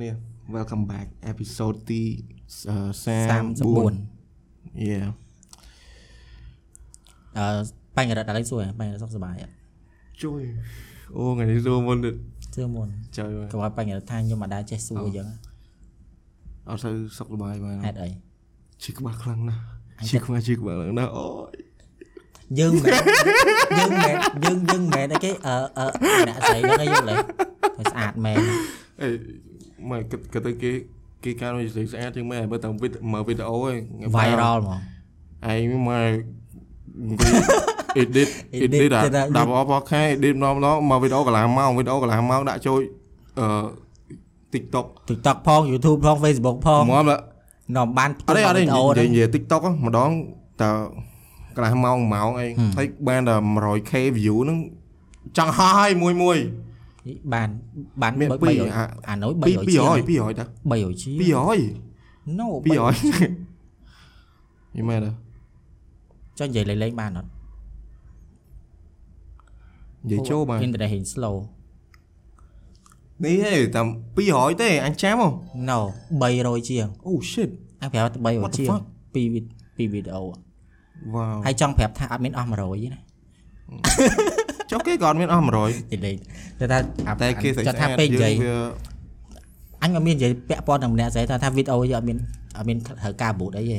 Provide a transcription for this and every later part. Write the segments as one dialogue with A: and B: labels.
A: គ្នា welcome back episode ទីអឺ
B: 34
A: yeah
B: អឺបញ្ញរដ្ឋដល់សួរបញ្ញរដ្ឋសុខសប្បាយអត់
A: ជួយអូថ្ងៃនេះសួរមុនទៀត
B: សួរមុន
A: ចុយ
B: ក៏ឲ្យបញ្ញរដ្ឋថាខ្ញុំអាចដែរចេះសួរអញ្ចឹង
A: អត់ទៅសុខសប្បាយបាន
B: ហេតុអី
A: ឈឺក្បាលខ្លាំងណាស់ឈឺក្បាលឈឺក្បាលខ្លាំងណាស់អូយ
B: យើងមិនយើងមិនយើងយើងមិនអីគេអឺអឺអ្នកស្រីហ្នឹងយើងលេតែស្អាតមែន
A: អេ មកគិតគិតទៅគេគេកាលមកស្អាតជាងមែនបើតាមវីដេអូមើលវីដេអូឯង
B: viral ហ្មង
A: ឯងមក edit
B: Edit
A: edit
B: ទៅដល់
A: ដាក់អបខែ edit ម្ដងម្ដងមកវីដេអូកន្លះម៉ោងវីដេអូកន្លះម៉ោងដាក់ចូលអឺ TikTok
B: TikTok ផង YouTube ផង Facebook ផង
A: មកមក
B: នាំបាន
A: អត់ទេអត់ទេ
B: វីដេអូ
A: និយា
B: ហ្នឹង
A: យនិយាយ TikTok ហ្នឹងម្ដងតើកន្លះម៉ោងម៉ោងអីហើយបានតែ 100k view ហ្នឹងចង់ហោះឲ្យមួយមួយ
B: បានបាន
A: មាន
B: 300
A: ពីរអា
B: អានោះ
A: ពី
B: 300ជាង
A: 200 200តា
B: 300ជាង
A: 200
B: no
A: 200យីមែនទេ
B: ចុះនិយាយលេងៗបានអត់
A: និយាយចូលបាន
B: អ៊ីនធឺណិតហេង slow
A: នេះទេតាម200ទេអញចាំហ៎
B: no 300ជាង
A: oh shit
B: អញប្រាប់តែ
A: What
B: 300
A: the
B: ជាង
A: fuck?
B: ពីវីពីវីដេអូ
A: wow
B: ហើយចង់ប្រាប់ថាអត់មានអស់100ទេណា
A: ចុះគេក៏អត់មានអស់100
B: និយាយតែថាអា
A: តែគេស្អាត
B: គាត់ថាពេកនិយាយ
A: វា
B: អញអត់មាននិយាយពាក់ព័ន្ធនឹងម្នាក់ស្រីថាថាវីដេអូយើងអត់មានអត់មានត្រូវការបូតអីទេ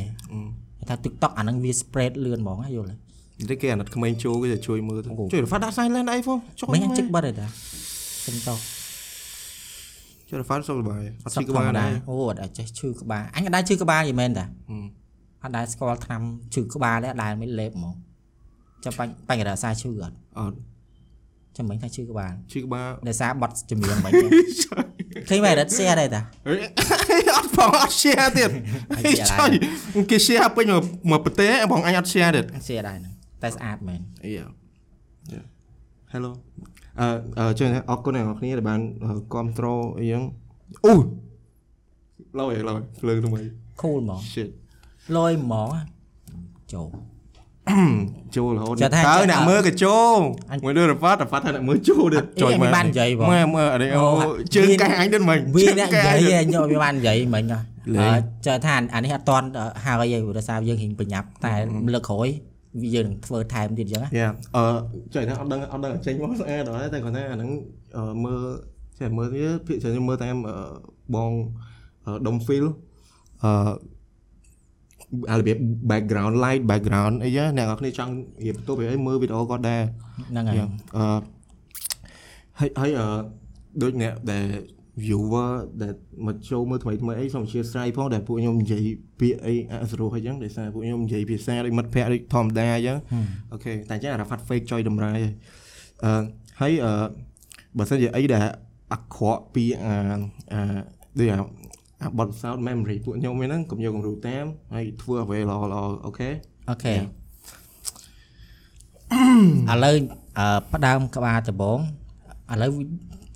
B: គេថា TikTok អាហ្នឹងវា spread លឿនហ្មងណាយល់ទេ
A: តែគេអាណិតក្មេងចូលគេទៅជួយមើលទៅ
B: អូ
A: ជួយរ៉ាដាក់ silent អីផងចុះ
B: មិនអញជិកបាត់ទេតាសុំតោះ
A: ជួយរ៉ាសុខសប្បាយអត់
B: សុ
A: ឈឺ
B: ខ
A: ក្ធបាល
B: ម្មតា
A: ដែរ
B: អូអត់អាចចេះឈឺក្បាលអញអត់ដែរឈឺក្បាលយីមែនតា
A: ហឹម
B: អត់ដែរស្គាល់ឆ្នាំឈឺក្បាលទេអត់ដែរមានលេបហ្មងចាំបាញ់បាញ់រក្សាឈឺអត់
A: អត់
B: ចាំមិញថាឈឺក្បាល
A: ឈឺក្បាល
B: ដោយសារបត់ជំនាញមិញទេឃើញមែនរត់ share ដែរតា
A: ហេអត់ផងអត់ share ទៀត
B: អញ
A: ហេ
B: share
A: ចុយគេ share ពេញមកមកប្រទេសបងអញអត់ share ទៀត
B: share ដែរហ្នឹងតែស្អាតមែន
A: អី Hello អឺអឺជួយអរគុណអ្នកនរគ្នាដែលបានគ្រប់ត្រូលអីហ្នឹងអូឡយឡយភ្លើងថ្មី
B: cool ហ្មង
A: shit
B: លយហ្មងចូល
A: ចូលរហូត
B: ចាថា
A: តើ
B: ចា
A: អ្នកមើលក៏ចូល
B: អញ
A: មួយលើរប៉ាត់រប៉ាត់ថាអ្នកមើលចូលទៀត
B: អីអញបាននិយាយបង
A: មើលមើលអីអូ
B: អូ
A: ជើង
B: វា
A: កែអញទៀតមិញ
B: វា
A: ជើង
B: អ្នក
A: កែ
B: និយា
A: អញ
B: យ
A: ទៀត
B: ឯងយកវាបាននិយាយមិញហ៎
A: លេង
B: អឺចើថាអានេះអត់តន់ហើយឯងព្រោះសារយើងរៀងប្រញាប់តែលើកក្រោយវាយើងនឹងធ្វើថែមទៀតអញ្ចឹងណា
A: យ៉ាអឺចុយថាអត់ដឹងអត់ដឹងចេញមកស្អាតដល់តែគាត់ថាអាហ្នឹងអឺមើលចេះមើលវាភាគច្រើនមើលតាមអឺបងដុំ feel អឺអា របៀប background light background អីណាអ្នកនរគ្នាចង់រៀបបន្ទប់អីមើលវីដេអូគាត់ដែរ
B: ហ្នឹងហើយ
A: អឺហើយហើយអឺដូចអ្នកដែល viewer ដែលមកចូលមើលថ្មីថ្មីអីសូមអធិស្ឋានផងដែលពួកខ្ញុំនិយាយពាក្យអីអសរោះអីចឹងដោយសារពួកខ្ញុំនិយាយភាសាដូចមិត្តភ័ក្តិដូចធម្មតាអញ្ចឹងអូខេតែអញ្ចឹងអារ៉ាហ្វាត់ fake ចុយតម្រាយហើយអឺហើយអឺបើសិនជាអីដែលអាក្រក់ពីអាអាដូចអា អាបទពិសោធន៍ memory ពួកខ្ញុំហ្នឹងកុំយកគំរូតាមហើយធ្វើអ្វីល្អល្អអូខេ
B: អូខេឥឡូវអឺផ្ដើមក្បាលដំបងឥឡូវ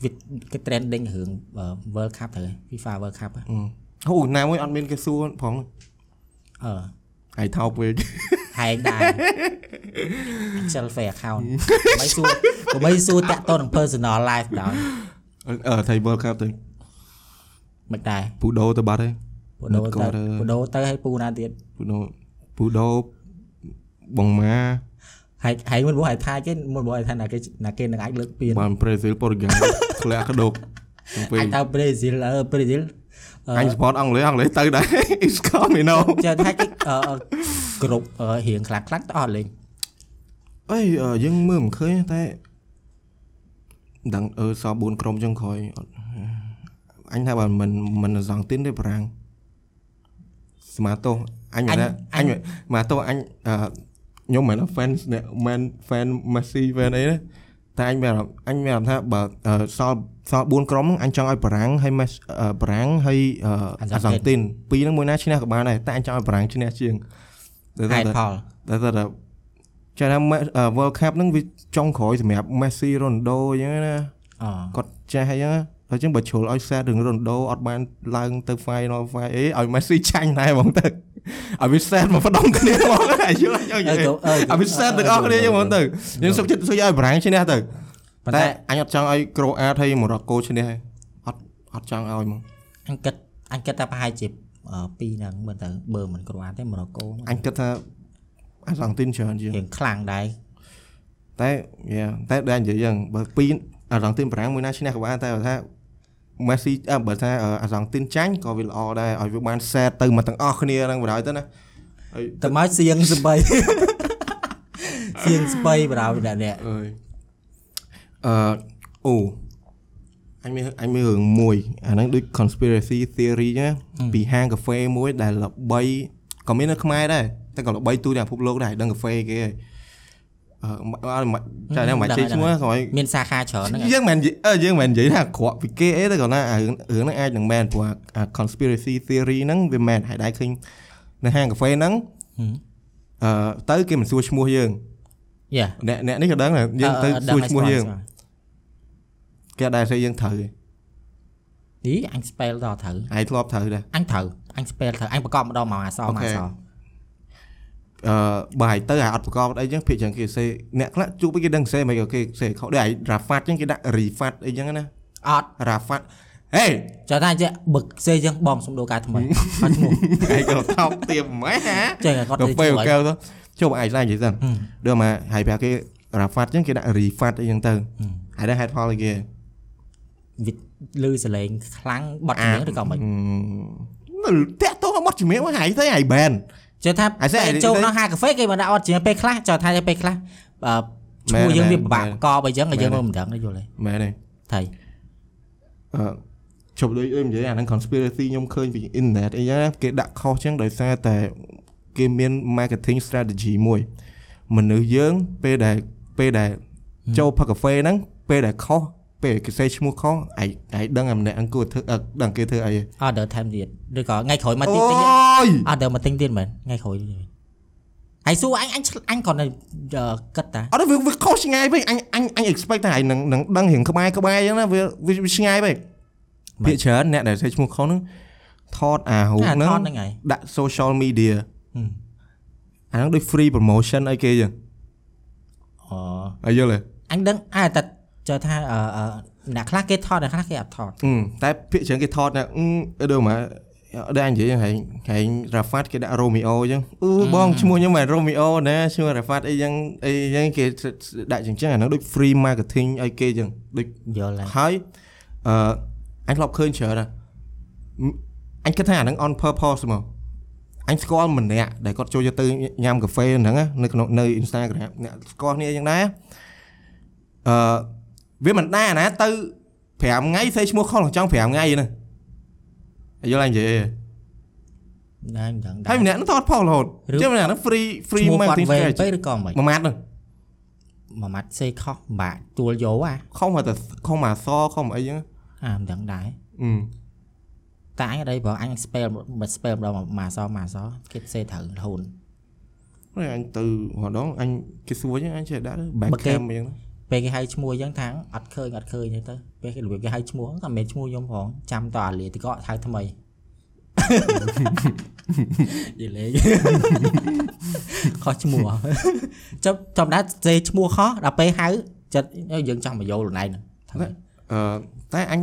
B: វាគេ trending រឿង World Cup ទៅ FIFA World Cup ហ៎
A: អូណាមួយអត់មានគេសួរផង
B: អឺ
A: ហើយថោកពេក
B: ហែងដែរ Excel Fair account មិនសួរក៏មិនសួរតាក់ទងនឹង personal life ដល់
A: អឺថៃ World Cup ទៅ
B: មិនដែរ
A: ពូដោទៅបាត់ហើយ
B: ពូដោទៅពូដោទៅហើយពូណាទៀត
A: ពូដោពូដោបងម៉ា
B: ហែកហែកមិនបងហែកថាគេមិនបងហែកថាណាគេណាគេនឹងអាចលើកពៀន
A: បានប្រេស៊ីលប៉ូទុយហ្គាល់ធ្លាក់ក្ដុក
B: អាចទៅប្រេស៊ីលអឺប្រេស៊ីលអ
A: ញ support អង់គ្លេសអង់គ្លេសទៅដែរ is coming now
B: ចាថាគេគ្រប់រៀងខ្លះខ្លះទៅអត់លេង
A: អីយើងមើលមិនឃើញតែដឹងអឺស4ក្រុមចឹងក្រោយអត់ អញថាបើមិនមិនសងទីនទេប្រាំងស្មាតោអញមិនថាអញស្មាតោអញអឺខ្ញុំមិនមែន fan អ្នកមិន fan Messi fan អីណាតែអញមានអារម្មណ៍អញមានអារម្មណ៍ថាបើអឺសល់សល់4ក្រុមហ្នឹងអញចង់ឲ្យបារាំងហើយ Mes អឺបារាំងហើយអឺអាសង់ទីនពីរហ្នឹងមួយណាឈ្នះក៏បានដែរតែអញចង់ឲ្យបារាំងឈ្នះជាងតែ
B: ហេ
A: តែ
B: តុផល
A: តែតែចាថា World Cup ហ្នឹងវាចុងក្រោយសម្រាប់ Messi Ronaldo អញ្ចឹងណា
B: អ
A: គាត់ចេះអញ្ចឹងហើ យអញ្ចឹងបើជ្រុលឲ្យ set រឿង Ronaldo អត់បានឡើងទៅ final final អីឲ្យ Messi ចាញ់ដែរហ្មងទៅឲ្យវា set មកផ្ដុំគ្នាហ្មងហើយយល់អញ្ចឹងឲ្យវា set ទាំងអស់គ្នាអញ្ចឹងហ្មងទៅយើងសុខចិត្តសុខឲ្យបារាំងឈ្នះទៅ
B: ប៉ុន្តែតែ
A: អញអត់ចង់ឲ្យ Croatia ហើយ Morocco ឈ្នះអត់អត់ចង់ឲ្យហ្មង
B: អញគិតអញគិតថាប្រហែលជាអឺពីរហ្នឹងមើលទៅបើមិនគ្រាន់ទេម៉ូរ៉ូកូ
A: អញគិតថាអាសង់ទីនច្រើនជាង
B: រៀងខ្លាំងដែរ
A: តែយ៉ាតែដែលនិយាយយ៉ាងបើពីរ អាសង់ទីនប្រាំងមួយណាឈ្នះក៏បានតែបើថាមេស៊ីអើបើថាអាសង់ទីនចាញ់ក៏វាល្អដែរឲ្យវាបានសេតទៅមកទាំងអស់គ្នាហ្នឹងបណ្ដោយទៅណាហើយ
B: តែមកសៀងស្បៃសៀងស្បៃបណ្ដោយអ្នកនេះ
A: អើយអឺអូអញមានអញមានរឿងមួយអាហ្នឹងដូច conspiracy theory ណាពីហាងកាហ្វេមួយដែលល្បីក៏មាននៅខ្មែរដែរតែក៏ល្បីទូទាំងពិភពលោកដែរដឹងកាហ្វេគេហើយ អឺអត់ចាតែមិនចេះឈ្មោះក៏ឲ្យ
B: មានសាខាច្រើនហ្នឹង
A: យើងមិននិយាយអឺយើងមិននិយាយថាអាក្រក់ពីគេអីទេគាត់ណាអារឿងរឿងហ្នឹងអាចនឹងមែនព្រោះអាអា conspiracy theory ហ្នឹងវាមែនហើយដែរឃើញនៅហាងកាហ្វេហ្នឹងអឺទៅគេមិនសួរឈ្មោះយើង
B: យ៉ា
A: អ្នកអ្នកនេះក៏ដឹងដែរយើងទៅសួរឈ្មោះយើងគេអត់ដែរស្អីយើងត្រូវទេ
B: ឌីអញ spell ដល់ត្រូវ
A: ឯងធ្លាប់ត្រូវដែរ
B: អញត្រូវអញ spell ត្រូវអញប្រកបម្ដងមកអស
A: អូ
B: មក
A: ខេ
B: អស
A: អឺបាយទៅអាអត់ប្រកបអីចឹងភាគចឹងគេសេអ្នកខ្លះជួបគេដឹងសេមិនគេសេខុសដែរឯង Rafat ចឹងគេដាក់ Rifat អីចឹងណា
B: អត់
A: Rafat ហេ
B: ចាំថាចេះបឹកសេចឹងបងសំដូរការថ្មីអត់ឈ្មោះ
A: ឯងក៏ថោកទៀមម៉េចហ៎
B: ចេះតែគាត់
A: កា
B: ទៅ
A: ហ្វេ
B: ជួយ
A: កែវទៅជុំឯងស្លាញ់និយាយសិនដូចមកហើយប្រាប់គេ Rafat ចឹងគេដាក់ Rifat អីចឹងទៅហើយដែរហេតុផលអីគេ
B: វិតលឺសលេងខ្លាំងបត់ជំនាញឬក៏មិន
A: នៅតាក់តងមកជំនាញមកហើយទៅហើយ ban
B: ចេះថា
A: អាសេ
B: ពេលចូលក្នុងហាងកាហ្វេគេមកដាក់អត់ជាងពេលខ្លះចាំថាពេលខ្លះអឺឈ្មោះ
A: មែន
B: យើង
A: មែន
B: វាពិបាក
A: មែន
B: ប្រកបអីចឹងហើយយើង
A: មែ
B: ក៏
A: ន
B: មិនដឹងទេយល់ទេ
A: មែនទេ
B: ថៃ
A: អឺជប់ដូចអីនិយាយអាហ្នឹង conspiracy ខ្ញុំឃើញពី internet អីចឹងគេដាក់ខុសចឹងដោយសារតែគេមាន marketing strategy មួយមនុស្សយើងពេលដែលពេលដែលចូលផឹកកាហ្វេហ្នឹងពេលដែលខុស ពេលគេសេឈ្មោះខុសឯងឯងដឹងអាម្នាក់អង្គគួរធ្វើអឺដឹងគេធ្វើអីទេ
B: អត់ time ទៀតឬក៏ថ្ងៃក្រោយមក
A: អូ
B: ទៀតទៀត
A: យ
B: អត់ដល់មកទិញទៀតមែនថ្ងៃក្រោយទៀតហើយសួរអញអញឆ្លអញគ្រាន់តែអឺគិតតា
A: អត់ទេវាវាខុសឆ្ងាយពេកអញអញអញ expect ថាឯងនឹងនឹងដឹងរៀងក្បែរក្បែរចឹងណាវាវាវាឆ្ងាយពេកភាគច្រើនអ្នកដែលសេឈ្មោះខុសហ្នឹងថតអារូប
B: អា
A: ហ្នឹង
B: ថតហ្នឹងហើយ
A: ដាក់ social media
B: ហឹម
A: អាហ្នឹងដូច free promotion អីគេចឹង
B: អូ
A: ហើយយល់ទេ
B: អញដឹងអើតែ ចូលថាអឺអឺអ្នកខ្លះគេថតអ្នកខ្លះគេអត់ថត
A: អឺតែភាគច្រើនគេថតណាអឺដូចមកដែរនិយាយហែងហែង Rafat គេដាក់ Romeo អញ្ចឹងអឺបងឈ្មោះខ្ញុំមិន Romeo ណាឈ្មោះ Rafat អីចឹងអីចឹងគេដាក់ចឹងចឹងអាហ្នឹងដូច free marketing ឲ្យគេចឹងដូច
B: យល់ហើយ
A: ហើយអឺអញធ្លាប់ឃើញច្រើនណាស់អញគិតថាអាហ្នឹង on purpose មកអញស្គាល់ម្នាក់ដែលគាត់ចូលទៅញ៉ាំកាហ្វេហ្នឹងណានៅក្នុងនៅ Instagram អ្នកស្គាល់គ្នាចឹងដែរអឺ វាមិនដែរណាទៅ5ថ្ងៃសេឈ្មោះខុសចង់5ថ្ងៃណាយល់អញនិយាយទេ
B: ណាមិនដឹងដែរ
A: ហើយម្នាក់ហ្នឹងថតផលរហូត
B: ឬ
A: ចឹងម្នាក់ហ្នឹង free
B: ឈ្ free មោះគាត់
A: marketing
B: វែង
A: strategy
B: ពេកឬក៏មិន
A: មួយម៉ាត់ហ្នឹង
B: មួយម៉ាត់សេខុសបាក់ទួលយកអា
A: ខុសមកតែខុសមកអសខុសមកអីចឹង
B: អាមិនដឹងដែរ
A: អឺ
B: តែអញអត់អីព្រោះអញ spell មក spell ម្ដងមកអសមកអសគេសេត្រូវរហូត
A: ហើយអញទៅរដងអញគេសួរចឹងអញចេះដាក់ back
B: បើគេ
A: cam អញ្ចឹង
B: ពេលគេហៅឈ្មោះអញ្ចឹងថាអត់ឃើញអត់ឃើញទេទៅពេលគេរបៀបគេហៅឈ្មោះហ្នឹងក៏មិនមែនឈ្មោះខ្ញុំផងចាំតអាលាទីក៏ហៅថ្មីយីលេងខុសឈ្មោះចាំចាំដែរសេឈ្មោះខុសដល់ពេលហៅចិត្តយើងចង់មកយកខ្លួនឯងហ្នឹងថ្មី
A: អឺតែអញ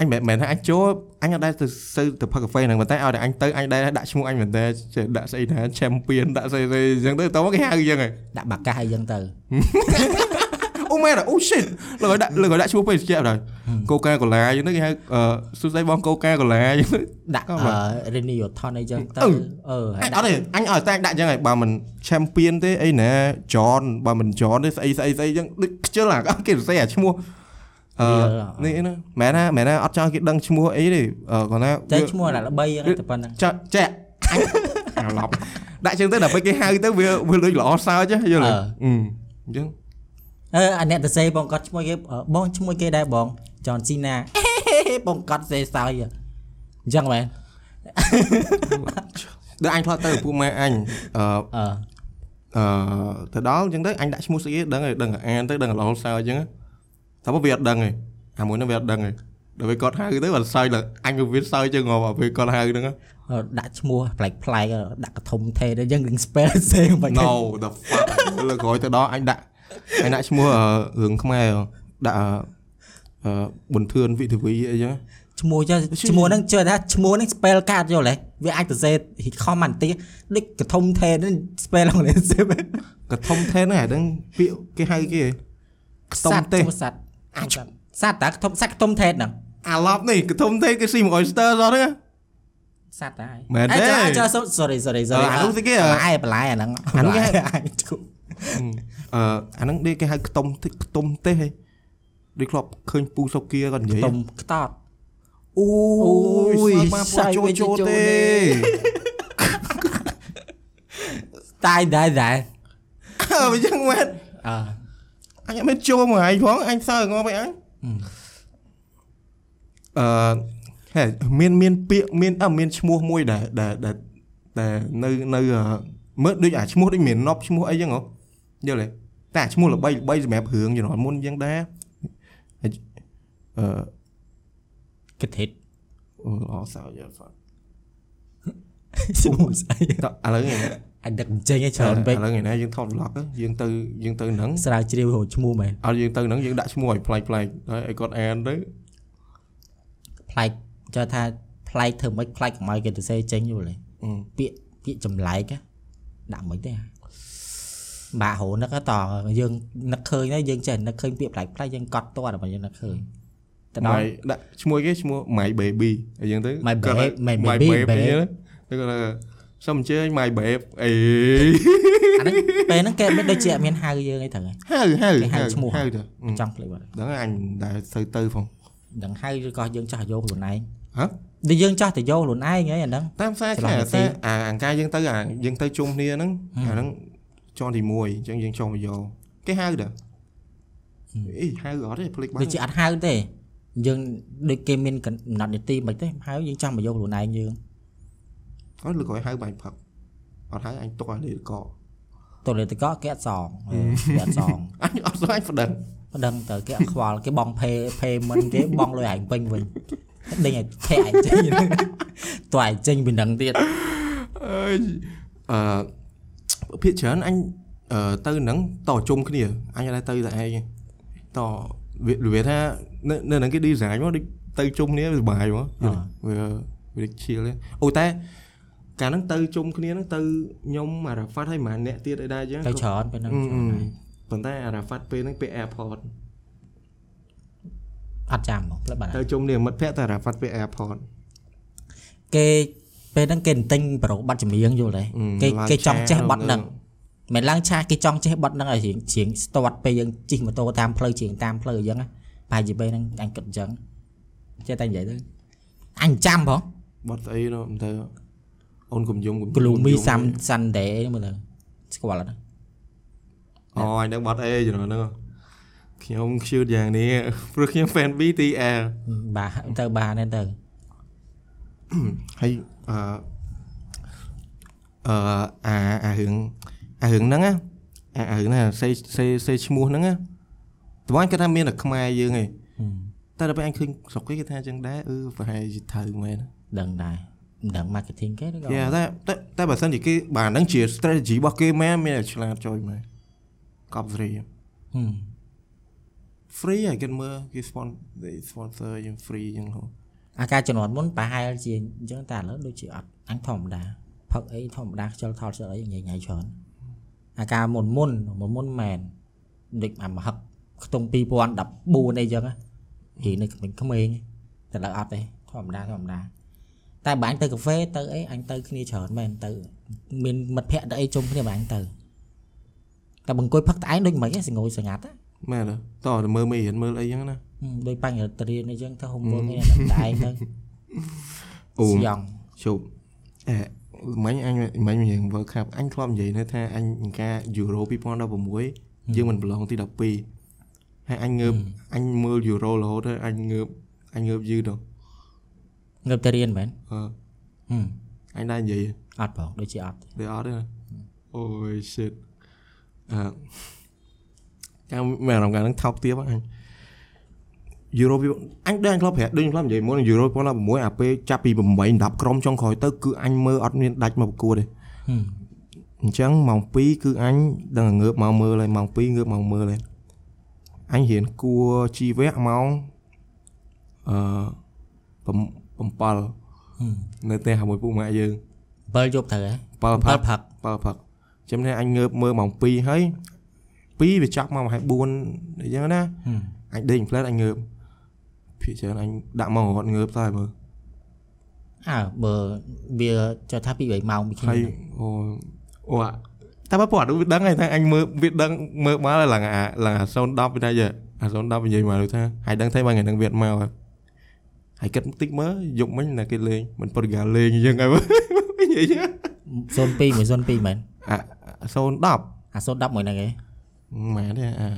A: អញមិនមែនថាអញចូលអញអត់ដែរទៅទៅទៅផឹកកាហ្វេហ្នឹងប៉ុន្តែឲ្យតែអញទៅអញដែរដាក់ឈ្មោះអញមែនតែចេះដាក់ស្អីថា champion ដាក់ស្អីស្អីអញ្ចឹងទៅតោះមកគេហៅអញ្ចឹងហ៎
B: ដាក់បាកាសអីចឹងទៅ
A: អូ មែនអូ shit លើកឲ្យដាក់លើកឲ្យដាក់ឈ្មោះពេកជាក់ដែរកូកាកូឡាអញ្ចឹងទៅគេហៅអឺសួស្ដីបងកូកាកូឡាអញ្ចឹងទៅ
B: ដាក់
A: ក៏
B: អ
A: បាទឺ
B: Renio Ton អីចឹងទៅ
A: អឺ
B: អឺហើយ
A: អត់ទេអញឲ្យតែដាក់អញ្ចឹងហើយបើមិន champion ទេអីណា John បើមិន John ទេស្អីស្អីស្អីអញ្ចឹងដូចខ្ជិលអាគេសរសេរអាឈ្មោះអឺនេះណាមែនណាមែនណាអត់ចង់គេដឹងឈ្មោះអីទេអឺគាត់ណា
B: តែឈ្មោះដាក់ល្បីហ្នឹងតែប៉ុណ្្នឹង
A: ចាក់ចាក់អញអាឡប់ដាក់ចឹងទៅដល់ពេលគេហៅទៅវាវាដូចល្អសើចហ៎យល់ទេអឺអញ្ចឹង
B: អឺអាអ្នកទៅសេបងគាត់ឈ្មោះគេអឺបងឈ្មោះគេដែរបង John Cena បងគាត់សេសើចអញ្ចឹងមែន
A: ដល់អញធ្លាប់ទៅឪពុកម៉ែអញអឺ
B: អឺ
A: អឺទៅដល់អញ្ចឹងទៅអញដាក់ឈ្មោះស្អីដឹងហើយដឹងអានទៅដឹងល្អសើចអញ្ចឹងតែមកវាអត់ដឹងទេអាមួយហ្នឹងវាអត់ដឹងទេដល់ពេលគាត់ហៅទៅគាត់សើចដល់អញក៏វាសើចចឹងងល់ពេលគាត់ហៅហ្នឹង
B: អឺដាក់ឈ្មោះប្លែកប្លែកដាក់កធំថេទៅអញ្ចឹងរឿង spell សេងបាច់
A: No the fuck លើក្រោយទៅដល់អញដាក់ អញដាក់ឈ្មោះអឺរឿងខ្មែរដាក់អឺអឺប៊ុនធឿនវិទ្យាវីអីចឹង
B: ឈ្មោះចុះឈ្មោះហ្នឹងជឿថាឈ្មោះហ្នឹង spell card យល់ទេវាអាចទៅសេខំមិនតិចដូចកធំថេហ្នឹង spell អង់គ្លេស
A: កធំថេនហ្នឹងអាហ្នឹងពាក្យគេហៅគេខ្ទុំទេស
B: សត្វអាចសត្វតាខ្ទមសត្វខ្ទមថេតហ្នឹង
A: អាឡប់នេះកធំទេគេស៊ីមួយ oyster សោះហ្នឹង
B: សត្វតាហើយ
A: មែនទេ
B: អេចុះចុះ sorry sorry
A: អឺ
B: sorry
A: អានោះស្អីគេ
B: បន្លែបន្លែអាហ្នឹង
A: អានោះគេ
B: អាចគូ
A: អឺអាហ្នឹងគេហៅខ្ទុំទេខ្ទុំទេហីដូចធ្លាប់ឃើញពូសុគាគាត់និយាយ
B: ទុំខ្តត
A: អូយ
B: អូយ
A: ស្មើមកចូលចូល
B: ចូល
A: ទេ
B: ទេតាយដែរដែរ
A: អើមិនចឹងមែន
B: អឺ
A: អញអត់មានចូលមកឯងផងអញសើងងប់ឯងអឺ ហេមានមានពាក្យមានអើមានឈ្មោះមួយដែលដែលដែលដែលនៅនៅអឺមើលដូចអាឈ្មោះដូចមានណប់ឈ្មោះអីចឹងហ៎យល់ទេតែអាឈ្មោះល្បីល្បីសម្រាប់រឿងជំនាន់មុនចឹងដែរអឺ
B: កធិត
A: អូអសោយល់ហ្វា
B: ឈ្មោះស្អី
A: តឥឡូវនេះ
B: អាចដឹកអញ្ចឹងឯងច្រើនពេក
A: ឥឡូវថ្ងៃណាយើងថត vlog យើងទៅយើងទៅហ្នឹង
B: ស្រាវជ្រាវរកឈ្មោះមែន
A: អត់យើងទៅហ្នឹងយើងដាក់ឈ្មោះឲ្យប្លែកប្លែកហើយឲ្យគាត់អានទៅ
B: ប្លែក ចើថាប្លែកធ្វើម៉េចប្លែកកុំឲ្យគេទៅសេចេញយល់ទេ
A: អឺ
B: ពាក្យពាក្យចម្លែកហ៎ដាក់មិនទេបាក់ហូរនឹកតយើងនឹកឃើញហើយយើងចេះនឹកឃើញពាក្យប្លែកប្លែកយើងកត់តតែបើយើងនឹកឃើញទៅដល់
A: ម៉ៃដាក់ឈ្មោះគេឈ្មោះ My Baby អីចឹងទៅ
B: My
A: គាត់
B: Babe- My
A: My
B: Baby,
A: Babe
B: Babe
A: អីចឹងទៅគាត់ថាសូមអញ្ជើញ My Babe អី
B: អាហ្នឹងពេលហ្នឹងគេមិនដូចជាអត់មានហៅយើងអីត្រូវហ៎
A: ហៅហៅ
B: គេហៅឈ្មោះ
A: ហៅទៅអឺ
B: ចង់ភ្លេចបាត់
A: ដឹងហើយអញដែលទៅទៅផង
B: ដឹងហៅឬក៏យើងចាស់យកខ្លួនឯង
A: ហ៎
B: ដូចយើងចាស់ទៅយកខ្លួនឯងហីអាហ្នឹង
A: តាមសារ
B: ច្រឡំ
A: គេ
B: ទេ
A: តែអាអង្ការយើងទៅអាយើងទៅជុំគ្នាហ្នឹងអាហ្នឹងជាន់ទី1អញ្ចឹងយើងចង់មកយកគេហៅទៅអីហៅអត់ទេភ្លេចបា
B: ដូច
A: ត់
B: ជាអត់ហៅទេយើងដូចគេមានកំណត់នីតិមិនទេហៅយើងចង់មកយកខ្លួនឯងយើង
A: អត់លើកឲ្យហៅបាញ់ផឹកអត់ហៅអញទុកឲ្យលេកក
B: តលេតកគេអត់សងគេអត់សង
A: អញអត់ស្គាល់អញប្តឹង
B: មិនដឹងទៅគេអត់ខ្វល់គេបងផេផេមិនគេបងលុយឯងពេញវិញ ដេញឲ្យថែឯងចេញតើឯងចេញពីនឹងទៀត
A: អើយអឺភាកច្រើនអញអឺទៅហ្នឹងតជុំគ្នាអញអត់ដែរទៅតែឯងទេតវាវាថានៅនៅហ្នឹងគេ design មកដូចទៅជុំគ្នាវាសុបាយមកយល់វាវា chill ទេអូតែកាលហ្នឹងទៅជុំគ្នាហ្នឹងទៅខ្ញុំអារ៉ាហ្វាត់ហើយប្រហែលអ្នកទៀតអីដែរអញ្ចឹង
B: ទៅច្រើនពេលហ្នឹង
A: អឺ
B: ច្រើនហើយ
A: ប៉ុន្តែអារ៉ាហ្វាត់ពេលហ្នឹងពេល airport
B: អត់ចាំហ្មងផ្លេចបាត់
A: ទៅ
B: ហើយ
A: ជុំគ្នាមិត្តភក្តិតែអារ៉ាហ្វាត់ពេល airport
B: គេពេលហ្នឹងគេទិញប្រូបាត់ចម្រៀងយល់ទេ
A: អឺ
B: គេ
A: ឡើង
B: គេចង់
A: ឆា
B: ចេះបត់
A: រង
B: ហ្នឹងមិនឡើងឆាគេចង់ចេះបត់ហ្នឹងឲ្យរៀងជ្រៀងស្ទាត់ពេលយើងជិះម៉ូតូតាមផ្លូវជ្រៀងតាមផ្លូវអញ្ចឹងណាប្រហែលជាពេលហ្នឹងអញគិតអញ្ចឹងចេះតែនិយាយទៅអញចាំផង
A: បត់ស្អីនោះមិនទៅអូនកុំយំកុំយំ
B: ក្លូមី
A: យំ
B: សាំសាន់ដេមើលទៅស្គាល់អត់ណា
A: អូអញដឹងបត់អីចំណុចហ្នឹង ខ្ញុំខ្ជឿតយ៉ាងនេះព្រោះខ្ញុំ fan BTL
B: បាទទៅបានទេទៅ
A: ហើយអឺអឺអាអារឿងអារឿងហ្នឹងណាអាអារឿងហ្នឹងសេសេសេឈ្មោះហ្នឹងណាតើអញគាត់ថាមានតែខ្មែរយើងឯងតែដល់ពេលអញឃើញស្រុកគេគេថាអញ្ចឹងដែរអឺប្រហែលជាត្រូវមែន
B: ដឹងដែរមិនដឹង marketing គេឬក៏
A: យ៉ាតែតែ តែបើសិនជាគេបានហ្នឹងជា strategy របស់គេមែនមានតែឆ្លាតចុយមែនកប់ស្រី
B: ហឹម
A: free ហើយគេមើលគេ sponsor sponsor យើង free អញ្ចឹងហ៎
B: អាការជំនាន់មុនប្រហែលជាអញ្ចឹងតែឥឡូវដូចជាអត់អញធម្មតាផឹកអីធម្មតាខ្ជិលថតខ្ជិលអីញ៉ៃញ៉ៃច្រើនអាការមុនមុនមុនមុនមែនដូចអាមហឹកខ្ទង់2014អីចឹងណានិយាយនៅក្មេងក្មេងតែឥឡូវអត់ទេធម្មតាធម្មតាតែបើអញទៅកាហ្វេទៅអីអញទៅគ្នាច្រើនមែនទៅមានមិត្តភ័ក្តិទៅអីជុំគ្នាបើអញទៅតែបើអង្គុយផឹកតែឯងដូចមិនហីសងុយសងាត់ណា
A: មែនទេតើមើលមេរៀនមើលអីចឹងណា
B: ហឹមដូចបញ្ហាទៅរៀនអីចឹងទៅ homework អីតែតែឯងទៅ
A: អូ
B: ស្យង
A: ជប់អេមិញអញមិញយើង World Cup អញធ្លាប់និយាយនៅថាអញអង្ការ Euro 2016យើងមិនប្រឡងទី12ហើយអញងើបអញមើល Euro រហូតហើយអញងើបអញងើបយឺតទៅ
B: ងើបទៅរៀនមែន
A: អឺ
B: ហឹម
A: អញដែរនិយាយ
B: អត់ផងដូចជាអត់
A: ទេអត់ទេណាអូយ shit អឺ ចាំមែនអារម្មណ៍កាលហ្នឹងថោកទៀតអញ Euro អញដឹងអញធ្លាប់ប្រាប់ដូចខ្ញុំធ្លាប់និយាយមុន Euro 2016អាពេលចាប់ពី8 10ក្រុមចុងក្រោយទៅគឺអញមើលអត់មានដាច់មកប្រកួតទេ
B: ហឹម
A: អញ្ចឹងម៉ោង2គឺអញដឹងតែងើបមកមើលហើយម៉ោង2ងើបមកមើលហើយអញរៀនគួរជីវៈម៉ោងអឺ7នៅផ្ទះជាមួយពុកម៉ាក់យើង
B: 7យប់ត្រូវហ៎
A: 7ផឹក
B: 7ផឹក
A: 7ផឹកចាំនេះអញងើបមើលម៉ោង2ហើយ 2វាចាប់មកប្រហែល4អញ្ចឹងណា
B: ហឹម
A: អញដេកផ្លែតអញងើបភាគច្រើនអញដាក់មករត់ងើបតែមើល
B: អើបើវាចុះថាពី3ម៉ោងពីគ្នា
A: ហើយអូអូអាតែបើគាត់វាដឹងហើយថាអញមើលវាដឹងមើលមកឡើងអាឡើងអា010វាថាយអា010និយាយមកថាហើយដឹងថាបើថ្ងៃហ្នឹងវាអត់មកហើយហើយគិតបន្តិចមើលយកមិញណាគេលេងមិនប៉ុតកាលេងអញ្ចឹងហើយមើលនិយាយចឹង
B: 02មួយ02មែន
A: អា010
B: អា010មួយហ្នឹងឯង
A: ម៉ែទេអា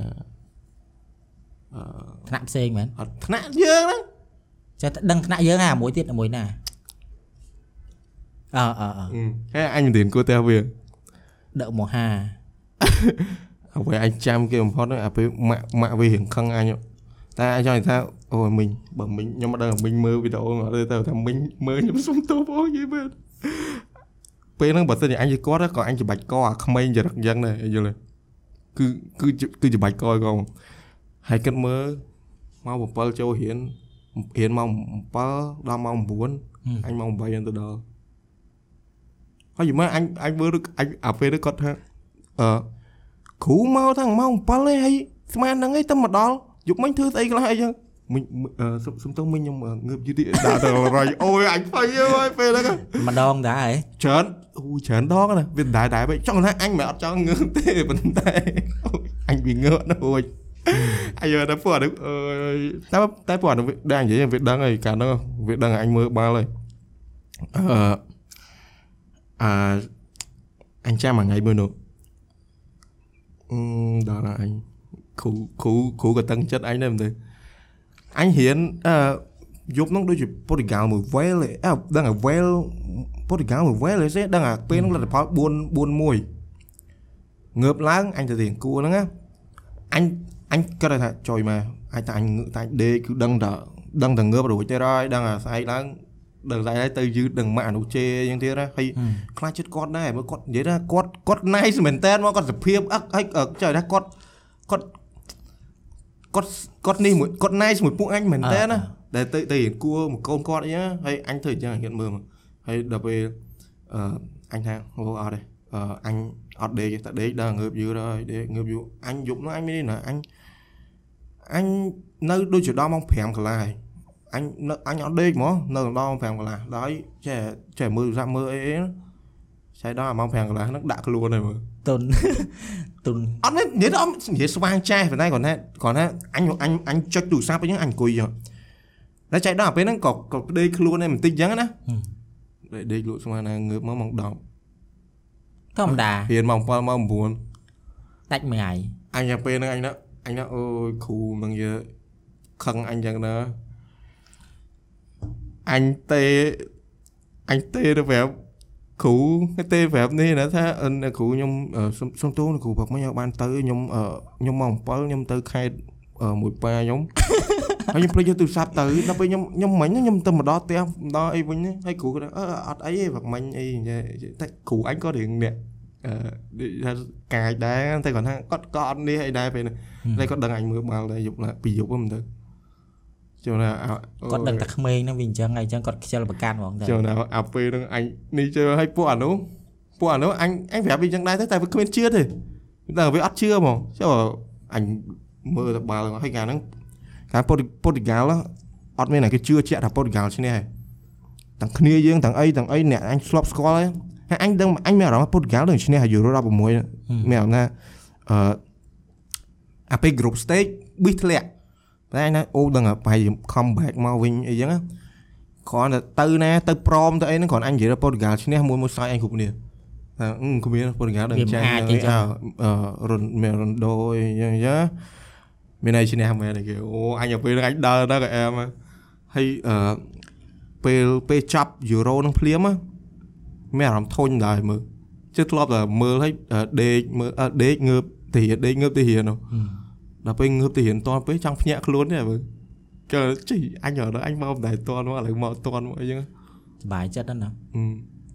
B: ថ្នាក់ផ្សេងមែន
A: អត់ថ្នាក់យើងហ្នឹង
B: ចេះតែដឹងថ្នាក់យើងហ่าមួយទៀតមួយណាអើអើអើ
A: ហេអញមិនរៀនគួរតែវា
B: ដឹកមកហា
A: អ្វីអញចាំគេបំផុតហ្នឹងអាពេលម៉ាក់ម៉ាក់វារៀងខឹងអញតែអញចង់និយាយថាអូយមិញបើមិញខ្ញុំមិនដឹងថាមិញមើលវីដេអូអត់ទេតែថាមិញមើលខ្ញុំសុំទោសអូយយីមែនពេលហ្នឹងបើសិនជាអញជាគាត់ក៏អញច្បាច់កអាក្មេងចរិតអញ្ចឹងដែរយល់ទេ គឺគឺគឺច្បាច់កឲ្យកងហើយគិតមើលម៉ោង7ចូលរៀនរៀនម៉ោង7ដល់ម៉ោង9អញម៉ោង8ហ្នឹងទៅដល់ហើយយីមើលអញអញមើលអញអាពេលហ្នឹងគាត់ថាអឺគ្រូមកតាំងម៉ោង7ឯងហើយស្មានហ្នឹងឯងតែមកដល់យប់មិញធ្វើស្អីខ្លះអីចឹង មិញអឺសុំសុំទៅមិញខ្ញុំអឺងើបយឺតទៀតដាក់ទៅរយអូយអញភ័យអើយពេលហ្នឹង
B: ម្ដងដែរហ៎
A: ច្រើនអូយច្រើនដងណាវាដែរដែរវិញចង់ថាអញមិនអត់ចង់ងើបទេប៉ុន្តែអូយអញវាងើបណាអូយអាយតែពួកហ្នឹងអើយតែតែពួកហ្នឹងវាដែរនិយាយវាដឹងហើយកាលហ្នឹងវាដឹងអញមើលបាល់ហើយអឺអឺអញចាំមួយថ្ងៃមើលនោះអឺដល់ហើយអញគ្រូគ្រូគ្រូក៏តឹងចិត្តអញដែរមែនទេ អញរៀនអឺយប់ហ្នឹងដូចជាប៉ូរីហ្គាល់មួយវែលអើដឹងអាវែលប៉ូរីហ្គាល់មួយវែលទេដឹងអាពេលហ្នឹងលទ្ធផល4 4 1ងើបឡើងអញទៅរៀនគួរហ្នឹងណាអញអញគិតថាចុយមកអាចតែអញងើបតែអញដេកគឺដឹងតែដឹងតែងើបរួចទេហើយដឹងអាស្អែកឡើងដឹងស្អែកហើយទៅយឺតដឹងម៉ាក់អនុជេអញ្ចឹងទៀតណាហើយខ្លាចចិត្តគាត់ដែរមើលគាត់និយាយថាគាត់គាត់ nice មែនតើមកគាត់សភាពអឹកហើយចុះថាគាត់គាត់គាត់ គាត់នេះមួយគាត់ nice មួយពួកអញមែនតើណាដែលទៅទៅរៀនគួរមកកូនគាត់អីណាហើយអញធ្វើអញ្ចឹងហ៊ានមើលមកហើយដល់ពេលអឺអញថាអូអត់ទេអឺអញអត់ដេកទេតែដេកដល់ងើបយូរហើយដេកងើបយូរអញយប់នោះអញមានណាអញអញនៅដូចជាដល់ម៉ោង5កន្លះហើយអញនៅអញអត់ដេកហ្មងនៅដល់ម៉ោង5កន្លះដល់ហើយចេះចេះមើលទូរស័ព្ទមើលអីអីណាឆៃដល់អាម៉ោង5កន្លះហ្នឹងដាក់ខ្លួនហើយមើល
B: ទុនទុន
A: អត់មែននិយាយទៅអត់និយាយស្វាងចេះប៉ុន្តែគាត់ថាគាត់ថាអញអញអញចុចទូរស័ព្ទអញ្ចឹងអញអង្គុយចឹងតែចៃដល់អាពេលហ្នឹងក៏ក៏ប្តេកខ្លួនឯងបន្តិចចឹងណាដេកដេកលក់ស្មានណាងើបមកម៉ោង10
B: ធម្មតា
A: រៀនម៉ោង7ម៉ោង9
B: ដាច់មួយថ្ងៃ
A: អញអាពេលហ្នឹងអញណាអញណាអូយគ្រូនឹងយើខឹងអញចឹងណាអញទេអញទេទៅប្រាប់ គ្រូទេប្រាប់នេះណាថាអិនគ្រូខ្ញុំអឺសុំសុំទោសគ្រូព្រឹកមិញឲ្យបានទៅខ្ញុំអឺខ្ញុំម៉ោង7ខ្ញុំទៅខេត្តអឺមួយប៉ាខ្ញុំហើយខ្ញុំភ្លេចយកទូរស័ព្ទទៅដល់ពេលខ្ញុំខ្ញុំមិញខ្ញុំទៅមកដល់ផ្ទះមកដល់អីវិញណាហើយគ្រូគាត់ថាអឺអត់អីទេព្រឹកមិញអីនិយាយតែគ្រូអញក៏រៀងអ្នកអឺដូចថាកាយដែរតែគាត់ថាគាត់ក៏អត់នេះអីដែរពេលហ្នឹងតែគាត់ដឹងអញមើលបាល់ដែរយប់ណាពីយប់ហ្នឹងទៅ ចូលណាអ่า
B: គាត់ដឹងតែក្មេងហ្នឹងវាអញ្ចឹងហើយអញ្ចឹងគាត់ខ្ជិលប្រកាន់ហ្មងតែ
A: ចូលណាអាពេលហ្នឹងអញនេះជឿឲ្យពួកអានោះពួកអានោះអញអញប្រាប់វាអញ្ចឹងដែរទៅតែវាគ្មានជឿទេតែវាអត់ជឿហ្មងចូលអញមើលតែបាល់ហើយកាលហ្នឹងកាលប៉ូប៉ូទីហ្គាល់អត់មានតែគេជឿជាក់ថាប៉ូទីហ្គាល់ឈ្នះហើយទាំងគ្នាយើងទាំងអីទាំងអីអ្នកអញធ្លាប់ស្គាល់ហើយហើយអញដឹងអញមានអារម្មណ៍ថាប៉ូទីហ្គាល់នឹងឈ្នះយូរ៉ូ16មានអារម្មណ៍ថាអឺអាពេល group stage ប៊ីសធ្លាក់ តែអញណាអូដឹងថាប្រហែលជា comeback មកវិញអីចឹងណាគ្រាន់តែទៅណាទៅព្រមទៅអីហ្នឹងគ្រាន់អញនិយាយថាប៉ូទុយហ្គាល់ឈ្នះមួយមួយស្រេចអញគ្រប់គ្នាតែអឺគ្រប់គ្នាប៉ូទុយហ្គាល់ដឹងចាស់អឺរុនមានរុនដូអីចឹងចាមានអីឈ្នះមែនទេគេអូអញទៅពេលហ្នឹងអញដើរដល់ក៏អែមហើយអឺពេលពេលចាប់យូរ៉ូនឹងភ្លាមមានអារម្មណ៍ធុញដែរមើលជិះធ្លាប់តែមើលហើយដេកមើលដេកងើបទៅរៀនដេកងើបទៅរៀននោះ ដល់ពេលងើបទៅរៀនតពេលចង់ភ្ញាក់ខ្លួនទេមើលក៏ជីអញអត់អញមកមិនដែរតន់មកឥឡូវមកតន់មកអីចឹង
B: សុបាយចិត្តហ្នឹងណា
A: អឺ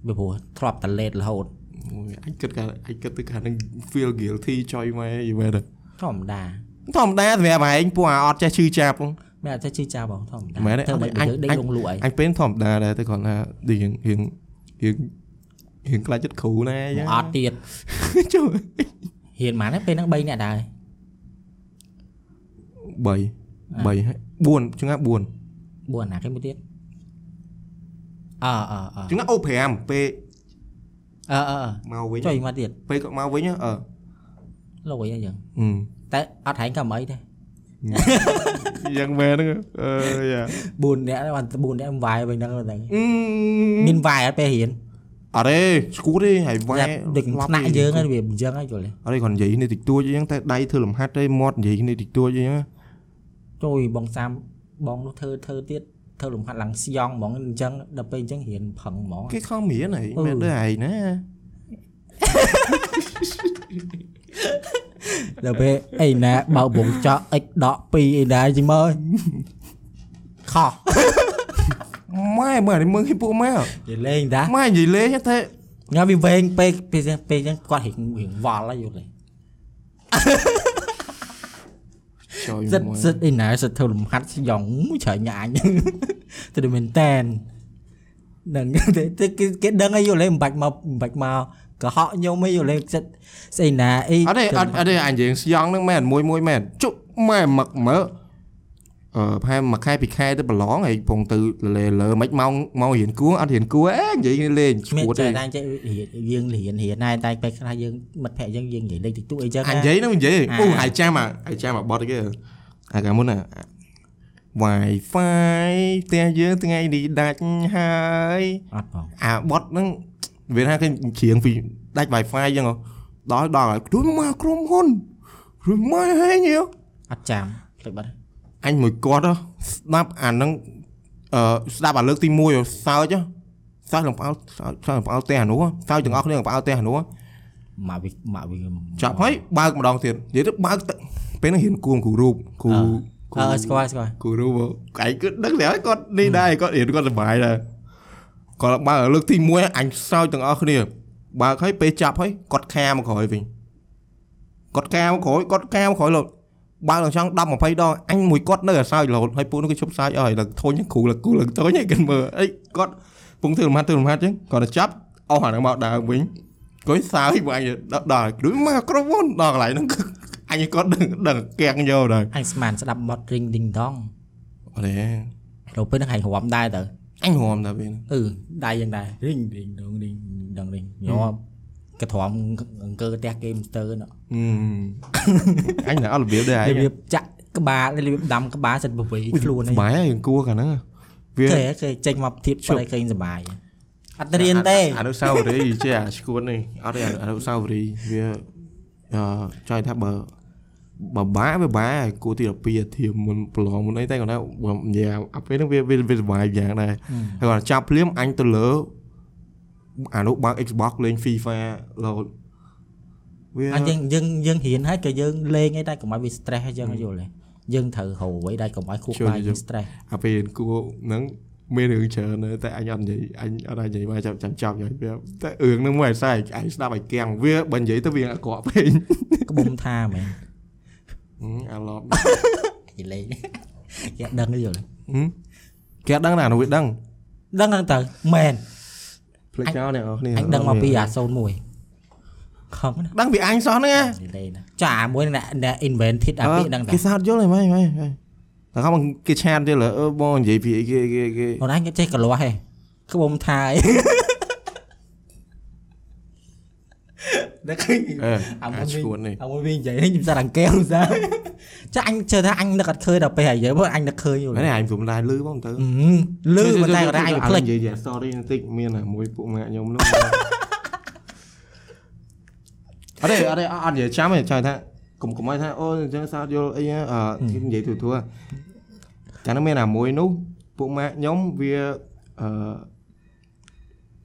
B: វាព្រោះធ្លាប់តែលេតរហូត
A: អូយអញគិតថាអញគិតទៅខាងហ្នឹង feel guilty ចុយមកយីមែនទេ
B: ធម្មតា
A: ធម្មតាសម្រាប់ឯងពួកអាអត់ចេះឈឺចាប់ហ្នឹង
B: មិនអត់ទៅជឿចោលបងធម្មតា
A: មែនទេ
B: ធ្វើមិន
A: អញ
B: យើងដេក
A: អញ
B: លងលក់អី
A: អញពេលធម្មតាដែរតែគាត់ថារៀងរៀងរៀងរៀងខ្លាចចិត្តគ្រូណាអញ្ចឹង
B: អត់ទៀត
A: ជួយ
B: ហ៊ានម៉ានទេពេលហ្នឹង3នាក់ដែរ
A: 3 3ហើយ4ចង្អា4
B: 4ណាគេមួយទៀតអើអើអើ
A: ចង្អាអូ5ពេល
B: អើអើអើ
A: មកវិញ
B: ចុយមកទៀត
A: ពេលគាត់មកវិញអឺ
B: លុយអីចឹង
A: អឺ
B: តែអត់ហែងកំអីទេ
A: យ៉ាងមែនហ្នឹងអឺយ៉ា
B: 4នាក់បាន4នាក់វាយវិញហ្នឹងទៅ
A: អឺ
B: មានវាយអត់ពេលហ៊ាន
A: អត់ទេស្គូទេហើយវ៉ែ
B: តែដូចថ្នាក់យើងហ្នឹងវាអញ្ចឹងហ្នឹងយល់ទេ
A: អត់ទេគាត់និយាយនេះតិចតួចអីចឹងតែដៃធ្វើលំហាត់ទេមាត់និយាយនេះតិចតួចអីចឹង
B: ជួយបងសាមបងនោះធ្វើធ្វើទៀតធ្វើលំហាត់ឡើងស្យងហ្មងអញ្ចឹងដល់ពេលអញ្ចឹងហ៊ានផឹងហ្មង
A: គេខំរៀនហើយ
B: អឺ
A: មែនទេឯណា
B: ដល់ពេលអីណាបើកវងចោ x ដក2អីដែរជីមើលខោះ
A: ម៉ែមើលនេះមើលគេពួកម៉ែ
B: និយាយលេងតា
A: ម៉ែនិយាយលេងតែ
B: ញ៉ាំវាវែងពេកពេលចឹងពេលចឹងគាត់រៀងរៀងវល់ហើយយល់ទេ
A: ចូល
B: សិត
A: មួយ
B: សិតអីណាសិតធ្វើលំហាត់ស្យងមួយច្រើនញ៉ាញទៅមែនតែននឹងតែគេគេដឹងហើយយល់ទេមិនបាច់មកមិនបាច់មកកុហកខ្ញុំអីយល់ទេសិតស្អីណាអី
A: អត់ទេអត់អត់ទេអញនិយាយស្យងហ្នឹងមែនមួយមួយមែនជុម៉ែមកមើលអឺ ប្រហែលមួយខែពីរខែទៅប្រឡងហើយពងទៅលើលើមិនម៉ោងម៉ោងរៀនគួរអត់រៀនគួរអេនិយាយលេងឈ
B: មានួ
A: តទេ
B: តែតែចេះរៀនយើងរៀនរៀនដែរតែពេលខ្លះយើងមិត្តភក្តិយើងយើងនិយាយលេខតិចតួចអីចឹង
A: អញនិយាយហ្នឹងនិយាយ
B: អា
A: អូអាយចាំអាអាយចាំអាបត់គេអាកាមុនណា Wi-Fi ផ្ទះយើងថ្ងៃនេះដាច់ហើយ
B: អត់បង
A: អាបត់ហ្នឹងវាថាគេជ្រៀងពីដាច់ Wi-Fi អញ្ចឹងហ៎ដល់ដល់ហើយខ្លួនមកក្រុមហ៊ុនខ្លួនមកហេញយោ
B: អត់ចាំភ្លេចបាត់
A: អញមួយគាត់ហ៎ស្ដាប់អាហ្នឹងអឺស្ដាប់អាលើកទី1ហ៎សើចហ៎សើចលំផ្អើលសើចសើចលំផ្អើលផ្ទះអានោះហ៎សើចទាំងអស់គ្នាលំផ្អើលផ្ទះអានោះហ៎
B: មកវាមកវា
A: ចាប់ហើយបើកម្ដងទៀតនិយាយទៅបើកទៅពេលហ្នឹងរៀនគួងគ្រូរូបគ្រូ
B: អឺស្គាល់ស្គាល់
A: គ្រូរូបហ៎ឯងគឺដឹងតែហើយគាត់នេះដែរគាត់រៀនគាត់សុបាយដែរគាត់បើកលើកទី1អញសើចទាំងអស់គ្នាបើកហើយពេលចាប់ហើយគាត់ខាមកក្រោយវិញគាត់កាមកក្រោយគាត់កាមកក្រោយលោត បើកឡើងចង់10 20ដងអញមួយគាត់នៅអាសើចរហូតហើយពួកនោះគេជប់សើចអស់ហើយឡើងធុញគ្រូឡើងគូឡើងធុញហើយគេមើលអីគាត់ពងធ្វើលំហាត់ធ្វើលំហាត់ចឹងគាត់ទៅចាប់អស់អាហ្នឹងមកដើមវិញគាត់សើចពួកអញដល់ដល់គ្រូមកក្រុមហ៊ុនដល់កន្លែងហ្នឹងគឺអញគាត់ដឹងដឹងកាំងយកដែរ
B: អញស្មានស្ដាប់បត់រីងឌីងដង
A: អត់ទេ
B: ទៅពេលហ្នឹងហែងរំដែរទៅ
A: អញរំតែពេល
B: អឺដៃយ៉ាងដែររីងឌីងដងឌីងដងឌីងញោម កទ្រាំអង្គើផ្ទះគេមស្ទើណ
A: អឺអញតែអត់របៀបដែរ
B: របៀបចាក់ក្បាលរបៀបដាំក្បាលសិតបវីខ្លួន
A: សុបាយហើយគួរកាលហ្នឹងវា
B: គេគេចេញមកធៀបបាត់ឲ្យឃើញសុបាយអត់រៀនទេ
A: អនុស្សាវរីយ៍ចេះអាឈួននេះអត់ទេអនុស្សាវរីយ៍វាអឺចង់ថាបើបើបាវាបាគួរទី12អាធៀមមុនប្រឡងមុនអីតែគាត់ថាបើនិយាយអាពេលហ្នឹងវាវាវាសុបាយយ៉ាងដែរហើយគាត់ចាប់ភ្លាមអញទៅលើ អានោះបើក Xbox លេង FIFA លោតវា
B: អញ្ចឹងយើងយើងរៀនហើយក៏យើងលេងអីដែរកុំឲ្យវា stress អញ្ចឹងយល់ទេយើងត្រូវរកអ្វីដែរកុំឲ្យខួរក្បាលយើង stress
A: អាពេលគួរហ្នឹងមានរឿងច្រើនណាស់តែអញអត់និយាយអញអត់អាចនិយាយមកចាំចាំចាប់យកវាតែរឿងហ្នឹងមកឲ្យស្អែកអញស្ដាប់ឲ្យគាំងវាបើនិយាយទៅវាអាក្រក់ពេក
B: ក្បុំថាមែន
A: អាឡប់
B: និយាយលេងគេអត់ដឹងទេយល់ទេ
A: គេអត់ដឹងណានោះវាដឹង
B: ដឹងហ្នឹងទៅមែន
A: ភ្លេចចោលអ្នកនរគ្នា
B: អញដឹងមកពីអា01ខំណា
A: ដឹងពីអញសោះហ្នឹង
B: និយាយលេងណាចាមួយអ្នកអ្នក invented អាពីដឹងតា
A: គេសើចយល់ហីម៉េចម៉េចតែគាត់គេឆាតយល់អឺបងនិយាយពីអីគេគេគេ
B: អូនអញគេចេះកលាស់ហេក្បុំថាអីដឹកឃើញ
A: អឺ
B: អា
A: អា
B: មុន
A: ឈួននេះ
B: អាមួយវិញនិយាយនេះខ្ញុំសារអង្កែវសាចាអញជឿថាអញនឹកអត់ឃើញដល់ពេលហើយយើអញនឹកឃើញយល់
A: មែនអញព្រមដែរលឺបងទៅ
B: លឺប៉ុន្តែគាត់ថាអញភ្លេច
A: និយាយ story បន្តិចមានអាមួយពួកម៉ាក់ខ្ញុំនោះអត់ទេអត់ទេអត់និយាយចាំទេចង់ថាកុំកុំឲ្យថាអូអញ្ចឹងសោតយល់អីអឺនិយាយទូទួចាំនឹងមានអាមួយនោះពួកម៉ាក់ខ្ញុំវាអឺ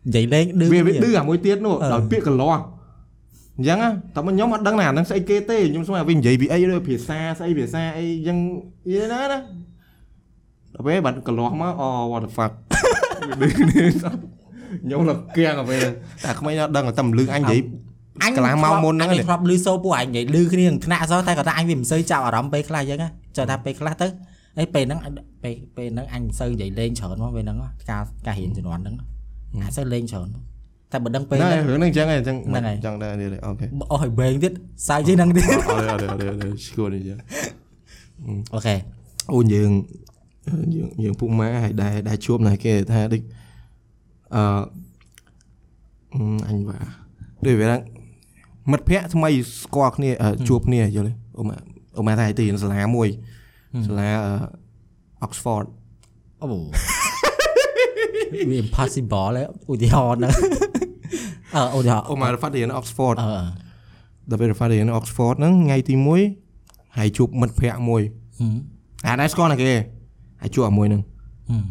B: និយាយលេងឌឺ
A: វាវាឌឺអាមួយទៀតនោះ
B: អឺ
A: ដោយពាក្យកលាស់ អញ្ចឹងណាតែមកខ្ញុំអត់ដឹងណាអាហ្នឹងស្អីគេទេខ្ញុំស្មានវានិយាយពីអីដូចភាសាស្អីភាសាអីអញ្ចឹងយីណាណាដល់ពេលបាត់កលាស់មកអូ what the fuck វាឌឺគ្នាសោះខ្ញុំលកគៀងទៅពេលតែក្មេងអត់ដឹងតែមិនលឺអញនិយាយ
B: អញ
A: កន្លះម៉ោងមុនហ្នឹង
B: អញ
A: ទេ
B: ធ្លាប់លឺសូពួកអញនិយាយលឺគ្នានឹងថ្នាក់សោះតែគាត់ថាអញវាមិនសូវចាប់អារម្មណ៍ពេលខ្លះអញ្ចឹងណាចុះថាពេលខ្លះទៅអីពេលហ្នឹងពេលពេលហ្នឹងអញមិនសូវនិយាយលេងច្រើនមកពេលហ្នឹងការការរៀនជំនាន់ហ្នឹងអាចសូវលេងច្រើន តែបើដឹងពេល
A: ហ្នឹង
B: ហ្នឹង
A: រឿងហ្នឹងអញ្ចឹងឯងអញ្ចឹង
B: ហ្នឹងហើយ
A: អញ្ចឹងដែរអូខេ
B: អស់ឲ្យវែងទៀតសាយជាងហ្នឹងទៀត
A: អត់ទេអត់ទេអត់ទេឈួរនេះចឹង
B: អូខេ
A: អូយើងយើងយើងពុកម៉ែហើយដែរដែរជួបណាគេថាដូចអឺអឺអញបាទដូចវាថាមិត្តភ័ក្តិថ្មីស្គាល់គ្នាអឺជួបគ្នាយល់ទេអូម៉ាអូម៉ាថាឲ្យទៅរៀនសាលាមួយសាលាអឺ Oxford
B: អូវា impossible ហើយឧទាហរណ៍ហ្នឹង អឺឧទាហរណ៍
A: អូម៉ារ៉ាហ្វាត់រៀន Oxford
B: អឺ
A: ដល់ពេលរ៉ាហ្វាត់រៀន Oxford ហ្នឹងថ្ងៃទី1ហើយជួបមិត្តភ័ក្តិមួយ
B: ហឹម
A: អាដែរស្គាល់ណាគេហើយជួបអាមួយហ្នឹង
B: ហឹម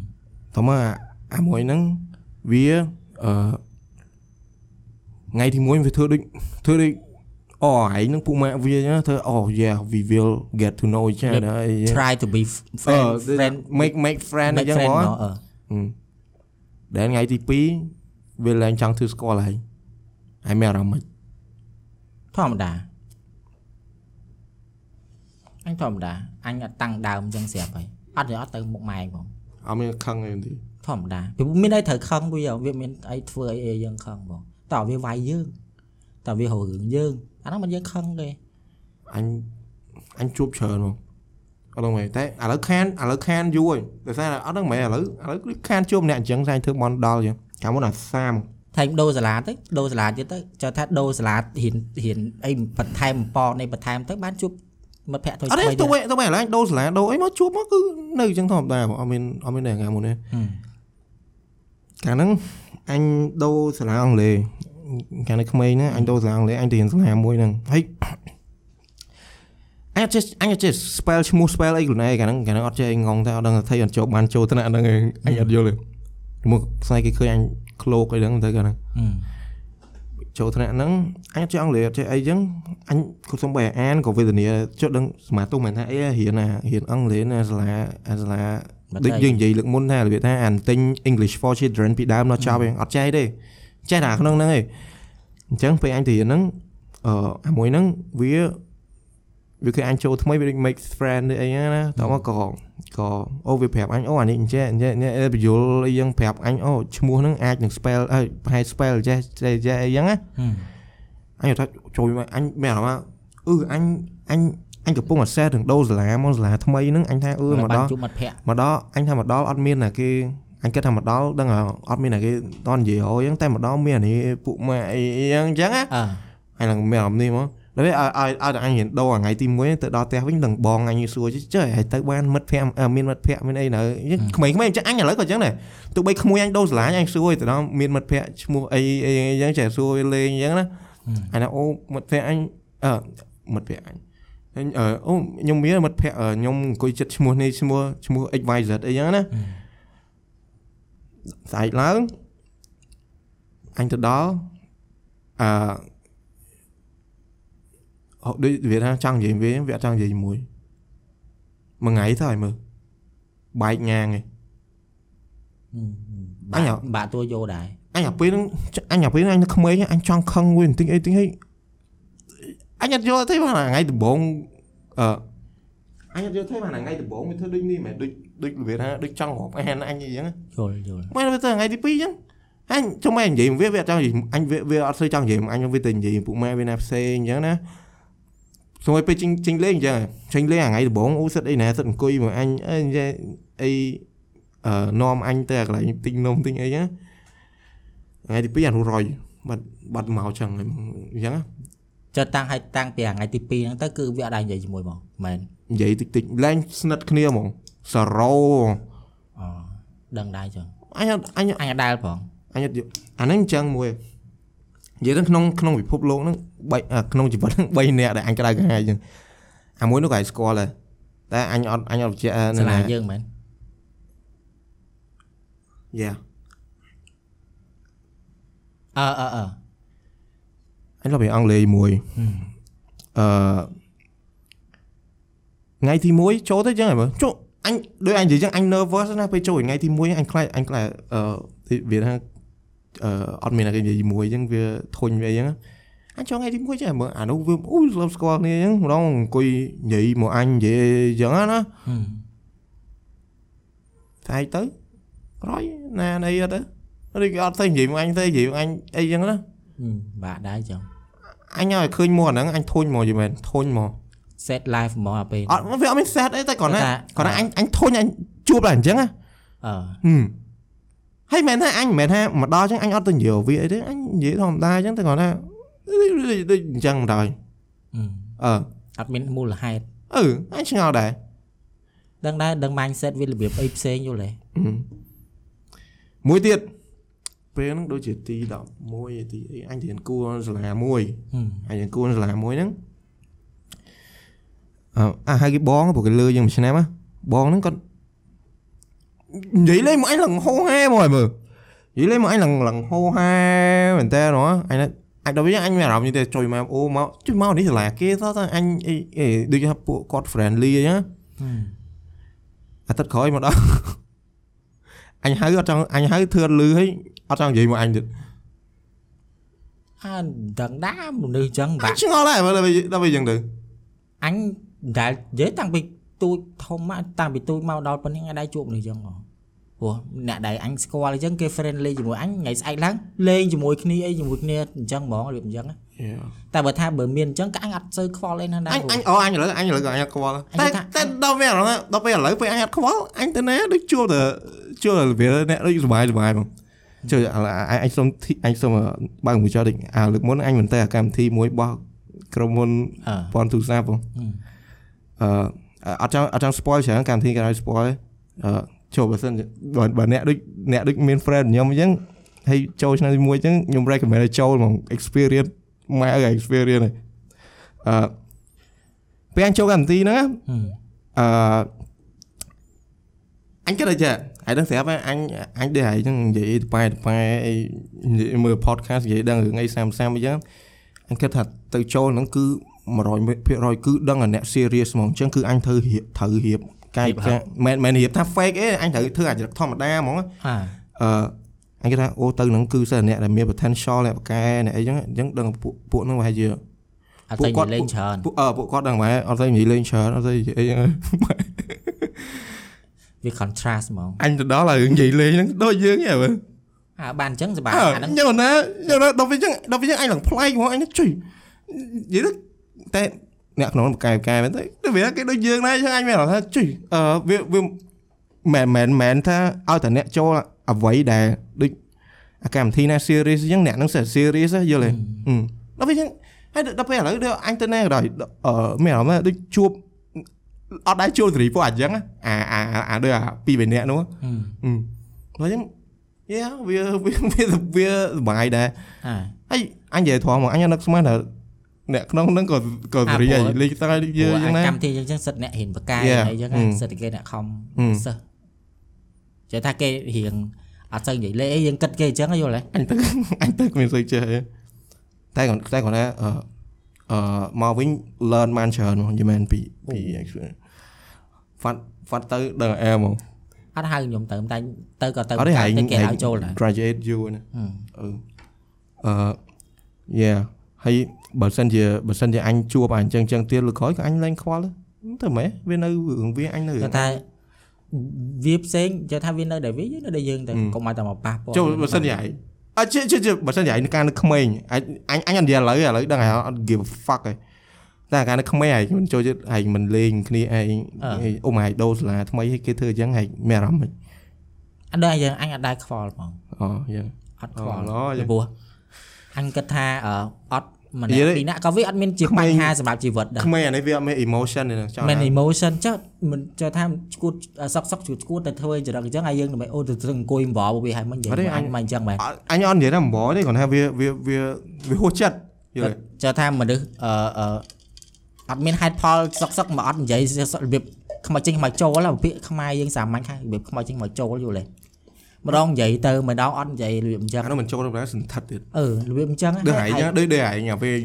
A: តោះមកអាអាមួយហ្នឹងវាអឺថ្ងៃទី1វាធ្វើដូចធ្វើដូចអូឯងហ្នឹងពុកម៉ាក់វាណាធ្វើអូ yeah we will get to know each other អីចឹង
B: try to be
A: អឺ
B: friend friend
A: make make friend អ
B: make
A: ញ្ចឹង
B: friend
A: ហ្មង
B: មកអឺ
A: ហឹមដែលថ្ងៃទី2វាឡើងចង់ធ្វើស្គាល់ហើយ ហើយមានអារម្មណ៍មិន
B: ធម្មតាអញធម្មតាអញអត់តាំងដើមអញ្ចឹងស្រាប់ហើយអត់ទេអត់ទៅមុខម៉ែហ្មង
A: អត់មានខឹងអីទេ
B: ធម្មតាពីព្រោះមានអីត្រូវខឹងវាវាមានអីធ្វើអីអីយើងខឹងបងតើវាវាយយើងតើវារករឿងយើងអាហ្នឹងមិនយើងខឹងទេ
A: អញអញជួបច្រើនហ្មងអត់ដឹងមែនតែឥឡូវខានឥឡូវខានយូរហើយដោយសារតែអត់ដឹងមែនឥឡូវឥឡូវគឺខានជួបម្នាក់អញ្ចឹងស្អែងធ្វើបនដល់អញ្ចឹងកាលមុនអាសាម
B: ថែមដូរសាលាទៅដូរសាលាទៀតទៅចូលថាដូរសាលាហ៊ានហ៊ានអីបន្ថែមបំពណ៌នៃបន្ថែមទៅបានជួបមិត្តភក្តិថ្មី
A: អត់ទេ
B: ថ្មី
A: ទៅវិញទៅវិញឥឡូវអញដូរសាលាដូរអីមកជួបមកគឺនៅអញ្ចឹងធម្មតាបងអត់មានអត់មានតែថ្ងៃមុនទេ
B: ហឹម
A: កាលហ្នឹងអញដូរសាលាអង់គ្លេសកាលនៅក្មេងហ្នឹងអញដូរសាលាអង់គ្លេសអញទៅរៀនសាលាមួយហ្នឹងហើយអញអត់ចេះអញអត់ចេះ spell ឈ្មោះ spell អីខ្លួនឯងកាលហ្នឹងកាលហ្នឹងអត់ចេះអីងងតែអត់ដឹងថាថៃអត់ចូលបានចូលថ្នាក់ហ្នឹងឯងអញអត់យល់ទេមកស្អែកគេឃើញអញ ក្លោកអីហ្នឹងទៅកាលហ្នឹង
B: ហឹម
A: ចូលថ្នាក់ហ្នឹងអញអត់ចេះអង់គ្លេសអត់ចេះអីចឹងអញក៏សំបីអានក៏វេទនាចុះដឹងសមាទុំមិនថាអីរៀនអារៀនអង់គ្លេសណាសាលាអាសាលាដូចយើងនិយាយលើកមុនថារបៀបថាអានទិញ English for Children ពីដើមដល់ចប់ឯងអត់ចេះទេចេះតែក្នុងហ្នឹងឯងអញ្ចឹងពេលអញទៅរៀនហ្នឹងអឺអាមួយហ្នឹងវាវាគឺអញចូលថ្មីវាដូច make friend អីហ្នឹងណាតោះមកក៏ ក៏អូវាប្រាប់អញអូអានេះអញ្ចេះអញ្ចេះនេះបញ្យល់អីយ៉ាងប្រាប់អញអូឈ្មោះហ្នឹងអាចនឹង spell អើប្រហែល spell ចេះចេះចេះអីយ៉ាងណា
B: ហឹម
A: អញថាជួយមកអញមានអារម្មណ៍ថាអឺអញអញអញកំពុងអាសេទាំងដូរសាលាមកសាលាថ្មីហ្នឹងអញថាអឺមក
B: បាន
A: ដល់
B: ជួបមិត្តភក្តិ
A: មកដល់អញថាមកដល់អត់មានណាគេអញគិតថាមកដល់ដឹងថាអត់មានណាគេតន់និយាយហើយហ្នឹងតែមកដល់មានអានេះពួកម៉ាក់អីយ៉ាងអញ្ចឹងណា
B: អឺ
A: អញឡើងមានអារម្មណ៍នេះមក ដល់ពេលឲ្យឲ្យឲ្យតែអញរៀនដូរថ្ងៃទី1ទៅដល់ផ្ទះវិញដឹងបងអញសួរចុះឲ្យទៅបានមិត្តភ័ក្តិអឺមានមិត្តភ័ក្តិមានអីនៅក្មេងៗអញ្ចឹងអញឥឡូវក៏អញ្ចឹងដែរទោះបីក្មួយអញដូរសាលាអញសួរទៅដល់មានមិត្តភ័ក្តិឈ្មោះអីអីអញ្ចឹងចេះសួរលេងអញ្ចឹងណាអញថាអូមិត្តភ័ក្តិអញអឺមិត្តភ័ក្តិអញអញអឺអូខ្ញុំមានមិត្តភ័ក្តិខ្ញុំអង្គុយចិត្តឈ្មោះនេះឈ្មោះឈ្មោះ XYZ អីចឹងណាស្អែកឡើងអញទៅដល់អឺអូ ដូចវាថាចង់និយាយវាវាអត់ចង់និយាយជាមួយមួយថ្ងៃទៅឲ្យមើលបែកញ៉ាងឯងអញ
B: បា
A: ហ៎
B: ក់បាក់តួយោដែរ
A: អញអាពេលហ្នឹងអញអាពេលហ្នឹងអញនៅក្មេងអញចង់ខឹងវាបន្តិចអីតិចហីអញអត់យល់ទេបានថ្ងៃដំបូងអឺអញអត់យល់ទេបានថ្ងៃដំបូងវាធ្វើដូចនេះមែនដូចដូចវាថាដូចចង់រាប់អានអញអីចឹង
B: យល់យល់
A: មកទៅថ្ងៃទី2ចឹងអញចុះមកនិយាយវាវាអត់ចង់និយាយអញវាវាអត់ស្ូវចង់និយាយអញវាទៅនិយាយពួកម៉ែវាណាផ្សេងចឹងណា ស្រួយពេលចេញចេញលេងចឹងចេញលេងអាថ្ងៃដំបូងអូសិតអីណាសិតអង្គុយមកអញអីនិយាយអីអឺនាំអញទៅអាកន្លែងទិញនំទិញអីចឹងថ្ងៃទី2អានោះរយបាត់បាត់មកចឹងអញ្ចឹងណា
B: ចុះតាំងឲ្យតាំងពីថ្ងៃទី2ហ្នឹងទៅគឺវាអត់ដែរនិយាយជាមួយបងមែន
A: និយាយតិចតិចឡើងស្និទ្ធគ្នាហ្មងសារ៉ូ
B: អូដឹងដែរចឹង
A: អញអត់អញ
B: អញអត់ដែលផង
A: អញអត់យល់អាហ្នឹងអញ្ចឹងមួយ និយាយទៅក្នុងក្នុងពិភពលោកហ្នឹងបីអាក្នុងជីវិតហ្នឹង3នាក់ដែលអញក្តៅក្រហាយអញ្ចឹងអាមួយនោះក៏ឯងស្គាល់ដែរតែអញអត់អញអត់បញ្ជាក់
B: សាលាយើងមែន
A: យ៉ា
B: អឺអឺអឺ
A: អញទៅពីអង់គ្លេសមួយអឺថ្ងៃទី1ចូលទៅអញ្ចឹងហ៎មើលចូលអញដូចអញនិយាយអញ្ចឹងអញ nervous ណាពេលចូលថ្ងៃទី1អញខ្លាចអញខ្លាចអឺវាថា អឺអត់មានអ្នកគេនិយាយជាមួយអញ្ចឹងវាធុញវាអញ្ចឹងអញចង់ថ្ងៃទី1ចេះមើលអានោះវាអូស្លាប់ស្គាល់គ្នាអញ្ចឹងម្ដងអង្គុយនិយាយមកអញនិយាយអញ្ចឹងណា
B: ហឹម
A: តែឯងទៅរយណាណីអត់ទៅឬគេអត់ទៅនិយាយមកអញទៅនិយាយមកអញអីចឹងណា
B: ហឹមបាក់ដែរចឹង
A: អញឲ្យឃើញមកអាហ្នឹងអញធុញមកយីមែនធុញមក
B: set live ហ្មងអាពេល
A: អត់វាអត់មាន set អីតែគ្រាន់តែ
B: តែ
A: គ្រាន់តែអញអញធុញអញជួបតែអញ្ចឹងណា
B: អឺ
A: ហឹមហើយមែនថាអញមិនមែនថាមកដល់អញ្ចឹងអញអត់ទៅនិយាយវាអីទេអញនិយាយធម្មតាអញ្ចឹងតែគ្រាន់តែដូចអញ្ចឹងមិនដល់
B: ហឹម
A: អឺ
B: អត់មានមូលហេតុ
A: អឺអញឆ្ងល់ដែរ
B: ដឹងដែរដឹង mindset វារបៀបអីផ្សេងយល់ទេ
A: មួយទៀតពេលហ្នឹងដូចជាទី11ទីអីអញរៀនគួរសាលាមួយ
B: ហឹម
A: អញរៀនគួរសាលាមួយហ្នឹងអើអាហើយគេបងព្រោះគេលើយើងមួយឆ្នាំណាបងហ្នឹងគាត់ និយាយលេងមកអញឡើងហោហែមកហើយមើលនិយាយលេងមកអញឡើងឡើងហោហែមែនតើណោះអញណាអញដល់វិញអញមានអារម្មណ៍នេះទេជួយមកអូមកជួយមកនេះសាលាគេតោះតើអញអីអីដូចថាពួកគាត់ friendly អញ្ចឹងណា
B: ហឹម
A: អាទិត្យក្រោយមកដល់អញហៅអត់ចង់អញហៅធឿនលឺហើយអត់ចង់និយាយមកអញទៀត
B: អើដឹងដែរមនុស្សចឹង
A: អ
B: បា
A: ញ
B: ក់
A: ឆ្ងល់ដែរមើលដល់ពេលដល់ពេលអញ្ចឹងទៅ
B: អញដែលនិយាយតាំងពីទូចធំមកតាំងពីទូចមកដល់ប៉ុណ្្នេះអញដែរជួបមនុស្សចឹងហ៎ ព្រោះអ្នកដែលអញស្គាល់អញ្ចឹងគេ friendly ជាមួយអញថ្ងៃស្អែកឡើងលេងជាមួយគ្នាអីជាមួយគ្នាអញ្ចឹងហ្មងរបៀបអញ្ចឹងណាតែបើថាបើមានអញ្ចឹងក៏អញអត់សូវខ្វល់អីណាស់ដែរ
A: អញ
B: ព្រោះ
A: អញអូអញឥឡូវអញឥឡូវក៏អញអត់ខ្វល់
B: អញ
A: តែ
B: ថា
A: តែដល់ពេលឥឡូវដល់ពេលឥឡូវពេលអញអត់ខ្វល់អញទៅណាដូចជួបតែជួបតែវាអ្នកដូចសុបាយសុបាយហ្មងជួយឥឡូវអញអញសុំធីអញសុំបើកមួយចោលតិចអាលើកមុនអញមិនទៅអាកម្មវិធីមួយបោះក្រុមហ៊ុន
B: អឺ
A: ប៉ុនទូរស័ព្ទហ្មង
B: ហឹម
A: អឺអត់ចង់អត់ចង់ spoil ច្រើនកម្មវិធីគេឲ្យ spoil អឺ ចូលបើសិនជាបើបើអ្នកដូចអ្នកដូចមាន friend ខ្ញុំអញ្ចឹងហើយចូលឆ្នាំទី1អញ្ចឹងខ្ញុំ recommend ឲ្យចូលហ្មង experience មកឲ្យ experience ហើយអឺពេលអញចូលកម្មវិធីហ្នឹងណា
B: ហឹម
A: អឺអញគិតថាចាហើយដឹងស្រាប់ហើយអញអញដូចហើយហ្នឹងនិយាយប៉ែប៉ែអីនិយាយមើល podcast និយាយដឹងរឿងអីសាមសាមអញ្ចឹងអញគិតថាទៅចូលហ្នឹងគឺ100%គឺដឹងអាអ្នក serious ហ្មងអញ្ចឹងគឺអញត្រូវរៀបត្រូវរៀប កាយការមិនមិនរៀបថា fake អីអញត្រូវធ្វើអាចរិតធម្មតាហ្មង
B: អើ
A: អឺអញគិតថាអូទៅហ្នឹងគឺសិស្សអ្នកដែលមាន potential អ្នកបកែអ្នកអីចឹងអញ្ចឹងដឹងពួកពួកហ្នឹងប្រហែលជា
B: អត់ទៅនិយាយលេងច្រើន
A: ពួកអឺពួកគាត់ដឹងម៉ែអត់ទៅនិយាយលេងច្រើនអត់ទៅនិយាយអីចឹង
B: វា contrast ហ្មង
A: អញទៅដល់ហើយនិយាយលេងហ្នឹងដូចយើងហ៎មើល
B: អើបានអញ្ចឹងសប្បាយ
A: អើ
B: អាហ្នឹង
A: ញ៉ឹងណាញ៉ឹងណាដល់ពេលចឹងដល់ពេលចឹងអញឡើងប្លែកហ្មងអញជួយនិយាយទៅតែ អ្នកក្នុងបកែបកែមែនទេតែវាគេដូចយើងដែរចឹងអញមានអារម្មណ៍ថាជួយអឺវាវាមិនមែនមែនថាឲ្យតែអ្នកចូលអ្វីដែលដូចអាកម្មវិធីណា series ចឹងអ្នកហ្នឹងសិត series ហ៎យល់ទេហឹមដល់ពេលចឹងហើយដល់ពេលឥឡូវដល់អញទៅណាក៏ដោយអឺមានអារម្មណ៍ថាដូចជួបអត់ដែរជួបសេរីពួកអញ្ចឹងណាអាអាអាដូចអាពីរបីនាក់នោះ
B: ហឹម
A: អឺដល់ចឹងយ៉ាវាវាវាវាសប្បាយដែរ
B: អើ
A: ហើយអញនិយាយធំមកអញនឹកស្មានថា អ្នកក្នុងហ្នឹងក៏ក៏
B: អា
A: រី
B: ព្រោះ
A: ហើយលេខតែយើ
B: ព្រោះ
A: ចឹងណា
B: កម្មវិធីអញ្ចឹងសិតអ្នកហ៊ានបកកាយ
A: Yeah
B: អីចឹង
A: ហឹម
B: សិតតែគេអ្នកខំ
A: ហឹម
B: សិស្សចេះថាគេរៀងអត់សូវនិយាយលេងអីយើងគិតគេអញ្ចឹងយល់ទេ
A: អញទៅអញទៅគ្មានស្អីចេះទេតែគាត់តែគាត់ថាអឺអឺមកវិញ learn បានច្រើនមកយីមែនពីពី experience ហ្វាត់ហ្វាត់ទៅដល់អែមក
B: អត់ហៅខ្ញុំទៅតែទៅក៏ទៅ
A: អត់ទេហែង
B: ទៅគេហៅចូលដែរ
A: graduate យូរណា
B: ហឹម
A: អឺអឺ yeah ហើយបើសិនជាបើសិនជាអញជួបអញចឹងចឹងទៀតលើក្រោយក៏អញលែងខ្វល់ទៅម៉េះវានៅរឿងវាអញនៅ
B: គាត់ថាវាផ្សេងចេះថាវានៅដែលវាយើងនៅដែលយើងទៅ
A: ហឹម
B: កុំឲ្យតែមកប៉ះពាល់
A: ចូលបើសិនជាឯងអត់ជិជិជិបើសិនជាឯងការនៅក្មេងអញអញអញអត់និយាយឥឡូវឥឡូវដឹងហើយអត់ give a fuck ទេតែការនៅក្មេងឯងមិនចូលចិត្តឯងមិនលេងគ្នាឯងអ៊ុំឯងដូរសាលាថ្មីឲ្យគេធ្វើអញ្ចឹងឯងមានអារម្មណ៍មិន
B: អត់ដែរយើងអញអត់ដែរខ្វល់ផង
A: អូយ៉ាង
B: អត់ខ្វល់
A: អូឡ
B: ពីព្រោះ អញគិតថាអឺអត់ម្និ
A: យា
B: នាក់
A: យ
B: ពីរនាក់ក៏វាអត់មានជា
A: ក្មេង
B: បញ្ហាសម្រាប់ជីវិតដែរ
A: ក្មេងអានេះវាអត់មាន emotion ទេចង់
B: មែន
A: ថា
B: emotion ចុះមិនចុះថាឈួតសក់សក់ឈួតឈួតតែធ្វើចរិតអញ្ចឹងហើយយើងដើម្បីអូទៅទៅអង្គុយអង្វរវាហើយមិននិយាយអញមិនអញ្ចឹងមែន
A: អត់អញអត់និយាយថាអំបរទេគាត់ថាវាវាវាវាហួសចិត្តយល់ទេ
B: ចុះថាមនុស្សអឺអឺអត់មានហេតុផលសក់សក់មកអត់និយាយរបៀបខ្មៅចេញខ្មៅចូលហ៎ពាក្យខ្មែរយើងសាមញ្ញខារបៀបខ្មៅចេញខ្មៅចូលយល់ទេ ម្ដងនិយាយទៅម្ដងអត់និយាយរបៀបអញ្ចឹង
A: អានោះមិនចូលទៅដល់សន្ធិដ្ឋទៀត
B: អឺរបៀបអញ្ចឹង
A: ដូចឯងចឹងដូចដូចឯងអាពេល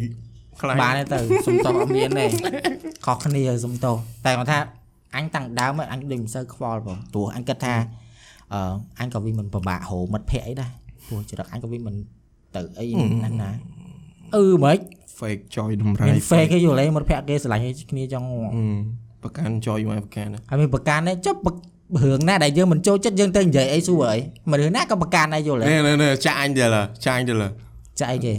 A: ខ្លាច
B: បានទេទៅសុំតោះអត់មានទេខុសគ្នាសុំតោះតែគាត់ថាអញតាំងដើមមកអញដូចមិនសូវខ្វល់បងព្រោះអញគិតថាអឺអញក៏វាមិនពិបាករមិត្តភ័ក្ដិអីដែរព្រោះចរិតអញក៏វាមិនទៅអីណាស់ណាអឺមិន
A: fake joy តម្រៃ
B: មាន fake គេយល់ទេមិត្តភ័ក្ដិគេស្រឡាញ់គ្នាចង់
A: អឺប្រកាន់ joy មកប្រកាន់ណា
B: ហើយមានប្រកាន់ទេចុះ រឿងណាដែលយើងមិនចូលចិត្តយើងទៅនិយាយអីសួរអីមិនរឿងណាក៏ប្រកាន់ដែរយល់ទេ
A: នេះនេះនេះចាក់អញទៅលើចាក់អញទៅលើ
B: ចាអីគេ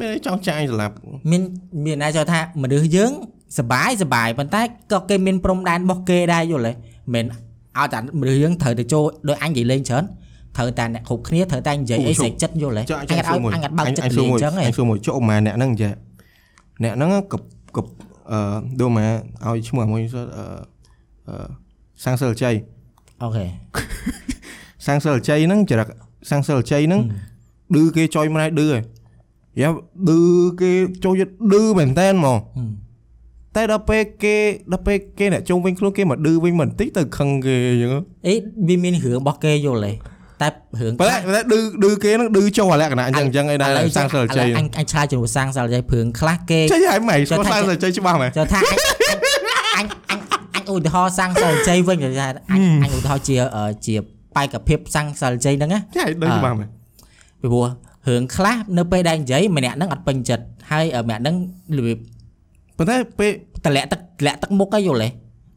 A: មានចង់ចាក់អញសម្លាប់
B: មានមានណាចូលថាមនុស្សយើងសបាយសបាយប៉ុន្តែក៏គេមានព្រំដែនរបស់គេដែរយល់ទេមិនឲ្យតែមនុស្សយើងត្រូវទៅចូលដោយអញនិយាយលេងច្រើនត្រូវតែអ្នកគ្រប់គ្នាត្រូវតែនិយាយអីស្រេចចិត្តយល់ទេ
A: ចាក់
B: អញអត់ឲ្យអញអត់បើកចិត្តលេងអញ្ចឹង
A: អ
B: ឯង
A: ញសួរមួយចុះម៉ែអ្នកហ្នឹងចាអ្នកហ្នឹងកបកបអឺដូចម៉ែឲ្យឈ្មោះមួយអឺអឺ សាំងសិលជ័យ
B: អូខេ
A: សាំងសិលជ័យហ្នឹងចរិតសាំងសិលជ័យហ្នឹងឌឺគេចុយម្នាក់ឌឺហើយយ៉ាឌឺគេចូលចិត្តឌឺមែនតើហ្មងតែដល់ពេលគេដល់ពេលគេអ្នកជុំវិញខ្លួនគេមកឌឺវិញមិនតិចទៅខឹងគេអញ្ចឹង
B: អីវាមានរឿងរបស់គេយល់ទេតែរឿង
A: ប៉ុន្តែប៉ុន្តែឌឺឌឺគេហ្នឹងឌឺចូលអាលក្ខណៈអញ្ចឹងអញ្ចឹងឯណាសាំងសិលជ័យ
B: អញអញឆ្លើយជំនួសសាំងសិលជ័យព្រឹងខ្លះគេ
A: ជ័យហើយម៉េចស្គាល់សាំងសិលជ័យច្បាស់ម៉េច
B: ចូលថាអញអញអញអញ ឧទាហរណ៍សាំងសិលជ័យវិញគេថាអញអញឧទាហរណ៍ជាអឺជាបែកភាពសាំងសិលជ័យហ្នឹងណា
A: ចៃដឹងច្បាស់ម៉េច
B: ពីព្រោះរឿងខ្លះនៅពេលដែលនិយាយម្នាក់ហ្នឹងអត់ពេញចិត្តហើយម្នាក់ហ្នឹងរបៀប
A: ប៉ុន្តែពេល
B: តម្លាក់ទឹកតម្លាក់ទឹកមុខហ្នឹងយល់ទេ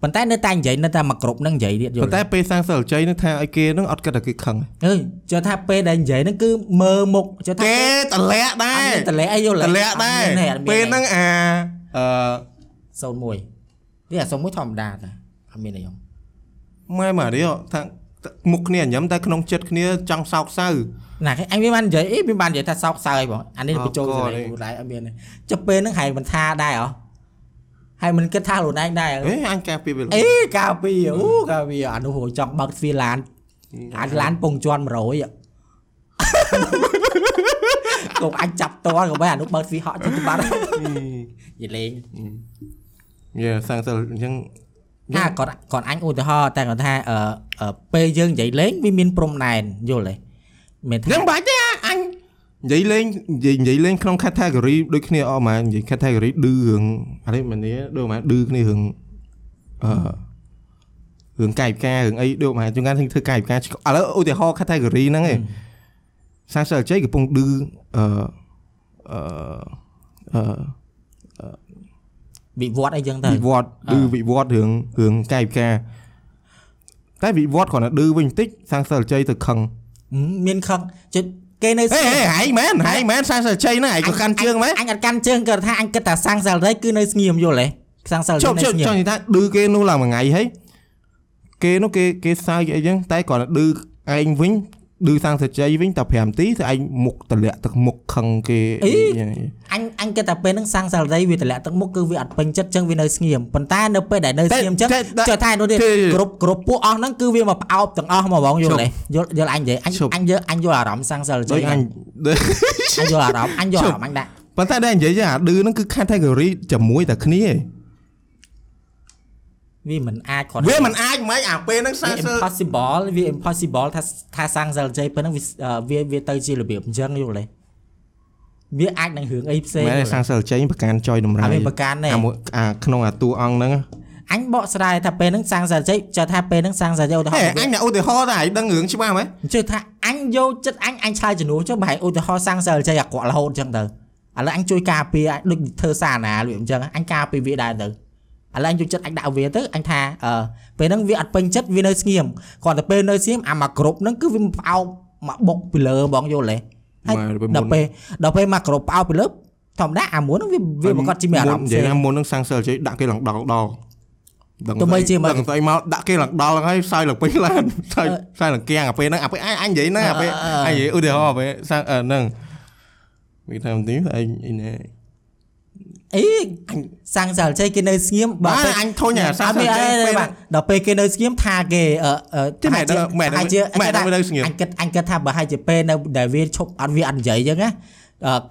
B: ប៉ុន្តែនៅតែនិយាយនៅតែមកគ្រប់ហ្នឹងនិយាយទៀតយល់
A: ប៉ុន្តែពេលសាំងសិលជ័យនឹងថាឲ្យគេនឹងអត់គិតថាគេខឹង
B: អើយចូលថាពេលដែលនិយាយហ្នឹងគឺមើលមុខចូលថា
A: គេតលាក់ដែរ
B: អត់មានតម្លាក់អីយល់
A: តលាក់ដែរពេលហ្នឹងអាអឺ
B: 01 នេះអា01ធម្មតាតាអត់មានអីខ្ញុំ
A: ម៉ែម៉ារីថាមុខគ្នាញ៉ាំតែក្នុងចិត្តគ្នាចង់សោកសៅ
B: ណាគេអញមានបាននិយាយអីមានបាននិយាយថាសោកសើអីបងអានេះ
A: អ่า
B: បញ្ចូល
A: ក៏
B: សលេ
A: នេះ
B: ងខ្លួនឯងអត់មានទេចុះពេលហ្នឹងហើយមិនថាដែរហ៎ហើយមិនគិតថាខ្លួនឯងដែរហ៎
A: អេអញការពីវា
B: អេកាលពីអូកាលពីអានោះហូចង់បើកទ្វារឡានអាចឡានពងជន់100ហ៎កុំអញចាប់តល់ក៏មិនអានោះបើកទ្វារហក់ចិត្តបាត់យីលេង
A: យ៉ាសាំងសិលអញ្ចឹង
B: ណាគាត់គាត់អញឧទាហរណ៍តែគាត់ថាអឺអឺពេលយើងនិយាយលេងវាមានព្រំដែនយល់ទេមិនថា
A: ហ្នឹងបាច់ទេអញនិយាយលេងនិយាយនិយាយលេងក្នុង category ដូចគ្នាអស់ម៉ែនិយាយ category ឌឺរឿងអានេះមិននេះដូចម៉ែឌឺគ្នារឿងអឺរឿងកាយវិការរឿងអីដូចម៉ែជួនកាលធ្វើកាយវិការឆ្កឥឡូវឧទាហរណ៍ category ហ្នឹងឯងសាស្ត្រជ័យកំពុងឌឺអឺអឺអឺ
B: វិវត្តអីចឹងទៅ
A: វិវត្តឌឺវិវត្តរឿងរឿងកាយវិការតែវិវត្តគ្រាន់តែឌឺវិញបន្តិចសាស្ត្រជ័យទៅខឹង
B: ហឹមមានខឹងចិត្តគេនៅ
A: ហេហេហែងមែនហែងមែនសាស្ត្រជ័យហ្នឹងឯងក៏កាន់ជើងមែន
B: អញអត់កាន់ជើងគាត់ថាអញគិតថាសាំងសាល់រីគឺនៅស្ងៀមយល់ទេសាំងសាល់រី
A: ជប់
B: នៅ
A: ជប់
B: ស្ងៀ
A: ច
B: ម
A: ង់និយាយថាឌឺគេនោះឡើងមួយថ្ងៃហើយគេនោះគេគេសើចអីចឹងតែគ្រាន់តែឌឺឯងវិញ ឌឺសាស្ត្រជ័យវិញតែ5នាទីទៅឯងមុខតម្លាក់ទឹកមុខខឹងគេ
B: អញអញគិតថាពេលហ្នឹងសាំងសាល់រីវាតម្លាក់ទឹកមុខគឺវាអត់ពេញចិត្តចឹងវានៅស្ងៀមប៉ុន្តែនៅពេលដែលនៅស្ងៀមចឹងចុះថានោះទៀតគ្រប់គ្រប់ពួកអស់ហ្នឹងគឺវាមកផ្អោបទាំងអស់មកបងយល់ទេយល់យល់អញនិយាយអញអញយកអញយកអារម្មណ៍សាំងសាល់រី
A: ដូចអញ
B: អញយកអារម្មណ៍អញយកអារម្មណ៍អញដាក់
A: ប៉ុន្តែដែលនិយាយចឹងអាឌឺហ្នឹងគឺ category ជាមួយតែគ្នាឯង
B: វាមិនអាចគាត់
A: វាមិនអាចមិនអាពេលហ្នឹង
B: វា
A: សាសើ
B: impossible វា impossible ថាថាសាំងសាល់រីពេលហ្នឹងវាវាវាទៅជារបៀបអញ្ចឹងយល់ទេវាអាចនឹងរឿងអីផ្សេង
A: មែនសាំងសិលចេញប្រកាន់ចយតម្រៃ
B: អត់មានប្រកាន់ទេ
A: អាមួយអាក្នុងអាតួអង្គហ្នឹង
B: អញបកស្រាយថាពេលហ្នឹងសាំងសាល់រីចោះថាពេលហ្នឹងសាំងសាល់រីឧទាហ
A: ហេ
B: រណ៍
A: អញអ្នកឧទាហរណ៍តែឯងដឹងរឿងច្បាស់ហ្មង
B: ជឿថាអញយកចិត្តអញអញឆ្លើយជំនួសចុះប្រហែលឧទាហរណ៍សាំងសាល់រីអាក្រក់រហូតអញ្ចឹងទៅឥឡូវអញជួយការពារអញដូចធ្វើសារណាលួចអញ្ចឹងអញការពារវាដែរទៅ ឥឡូវអញយកចិត្តអញដាក់វាទៅអញថាអឺពេលហ្នឹងវាអត់ពេញចិត្តវានៅស្ងៀមគ្រាន់តែពេលនៅស្ងៀមអាមកគ្រប់ហ្នឹងគឺវាមកផ្អោបមកបុកពីលើបងយល់ទេហើយដល់ពេលដល់ពេលមកគ្រប់ផ្អោបពីលើធម្មតាអាមួយហ្នឹងវាវាប្រកាសជាមានអារម្មណ៍
A: និ
B: ផ្សេ
A: យាយ
B: ង
A: ថាមុនហ្នឹងសាំងសិលចេញដាក់គេឡើងដល់ដល់ដឹង
B: ទោះបីជាមិន
A: ដឹងស្អីមកដាក់គេឡើងដល់ហើយសើចឡើងពេញឡានសើចសើចឡើងគៀងអាពេលហ្នឹងអាពេលអញអញនិយាយហ្នឹងអាពេលអញនិយាយឧទាហរណ៍អាពេលសាំងអឺហ្នឹងវាថាមិនទីអញអីណែ
B: អីសាំងសាល់ជ័យគេនៅស្ងៀម
A: បាទ
B: ពេល
A: អញធុញអាសាំង
B: អត់
A: សិ
B: មាន
A: ល
B: អី
A: ចេញ
B: ទេ
A: ពេល
B: បាទដល់ពេលគេនៅស្ងៀមថាគេអឺអឺ
A: ទេមែនដឹងមែនដឹង
B: ហាក់ជា
A: មែនដឹងវានៅស្ងៀម
B: អញគិតអញគិតថាបើហើយជាពេលនៅដែលវាឈប់អត់វាអត់និយាយអញ្ចឹងណាអឺ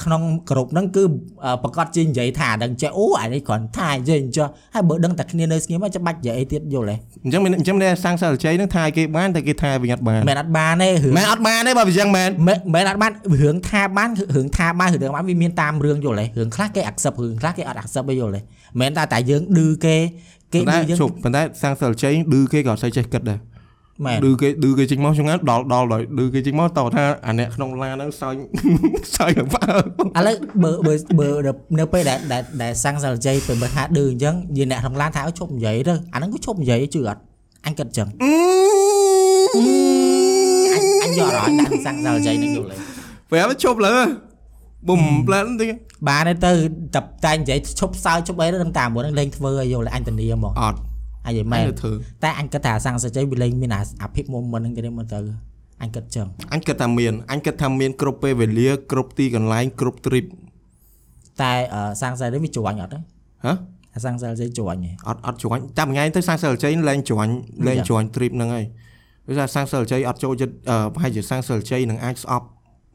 B: ក្នុងក្រុមហ្នឹងគឺអឺប្រកាសជានិយាយថាដឹងចេះអូអានេះគ្រាន់ថានិយាយអញ្ចឹងហើយបើដឹងតែគ្នានៅស្ងៀមហើយច្បាច់និយាយអីទៀតយល់ទេ
A: អញ្ចឹងមានអញ្ចឹងតែសាំងសិលចេញហ្នឹងថាគេបានតែគេថាវាអត់បាន
B: មែនអត់បានទេរឿង
A: មែនអត់បានទេបើវាអញ្ចឹងមែន
B: មែនមែនអត់បានរឿងថាបានគឺរឿងថាបានរឿងបានវាមានតាមរឿងយល់ទេរឿងខ្លះគេ accept រឿងខ្លះគេអត់ accept ទេយល់ទេមែនតែតែយើងឌឺគេគេ
A: ប៉ុន្តែ
B: ឌឺយើង
A: ជប់ប៉ុន្តែសាំងសិលចេញឌឺគេក៏អត់សូវចេះគិតដែរ
B: មែន
A: ឌឺគេឌឺគេចេញមកចង្អាដល់ដល់ដល់ឌឺគេចេញមកតោះថាអាអ្នកក្នុងឡានហ្នឹងសើចសើចឡើងបើ
B: ឥឡូវបើបើបើនៅពេលដែលដែលដែលសាំងសាល់ជ័យពេលបើថាឌឺអញ្ចឹងយីអ្នកក្នុងឡានថាឲ្យឈប់និយាយទៅអាហ្នឹងក៏ឈប់និយាយជឿអត់អញគិតចឹង
A: អឺ
B: អញអញយកអារម្មណ៍ដាក់សាំងសាល់ជ័យនឹងយល់ទេ
A: ប្រាប់ជប់លើបុំផ្លែនតិច
B: បានទេទៅតែតែនិយាយឈប់សើចឈប់អីទៅតាមមុននឹងលេងធ្វើឲ្យយល់ទេអញធានាហ្មង
A: អត់
B: អញនិយាយ
A: មែ
B: មែ
A: ន
B: ន
A: ធ្វើ
B: តែអញគិតថាសាំងសាល់ជ័យវាលេងមានអាអាភិបមុំមិនហ្នឹងទៅមើលទៅអញគិតចឹង
A: អញគិតថាមានអញគិតថាមានគ្រប់ពេលវេលាគ្រប់ទីកន្លែងគ្រប់ trip
B: តែអឺសាំងសាល់នេះវាជួញអត់ទេ
A: ហ៎
B: អាសាំងសាល់ជ័យជួញទេ
A: អត់អត់ជួញចាំមួយថ្ងៃទៅសាំងសិលជ័យលែងជួញលែងជួញ trip ហ្នឹងហើយវាថាសាំងសិលជ័យអត់ចូលចិត្តអឺប្រហែលជាសាំងសិលជ័យនឹងអាចស្អប់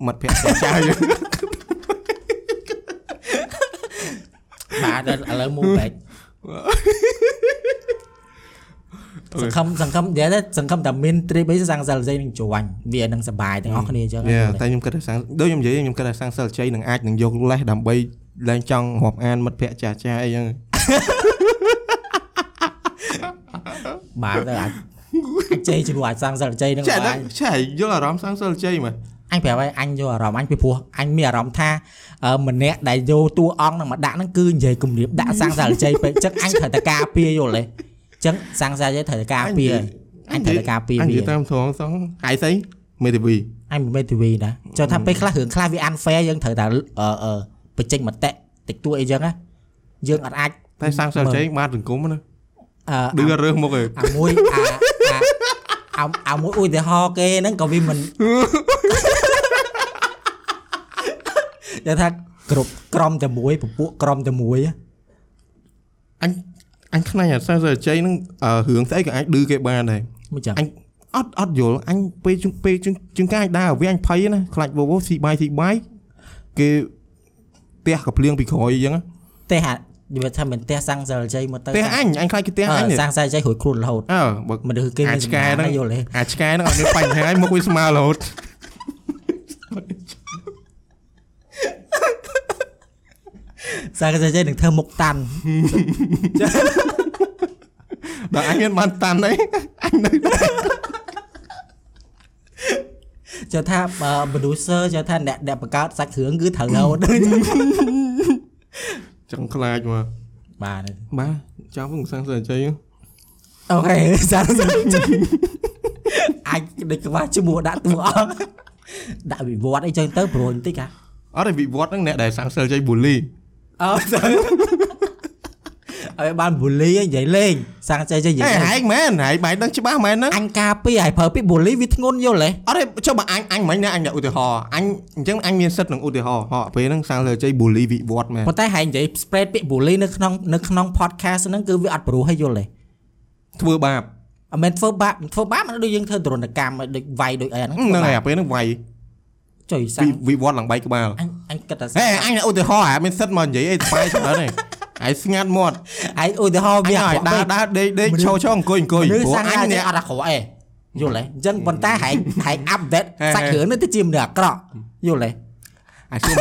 A: មិត្តភក្តិចាស់យើង
B: បាទឥឡូវ move back សង្ឃឹមសង្ឃឹមនិយាយទៅសង្ឃឹមតែមាន trip អីសាំងសាល់ជ័យនឹងជួញវានឹងសុបាយទាំងអស់គ្នាអញ្ចឹង
A: យេតែខ្ញុំគិតថាសាំងដូចខ្ញុំនិយាយខ្ញុំគិតថាសាំងសិលជ័យនឹងអាចនឹងយកលេសដើម្បីលែងចង់រាប់អានមិត្តភក្តិចាស់ចាស់អីចឹង
B: បាទទៅអាចអាចជ័យជំនួសអាចសាំងសាល់ជ័យនឹង
A: ចា
B: បា
A: ដល់ឆែយល់អារម្មណ៍សាំងសិលជ័យមក
B: អញប្រាប់ឲ្យអញយកអារម្មណ៍អញពីព្រោះអញមានអារម្មណ៍ថាអឺម្នាក់ដែលយកតួអង្គនឹងមកដាក់ហ្នឹងគឺនិយាយគំរាមដាក់សាំងសាល់ជ័យពេកអញ្ចឹងអញត្រូវតែការពារយល់ទេអញ្ចឹងសាំងសាល់ជ័យត្រូវតែការពារហើយអញត្រូវតែការពារ
A: អញនិ
B: វា
A: យាយតាមត្រង់សងកាយស្អីមេធាវី
B: អញមិនមែន TV ណាចុះថាពេលខ្លះរឿងខ្លះវា unfair យើងត្រូវតែអឺអឺបញ្ចេញមតិតិចតួចអីចឹងណាយើងអត់អាច
A: តែសាំងសិលជ័យបានសង្គមណា
B: អឺ
A: ឌឺរើសមុខឯង
B: អាមួយអាអាអាអាមួយឧទាហរណ៍គេហ្នឹងក៏វាមិនតែថាគ្រប់ក្រុមតែមួយពពួកក្រុមតែមួយណា
A: អញ អញខ្លាចអាសាំងសិលជ័យហ្នឹងអឺរឿងស្អីក៏អាចឌឺគេបានដែរ
B: មិនចឹង
A: អញអត់អត់យល់អញពេលជើងពេលជើងជើងកាយដើរវាអញភ័យណាខ្លាចវោវស៊ីបាយស៊ីបាយគេផ្ទះក៏ភ្លៀងពីក្រោយអញ្ចឹងណា
B: ទេហានិយាយថាមិនទេសាំងសាល់ជ័យមកទៅ
A: ផ្ទះអញអញខ្លាចគេផ្ទះអញ
B: អឺសាំងសាល់ជ័យរួចខ្លួនរហូត
A: អើបើ
B: មនុស្សគេមាន
A: អាឆ្កែហ្នឹង
B: យល់ទេ
A: អាឆ្កែហ្នឹងអត់មានបញ្ហាហើយមុខវាស្មើរហូត
B: សាំងសាល់ជ័យនឹងធ្វើមុខតាន់
A: ដល់អញមានបានតាន់អីអញនៅ
B: ចុះថាបើ producer ចុះថាអ្នកអ្នកបង្កើតសាច់គ្រឿងគឺត្រូវរហូត
A: ចង់ខ្លាចមក
B: បាទ
A: បាទចាំវិញសាំងសិលជ័យ
B: អូខេសាំងសាល់ជ័យអាចដូចក្បាស់ជាមួយដាក់តួអង្គដាក់វិវត្តអីចឹងទៅប្រួយបន្តិចហ่ะ
A: អត់ឯវិវត្តហ្នឹងអ្នកដែលសាំងសិលជ័យបូលី
B: អើទៅឲ្យបានបូលីនិយាយលេងសាំងសាល់ជ័យនិ
A: ហេ
B: យាយលេង
A: ហែងមែនហែងបែរដឹងច្បាស់មែនហ្នឹង
B: អញការពីឲ្យប្រើពីបូលីវាធ្ងន់យល់ទេ
A: អត់ទេចុះបើអញអញមិនណាអញដាក់ឧទាហរណ៍អញអញ្ចឹងអញមានសិទ្ធិនឹងឧទាហរណ៍ហ៎ពេលហ្នឹងសាំងសិលជ័យបូលីវិវត្តមែន
B: ប៉ុន្តែហែងនិយាយ spread ពាក្យ bully នៅក្នុងនៅក្នុង podcast ហ្នឹងគឺវាអត់ព្រោះឲ្យយល់ទេ
A: ធ្វើបាប
B: អត់មែនធ្វើបាបធ្វើបាបមិនដូចយើងធ្វើទរណកម្មឲ្យដូចវាយដូចអីហ្នឹង
A: ហ្នឹងហើយអាពេលហ្នឹងវាយ
B: ចុយសាំ
A: វិ
B: ង
A: វិវត្តឡើងបែកក្បាល
B: អញ អញគិតថា
A: ហេអញឧទាហរណ៍អាមានសិទ្ធមកនិយាយអីស្បាយច្រើនទេហើយស្ងាត់មាត់
B: ឯងឧទាហរណ៍
A: អញ
B: វា
A: ឲ្យ
B: អាក្រក់
A: ដើរ
B: ពេក
A: ដើរដេកដេកឈរឈរអង្គុយអង្គុយ
B: មនុស្ស
A: ព្រោះ
B: សាំង
A: អ
B: អញ
A: ញ
B: នេះ
A: នេះ
B: អត់អាក្រក់អេយល់ទេអញ្ចឹងប៉ុន្តែហែងហែង update
A: ហេ
B: សាច់គ្រឿងនេះទៅជាមនុស្សអាក្រក់យល់ទេ
A: អាជុំ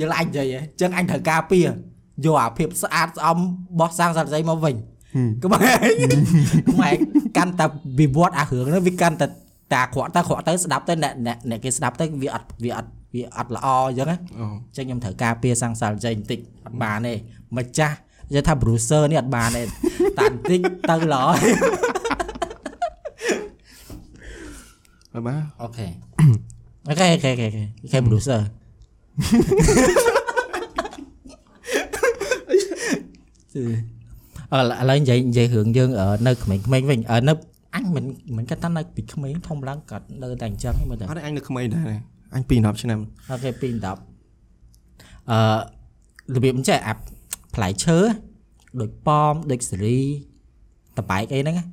B: យល់អញនិយាយហ៎អញ្ចឹងអញត្រូវការពារយកអាភាពស្អាតស្អំរបស់សាំងសរសៃមកវិញកុំហែងកុំហែងកាន់តែវិវត្តអារឿងនេះវាកាន់តែតែអាក្រក់ទៅអាក្រក់ទៅស្ដាប់ទៅអ្នកអ្នកអ្នកគេស្ដាប់ទៅវាអត់វាអត់ វាអត់ល្អអញ្ចឹងណា
A: អូ
B: អញ្ចឹងខ្ញុំត្រូវការពារសាំងសាល់ជ័យបន្តិចអត់បានទេម្ចាស់និយាយថា bruiser នេះអត់បានទេតាន់តិចទៅល្អហើយ
A: បាទបាទ
B: អូខេអូខេអូខេអូខេអូខេ bruiser អឺឥឡូវនិយាយនិយាយរឿងយើងអឺនៅក្មេងៗវិញអឺនៅអញមិនមិនគាត់ថានៅពីក្មេងធំឡើងក៏នៅតែអញ្ចឹងហ្នឹងមើលទៅ
A: អត់ទេអញនៅក្មេងដែរ អញពី10ឆ្នាំ
B: អូខេ2 10អឺរបៀបអញ្ចឹងអាផ្លែឈើដូចប៉មដូចសេរីតបែកអីហ្នឹងណា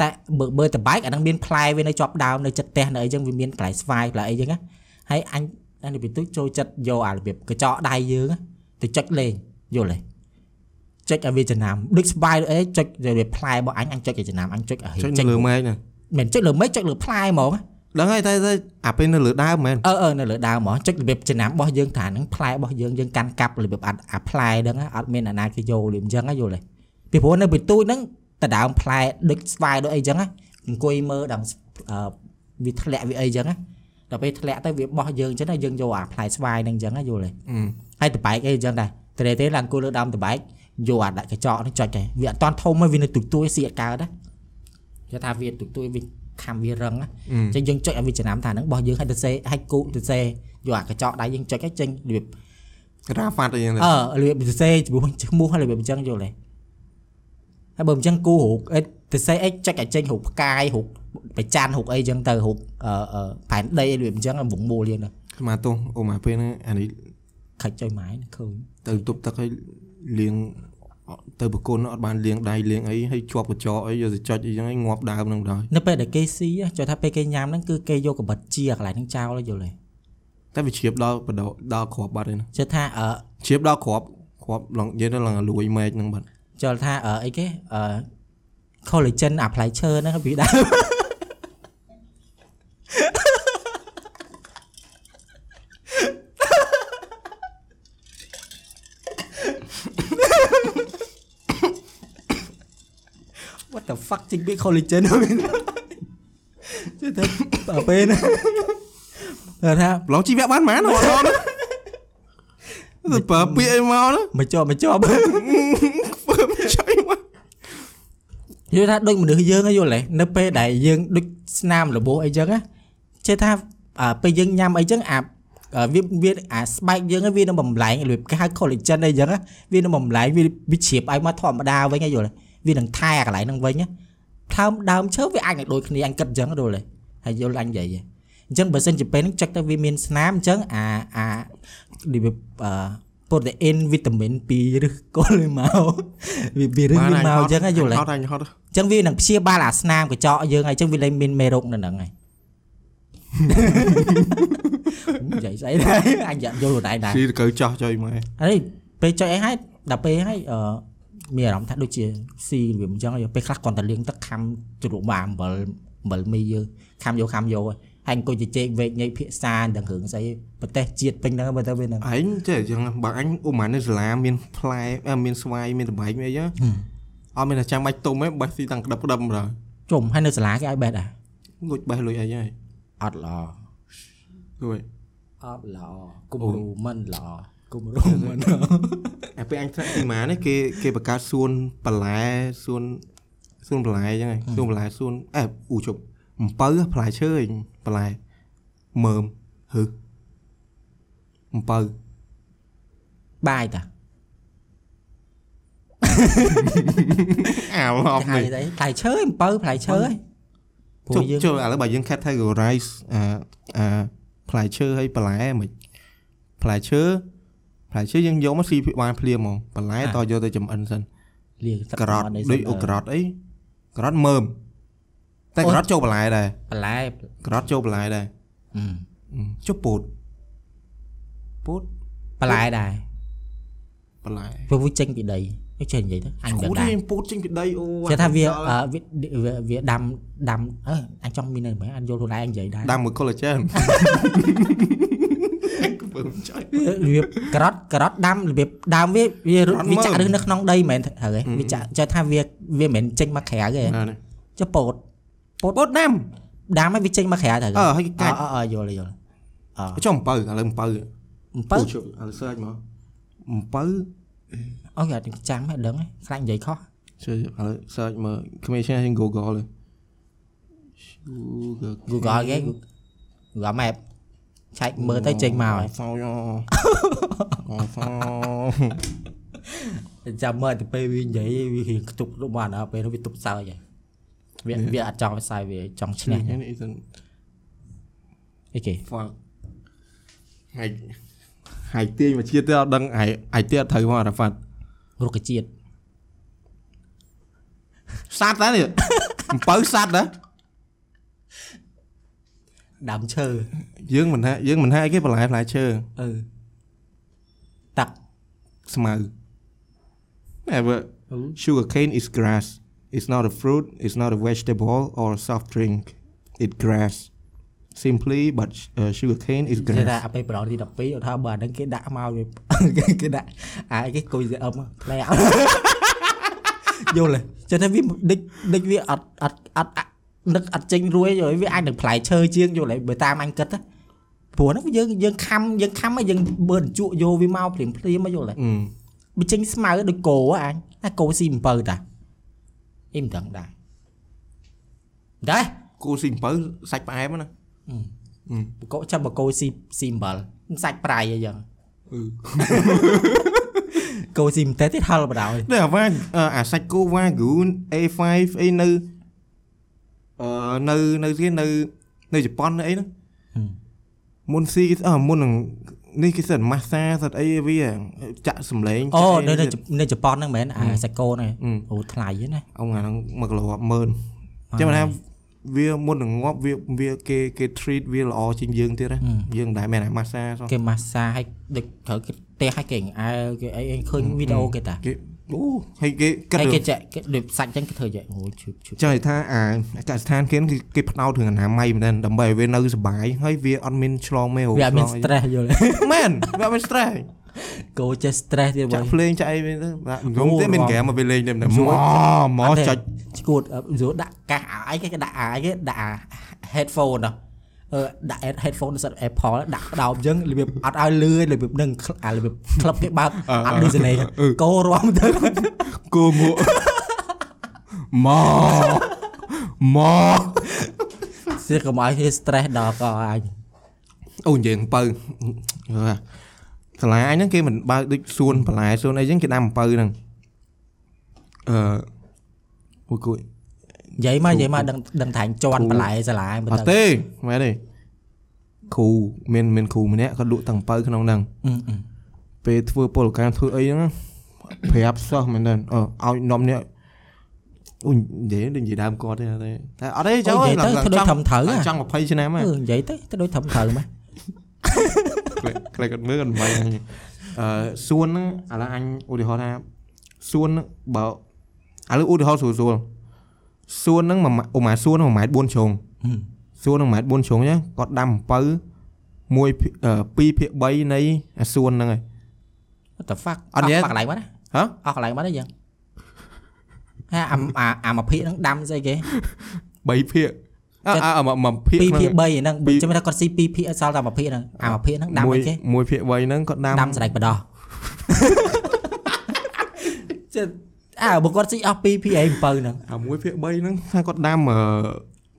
B: តែបើបើតបែកអាហ្នឹងមានផ្លែវានៅជាប់ដើមនៅចិត្តផ្ទះនៅអីចឹងវាមានផ្លែស្វាយផ្លែអីចឹងណាហើយអញអញរបៀបទូចចូលចិត្តយកអារបៀបកញ្ចក់ដៃយើងណាទៅចុចលេងយល់ទេចុចឲ្យវាចំណាំដូចស្វាយដូចអីចុចរបៀបផ្លែរបស់អញអញចុចឲ្យចំណាំអញចុចឲ្យ
A: ចុចនៅលើម៉ែកណា
B: មិនចុចលើមេឃចុចលើផ្លែហ្មងណា
A: ដឹងហើយតែតែអាពេលនៅលើដើមមែន
B: អឺអឺនៅលើដើមហ្មងចុចរបៀបចំណាំរបស់យើងថាហ្នឹងផ្លែរបស់យើងយើងកាន់កាប់របៀបអាអាផ្លែហ្នឹងណាអត់មានអាណាគេយករបៀបអញ្ចឹងណាយល់ទេពីព្រោះនៅបន្ទូចហ្នឹងតដើមផ្លែដូចស្វាយដូចអីចឹងណាអង្គុយមើលដល់អឺវាធ្លាក់វាអីចឹងណាដល់ពេលធ្លាក់ទៅវាបោះយើងអញ្ចឹងណាយើងយកអាផ្លែស្វាយហ្នឹងអញ្ចឹងណាយល់ទេ
A: អឺ
B: ហើយតបែកអីអញ្ចឹងដែរត្រេទេឡើងអង្គុយលើដើមតបែកយកអាដាក់កញ្ចក់នេះចុចទៅវាអត់តន់ធំទេវានៅទុកទួយសៀកកើតណាគេថាវាទុកទួយវា ខំវារឹងណាអញ្ចឹងយើងចុចឲ្យវាចំណាំថាហ្នឹងរបស់យើងឲ្យទៅសេឲ្យគូទៅសេយកអាកញ្ចក់ដៃយើងចុចឲ្យចេញរបៀប
A: រ៉ាហ្វាត់អីយ៉ាង
B: អឺរបៀបទៅសេឈ្មោះឈ្មោះហើយរបៀបអញ្ចឹងយល់ទេហើយបើមិនអញ្ចឹងគូរូបអីទៅសេអីចុចឲ្យចេញរូបផ្កាយរូបបច្ចានរូបអីអញ្ចឹងទៅរូបអឺអឺផែនដីរបៀបអញ្ចឹងវងមូលយើងទៅ
A: ស្មាទោសអូម៉ាពេលហ្នឹងអានេះ
B: ខិចចុយម៉ែនឃើញ
A: ទៅទប់ទឹកឲ្យលាង ទៅប្រគុណអត់បានលាងដៃលាងអីហើយជាប់កញ្ចក់អីយកទៅចុចអីចឹងឲ្យងាប់ដើមហ្នឹងដល់
B: នៅពេលដែលគេស៊ីចុះថាពេលគេញ៉ាំហ្នឹងគឺគេយកកបិតជាកន្លែងហ្នឹងចោលយល់ទេ
A: តែវាជ្រាបដល់បដោដល់គ្រាប់បាត់ឯណា
B: ចុះថាអឺ
A: ជ្រាបដល់គ្រាប់គ្រាប់ឡងនិយាយទៅឡងលួយមែកហ្នឹងបាត់
B: ចុះថាអឺអីគេអឺ collagen អាផ្លែឈើហ្នឹងពីដើម the fuck ចេញពី collagen ហ្នឹងជឿតែដល់ពេលណាគាត់ថា
A: ឡងជីវៈបានហ្មងអត់ដល់ណាទៅប្រើពាក្យអីមកណា
B: មិនជាប់មិនជាប់
A: ធ្វើមិនចៃមក
B: យល់ថាដូចមនុស្សយើងហ៎យល់ទេនៅពេលដែលយើងដូចស្នាមរបួសអីចឹងណាចេះថាអឺពេលយើងញ៉ាំអីចឹងអាអឺវាវាអាស្បែកយើងហ្នឹងវានឹងបំលែងរបៀបគេហៅ collagen អីចឹងណាវានឹងបំលែងវាវាជ្រាបឲ្យមកធម្មតាវិញហ៎យល់ទេ វានឹងថែអាកន្លែងហ្នឹងវិញណាថើមដើមឈើវាអាចនឹងដូចគ្នាអញគិតចឹងយល់ទេហើយយល់អញនិយាយហ៎អញ្ចឹងបើសិនជាពេលហ្នឹងចឹកទៅវាមានស្នាមអញ្ចឹងអាអារបៀបអឺ protein vitamin 2ឬគល់វាមកវាវារឹងវាមកអញ្ចឹងហ៎យល់ទេ
A: ហត់អញហត់
B: អញ្ចឹងវានឹងព្យាបាលអាស្នាមកញ្ចក់យើងហើយអញ្ចឹងវាលែងមានមេរោគនៅហ្នឹងហើយនិយាយស្អីដែរអញយ៉ាប់យល់ខ្លួនឯងដែរ
A: ស៊ីទៅកើចោះចុយមក
B: ហើយពេលចុចអីហើយដល់ពេលហើយអឺ មានអារម្មណ៍ថាដូចជាស៊ីរបៀបអញ្ចឹងហើយពេលខ្លះគាត់តែលាងទឹកខំជ្រក់បាអំបិលអំបិលមីយើងខំយកខំយកហើយហើយអង្គុយជជែកវែកញែកភាសាដឹងរឿងស្អីប្រទេសជាតិពេញហ្នឹងបើទៅវាហ្នឹង
A: ឯងចេះអញ្ចឹងបើអញឧមានៅសាលាមានផ្លែអឺមានស្វាយមានតបែកមានអីចឹងអត់មានតែចាំបាច់ទុំទេបេះស៊ីតាំងក្តឹបក្តឹបម្ដង
B: ជុំហើយនៅសាលាគេឲ្យបេះដែរ
A: លួចបេះលួចអីហើយ
B: អត់ល្អ
A: លួច
B: អត់ល្អគំរូមិនល្អ គំរូមិនល្អ
A: អាពេលអញថ្នាក់ទីម៉ានេះគេគេបង្កើតសួនបន្លែសួនសួនបន្លែអញ្ចឹងឯងសួនបន្លែសួនអែអ៊ូជប់អំពៅផ្លែឈើឯងបន្លែមើមហឹអំពៅ
B: បាយតា
A: អាឡប់
B: ហៅ
A: នេះ
B: ទៅផ្លែឈើអំពៅផ្លែឈើហ្នឹងព្រោ
A: ជុះំ
B: យើង
A: ចុះឥឡូវបើយើង categorize អាអាផ្លែឈើហើយបន្លែមិនផ្លែឈើ ផ្លែឈើយើងយកមកស៊ីបានភ្លាមហ្មងបន្លែតយកទៅចំអិនសិន
B: លាងទឹក
A: ការ៉ុត
B: អី
A: ដូចអូការ៉ុតអីការ៉ុតមើមតែការ៉ុតចូលបន្លែដែរ
B: បន្លែ
A: ការ៉ុតចូលបន្លែដែរ
B: អឺ
A: អឺចុះពោតពោត
B: បន្លែដែរ
A: បន្លែ
B: ព្រោះវាចេញពីដីឯងចេះនិយាយទៅអញ
A: គូ
B: ដឹង
A: ទេ
B: ដែរ
A: ពោតចេញពីដីអូ
B: ចេះថាវា
A: ដល់
B: អឺវាវាវាដាំដាំអឺអញចង់មាននៅមែនអញយល់ខ្លួនឯងនិយាយដែរ
A: ដាំមួយ កំពើមិនចា
B: ញ់របៀបការ៉ុតការ៉ុតដាំរបៀបដាំវាវាវាចាក់ឫសនៅក្នុងដីមិនមែនត្រូវទេវាចាក់ចុះថាវាវាមិនមែនចេញមកក្រៅទេ
A: ចុះពោ
B: តពោត
A: ពោតដាំ
B: ដាំឲ្យវាចេញមកក្រៅទៅ
A: អឺហើយកាច់
B: អឺយល់យល់អឺ
A: ចុះអំពៅឥឡូវអំពៅ
B: អំពៅ
A: ឥឡូវ search មកអំពៅ
B: អូយអត់ចាំហើយដឹងខ្លាចនិយាយខុស
A: ជួយឥឡូវ search មើលគ្មានឈ្មោះ Google ទេ Google
B: គេ Google Map ឆែកមើលទៅចេញមកហើយ
A: សោយអូសោ
B: ចាំមើលទៅពេលវានិយាយវារៀងខ្ទប់របស់អាពេលនោះវាទប់សើចហើយវាវាអត់ចង់ឲ្យសើចវាចង់ឈ្នះអីគេ
A: fuck ហើយហើយទាញមកជាតិទៅអត់ដឹងហើយហើយទៀតអត់ត្រូវមកអារ៉ាហ្វាត់
B: រុក្ខជាតិ
A: សាត់តែនេះអំពៅសាត់ណា ដែរ
B: ដើមឈើ
A: យើងមិនថាយើងមិនថាអីគេបន្លែផ្លែឈើ
B: អឺតាក់
A: ស្មៅ Never sugar cane is grass it's not a fruit it's not a vegetable or a soft drink it's grass simply but uh, sugar cane is
B: គេ
A: grass
B: ថាអាពេលប្រដទី12ឧទាហរណ៍បើអាហ្នឹងគេដាក់មកវាគេគេដាក់អាអីគេគុយទៅអឹមផ្លែយល់ទេចឹងថាវាដេចដេចវាអត់អត់អត់អត់ នឹកអត់ចេញរួយយល់ទេវាអាចនឹងផ្លែឈើជាងយល់ទេបើតាមអញគិតណាព្រោះហ្នឹងយើងយើងខំយើងខំហើយយើងបើនជក់យកវាមកភ្លាមភ្លាមៗយល់ទេ
A: អឺ
B: បើចេញស្មៅដូចគោហ៎អញតែគោស៊ីអំពៅតាអីមិនដឹងដែរដែរ
A: គូស៊ីអំពៅសាច់ផ្អែមណា
B: បកចាំបកគោស៊ីស៊ីអំបិលសាច់ប្រៃអីចឹង
A: អឺ
B: គោស៊ីមិនទេទៀតហល់បដ ாய்
A: តែអាវ៉ាអឺអាសាច់គោវ៉ាហ្គូ A5 អីនៅ អឺនៅនៅទីនៅនៅជប៉ុនអីហ្នឹងមុនស៊ីគេអឺមុននឹងនេះគេសិនម៉ាសាសិតអីវាចាក់សំឡេង
B: អូ
A: ចាក់
B: នៅ
A: អី
B: នៅនៅជប៉ុនហ្នឹងមែនអាសាច់គោហ្នឹង
A: អឺ
B: អូថ្លៃហ្នឹងណា
A: អង្គអាហ្នឹង1គីឡូរាប់ម៉ឺនចាំថាវាមុននឹងងាប់វាវាគេគេ treat វាល្អជាងយើងទៀតណាយើងមិនដែលមែនអាម៉ាសាសោះ
B: គេម៉ាសាឲ្យដូចត្រូវគេផ្ទះឲ្យគេអើគេអីអីឃើញវីដេអូគេតា
A: គេ អូហើយគេគិត
B: ហើយ
A: រឿង
B: គេចាក់គេដូចសាច់ចឹងគេធ្វើយ៉ាងអូឈឺឈឺ
A: ចង់និយាយថាអាអាកាសស្ថានគេគឺគេផ្ដោតរឿងអនាម័យមែនទែនដើម្បីឲ្យវានៅសុបាយហើយវាអត់មានឆ្លងមេរោគ
B: វាអត់មាន
A: ឆ្លងអី
B: stress យល់ទេ
A: មែនវាអត់មាន stress
B: គោចេះ stress ទៀតបើ
A: ចាក់ភ្លេងចាក់អីវិញទៅបាទងងទេ
B: អូ
A: មាន
B: រំ
A: ហ្គេមមកវាលេងតែមក
B: យល់
A: មកចុច
B: ឈួតយល់ដាក់កាសអាយគេគេដាក់អាយគេដាក់អា headphone ណាអឺ ដាក់ headphone សិត Apple ដាក់ផ្ដោតអញ្ចឹងរបៀបអត់ឲ្យលឺរបៀបនឹងអារបៀបក្លឹបគេបើកអត់ឮសលេងគោរំទៅ
A: គោមកមកមក
B: សៀកកុំឲ្យគេ stress ដល់ក៏អញ
A: អូនិយាយអំពៅអឺសាលាអញហ្នឹងគេមិនបើកដូចសួនបន្លែសួនអីចឹងគេដាំអំពៅហ្នឹងអឺអូយគួយ
B: និយាយមកនិយាយមកដឹងដឹងថាញជន់បន្លែសាលាមើ
A: អត់ទេមែនទេគ្រូមានមានគ្រូម្នាក់គាត់លក់តាំងអំពៅក្នុងហ្នឹង
B: អឺអឺ
A: ពេលធ្វើពលកម្មធ្វើអីហ្នឹងប្រាប់សោះមែនទេអឺឲ្យនំនេះអូយនិយាយដូចនិយាយដើមគាត់ទេតែតែអត់ទេចុះ
B: និយាយទៅធ្វើដូចធំត្រូវ
A: ចង់20ឆ្នាំហ៎
B: អឺនិយាយទៅទៅដូចធំត្រូវមក
A: ខ្លាចគាត់មើលគាត់មិនអឺសួនហ្នឹងឥឡូវអញឧទាហរណ៍ថាសួនហ្នឹងបើឥឡូវឧទាហរណ៍ស្រួលស្រួល សួនហ្នឹងមួយម៉ាអូម៉ាសួនហ្នឹង1ម៉ែត្រ4ជ្រុងសួនហ្នឹង1ម៉ែត្រ4ជ្រុងចឹងគាត់ដាំអំពៅមួយភាគអឺ2ភាគ3នៃអាសួនហ្នឹងហើយ
B: What the fuck
A: អត់និយាយ
B: អស់កន្លែងមកណា
A: ហ៎
B: អស់កន្លែងមកណាយ៉ាងហ่าអាអាអាមួយភាគហ្នឹងដាំស្អីគេ
A: 3ភាគអើអើមួយមួយភាគ
B: 2ភាគ
A: ហ្នឹង
B: 3ហ្នឹង
A: ពីរ
B: ចាំថាគាត់ស៊ី2ភាគសល់តែមួយភាគហ្នឹងអាមួយភាគហ្នឹងដាំ
A: មួយ
B: អីគេ
A: មួយភាគ3ហ្នឹងគាត់ដាំ
B: ដាំស្រែកបដោះចេះ អើបើគាត់ស៊ីអស់2ភាគអីអំពៅហ្នឹង
A: អាមួយភាគ3ហ្នឹងថាគាត់ដាំអឺ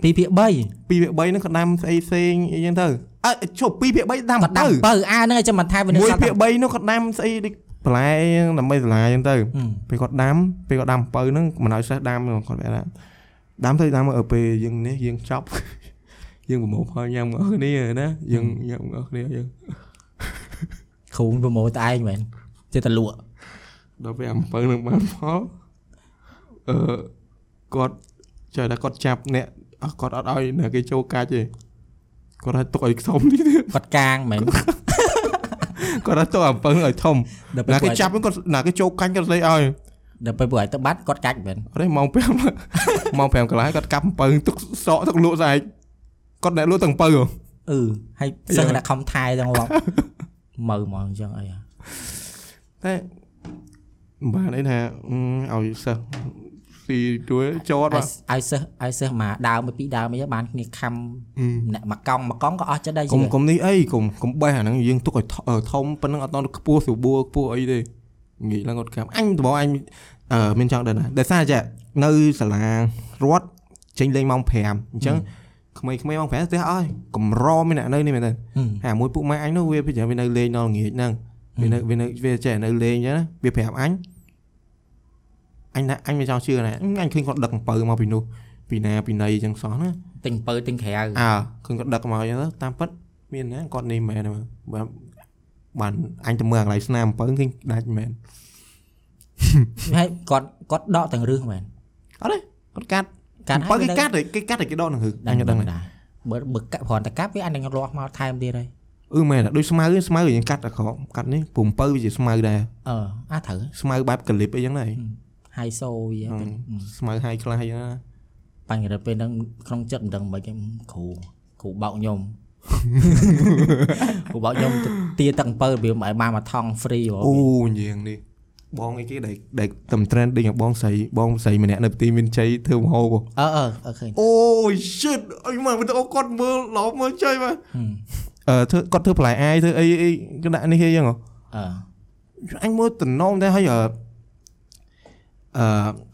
B: 2ភាគ3
A: 2ភាគ3ហ្នឹងគាត់ដាំស្អីផ្សេងអីចឹងទៅអើជប់2ភាគ3ដាំ
B: គាត់ដាំ
A: ទៅ
B: អំពៅអាហ្នឹងឲ្យចាំមិនថាវានៅ
A: មួយ
B: សល់
A: ភាគ3នោះគាត់ដាំស្អីដូចបន្លែដើម្បីសាលាអញ្ចឹងទៅ
B: ហឹម
A: ពេលគាត់ដាំពេលគាត់ដាំអំពៅហ្នឹងមិនឲ្យសេះដាំគាត់ប្រាប់ថាដាំទៅដាំទៅពេលយើងនេះយើងចប់យើងប្រមូលផលញ៉ាំអស់គ្នាណាយើងញ៉ាំអស់គ្នាយើង
B: គ្រូប្រម៉ូទតែឯងមែនចេះតែលក់
A: ដល់ពេលអំពៅនឹងបានផលអឺគាត់ចើថាគាត់ចាប់អ្នកអស់គាត់អត់ឲ្យអ្នកគេចូលកាច់ទេគាត់ឲ្យទុកឲ្យខ្សោមនេះទៀត
B: គាត់កាងមែន
A: គាត់ឲ្យទុកអំពៅឲ្យធំ
B: ដល់ពេល
A: ណាគេ
B: គាត់
A: ចាប់ហ្នឹងគាត់ណាគេចូលកាច់គាត់ស្អីឲ្យ
B: ដល់ពេលពួកឲ្យទៅបាត់គាត់កាច់មែន
A: អត់ទេម៉ោង5ម៉ោង5កន្លះគាត់កាប់អំពៅទុកសក់ទុកលក់ស្អែកគាត់អ្នកលក់ទាំងអំពៅហ៎
B: អឺហើយសិស្សដាក់ខំថែទាំងមកមើលហ្មងអញ្ចឹងអីហ៎
A: តែមិន បានអីថាអឺឲ្យសិស្សស៊ីជួយចត
B: ឲ្យ
A: បាទ
B: ឲ្យសិស្សឲ្យសិស្សមកដើមមួយពីរដើមអីបានគ្នាខំអ្នកមកកង់មកកង់ក៏អស់ចិត្តដែរ
A: កុំ
B: យី
A: កុំនេះអីកុំកុំបេះអាហ្នឹងយើងទុកឲ្យធធំប៉ុណ្ណឹងអត់ដល់ខ្ពស់ស្រួលខ្ពស់អីទេងាយឡើងអត់កាប់អញត្បូងអញអឺមានចង់ដឹងណាដោយសារចានៅសាលារដ្ឋចេញលេងម៉ោង5អញ្ចឹងក្មេងៗម៉ោង5ទៅអស់កម្រមានអ្នកនៅនេះមែនទេ
B: ហឹម
A: អាមួយពួកម៉ែអញនោះវាពិចារវានៅលេងដល់ល្ងាចហ្នឹងវានៅវានៅវាចេះនៅលេងអញ្ចឹងណាវាប្រាប់អញ អញថាអញមិនចង់ជឿណាអញឃើញគាត់ដឹកអំពៅមកពីនោះពីណាពីណីអញ្ចឹងសោះណា
B: ទិញអំពៅទិញក្រៅ
A: អើឃើញគាត់ដឹកមកអញ្ចឹងទៅតាមពិតមានណាគាត់នេះមែនទេមើលបាទបានអញទៅមើលកន្លែងស្នាមអំពៅឃើញដាច់មែន
B: ហើយគាត់គាត់ដកទាំងរឹសមែន
A: អត់ទេគាត់កាត់
B: កាត់
A: អំពៅគេកាត់ទេគេកាត់តែគេដកនឹងហឺអញអត់ដឹងទេ
B: ដែរបើបើកាត់គ្រាន់តែកាប់វាអាចនឹងលាស់មកថែមទៀតហើយ
A: អឺមែនតែដូចស្មៅស្មៅយើងកាត់តែក្រោមកាត់នេះពុំអំពៅវាជាស្មៅដែរ
B: អឺអាត្រូវ
A: ស្មៅបែបកលិបអីចឹងដែរ
B: ហៃសូវា
A: ហឹម
B: ទៅ
A: ស្មៅហើយខ្លះអីចឹងណា
B: បញ្ហាពេលហ្នឹងក្នុងចិត្តមិនដឹងមិនខ្មិចគ្រូគ្រូបោកខ្ញុំគ្រូបោកខ្ញុំទៅទាទាំងអំពៅរបៀបឲ្យបានមកថង free ហ្មង
A: អូយ៉ាងនេះបងអីគេដែលដែលតំ trend ដេញឲ្យបងស្រីបងស្រីម្នាក់នៅទីមានជ័យធ្វើមហោប
B: អឺអឺអឺឃើញ
A: អូ shit អីមកមិនទៅគាត់មើលឡោមើលជ័យមក
B: ហឹម
A: អឺធ្វើគាត់ធ្វើបន្លែអាយធ្វើអីអីគេដាក់នេះគេចឹងហ៎
B: អឺ
A: អញមើលតំណងតែហើយ អឺអឺ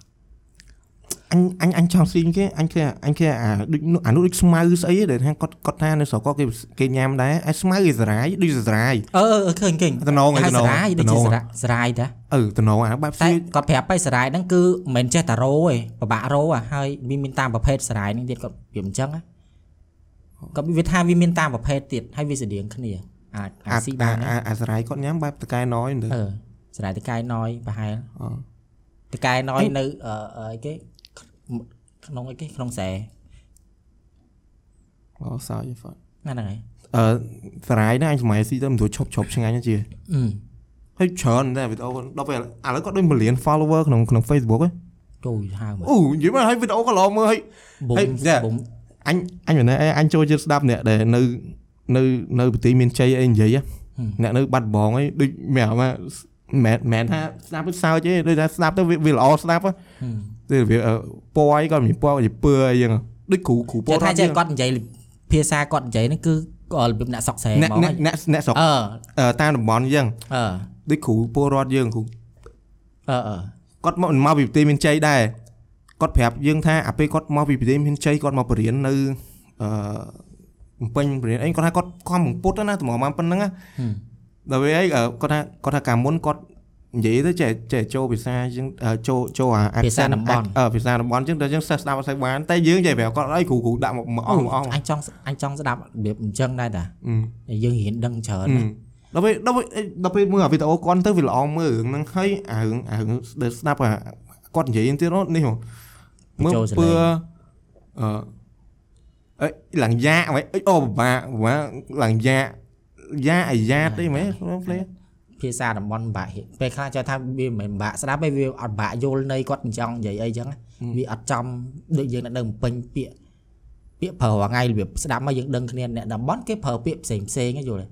A: អញអញអញចង់ស៊ីគេអញគេអញគេអាដូចនោះអានោះដូចស្មៅស្អីដែលថាគាត់គាត់ថានៅស្រុកគាត់គេគេញ៉ាំដែរអាស្មៅគេសារាយដូចសារាយ
B: អឺអឺអឺឃើញឃើញ
A: តំណងឯង
B: ហៅ
A: តំណង
B: សរាយដូច
A: តំណ
B: ជា
A: ង
B: សរាសរាយតា
A: អឺតំណងអាបែប
B: តែ
A: ស៊ី
B: គាត់ប្រាប់ទៅសរាយហ្នឹងគឺមិនមែនចេះតែរោទេពិបាករោអាហើយវាមានតាមប្រភេទសរាយហ្នឹងទៀតគាត់ប្រៀបអញ្ចឹងណាគាត់វាថាវាមានតាមប្រភេទទៀតហើយវាស្តៀងគ្នាអាចអាច
A: អា
B: ស៊ីបានណា
A: អាអាសារាយគាត់ញ៉ាំបែបតកែណយទៅ
B: អឺសរាយតកែណយប្រហែល
A: អឺ
B: តកែណយនៅអឺអឺអីគេក្នុងអីគេក្នុងស្រែ
A: អូសើចហ្វត
B: ណាហ្នឹងហើយ
A: អឺសារាយណាអញសម័យស៊ីទៅមិនទូឈប់ឈប់ឆ្ងាញ់ទេជា
B: អឺ
A: ហើយច្រើនតែវីដេអូដល់ពេលឥឡូវគាត់ដូច million follower ក្នុងក្នុង Facebook ហ៎
B: ចូលហៅមក
A: អូនិយាយមកហើយវីដេអូក៏ល្អមើលហើយ
B: បុំ
A: ហេយ៉ា
B: បុំ
A: អញអញមិនដែរអញចូលចិត្តស្ដាប់អ្នកដែលនៅនៅនៅប្រទេសមានជ័យអីនិយាយហ៎អ្នកនៅបាត់ដំបងអីដូចមែនមក មែនមែនថាស្ដាប់ទៅសើចទេដូចថាស្ដាប់ទៅវាវាល្អស្ដាប់ហ៎ទៅវាអឺពណ៌អីក៏មានពណ៌ជាពើអីចឹងដូចគ្រូគ្រូព
B: ចេះ
A: ណ៌
B: ថា
A: រត់
B: ចេះ
A: យើង
B: គាត់និយាយភាសាគាត់និយាយហ្នឹងគឺគាត់របៀបអ្នកសក់ស្រែ
A: អ្នក
B: ហ្មង
A: អ្នកអ្នកអ្នកស្រុក
B: អឺ
A: អឺតាមតំបន់យើង
B: អឺ
A: ដូចគ្រូពលរដ្ឋយើងគ្រូ
B: អឺអឺ
A: គាត់មកមកពីប្រទេសមានជ័យដែរគាត់ប្រាប់យើងថាអាពេលគាត់មកពីប្រទេសមានជ័យគាត់មកបរៀននៅអឺបំពេញបរៀនអីគាត់ថាគាត់ខំបង្ពុតណាតម្រាំប៉ុណ្ណឹងណា ដល់ពេលអីអឺគាត់ថាគាត់ថាកាលមុនគាត់និយាយទៅចេះចេះចូលភាសាជាងអឺចូលចូលអា accent អឺភាសាតំបន់ជាងតែយើងសិស្សស្ដាប់អត់សូវបានតែយើងចេះប្រាប់គាត់អីគ្រូគ្រូដាក់មកមកអស់មកអស់
B: អញចង់អញចង់ស្ដាប់របៀបអញ្ចឹងដែរតា
A: អឺ
B: យើងរៀនដឹងច្រើនណា
A: ដល់ពេលដល់ពេលដល់ពេលមើលអាវីដេអូគាត់ទៅវាល្អមើលរឿងហ្នឹងហើយអារឿងអារឿងដែលស្ដាប់អាគាត់និយាយទៀតនេះហ៎មើលពើអឺអីឡើងយ៉ាអ្វីអីអូពិបាកពិបាកឡើងយ៉ា យ៉ាអាយ៉ាតអីមែនផ្លេ
B: ភាសាតំបន់ពិបាករៀនពេលខ្លះចេះថាវាមិនមែនពិបាកស្ដាប់ទេវាអត់ពិបាកយល់ន័យគាត់អញ្ចឹងនិយាយអីចឹងណាវាអត់ចំដូចយើងនៅបំពេញពាក្យពាក្យប្រើរាល់ថ្ងៃរបៀបស្ដាប់មកយើងដឹងគ្នាអ្នកតំបន់គេប្រើពាក្យផ្សេងផ្សេងៗយល់ទេ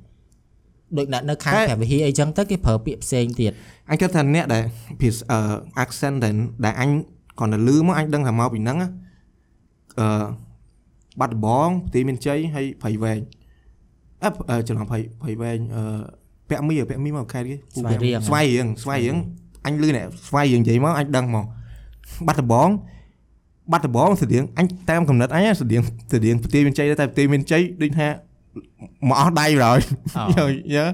B: ដូចអ្នកនៅខាងព្រះវិហារអីចឹងទៅគេប្រើពាក្យផ្សេងទៀត
A: អញគិតថាអ្នកដែលភាសាអឺ accent ដែលដែលអញគាត់ទៅលឺមកអញដឹងថាមកពីហ្នឹងណាអឺបាត់ដំបងប្រទេសមានជ័យហើយព្រៃវែង អឺអឺច្រឡំព្រៃព្រៃវែងអឺពាក់មីពាក់មីមកខេតគេ
B: ស្វាយរៀង
A: ស្វាយរៀងស្វាយរៀងអញលឺអ្នកស្វាយរៀងនិយាយមកអញដឹងមកបាត់ដំបងបាត់ដំបងស្តៀងអញតាមកំណត់អញណាស្តៀងស្តៀងប្រទេសមានជ័យដែរតែប្រទេសមានជ័យដូចថាមកអស់ដៃហើយ
B: អូ
A: យើ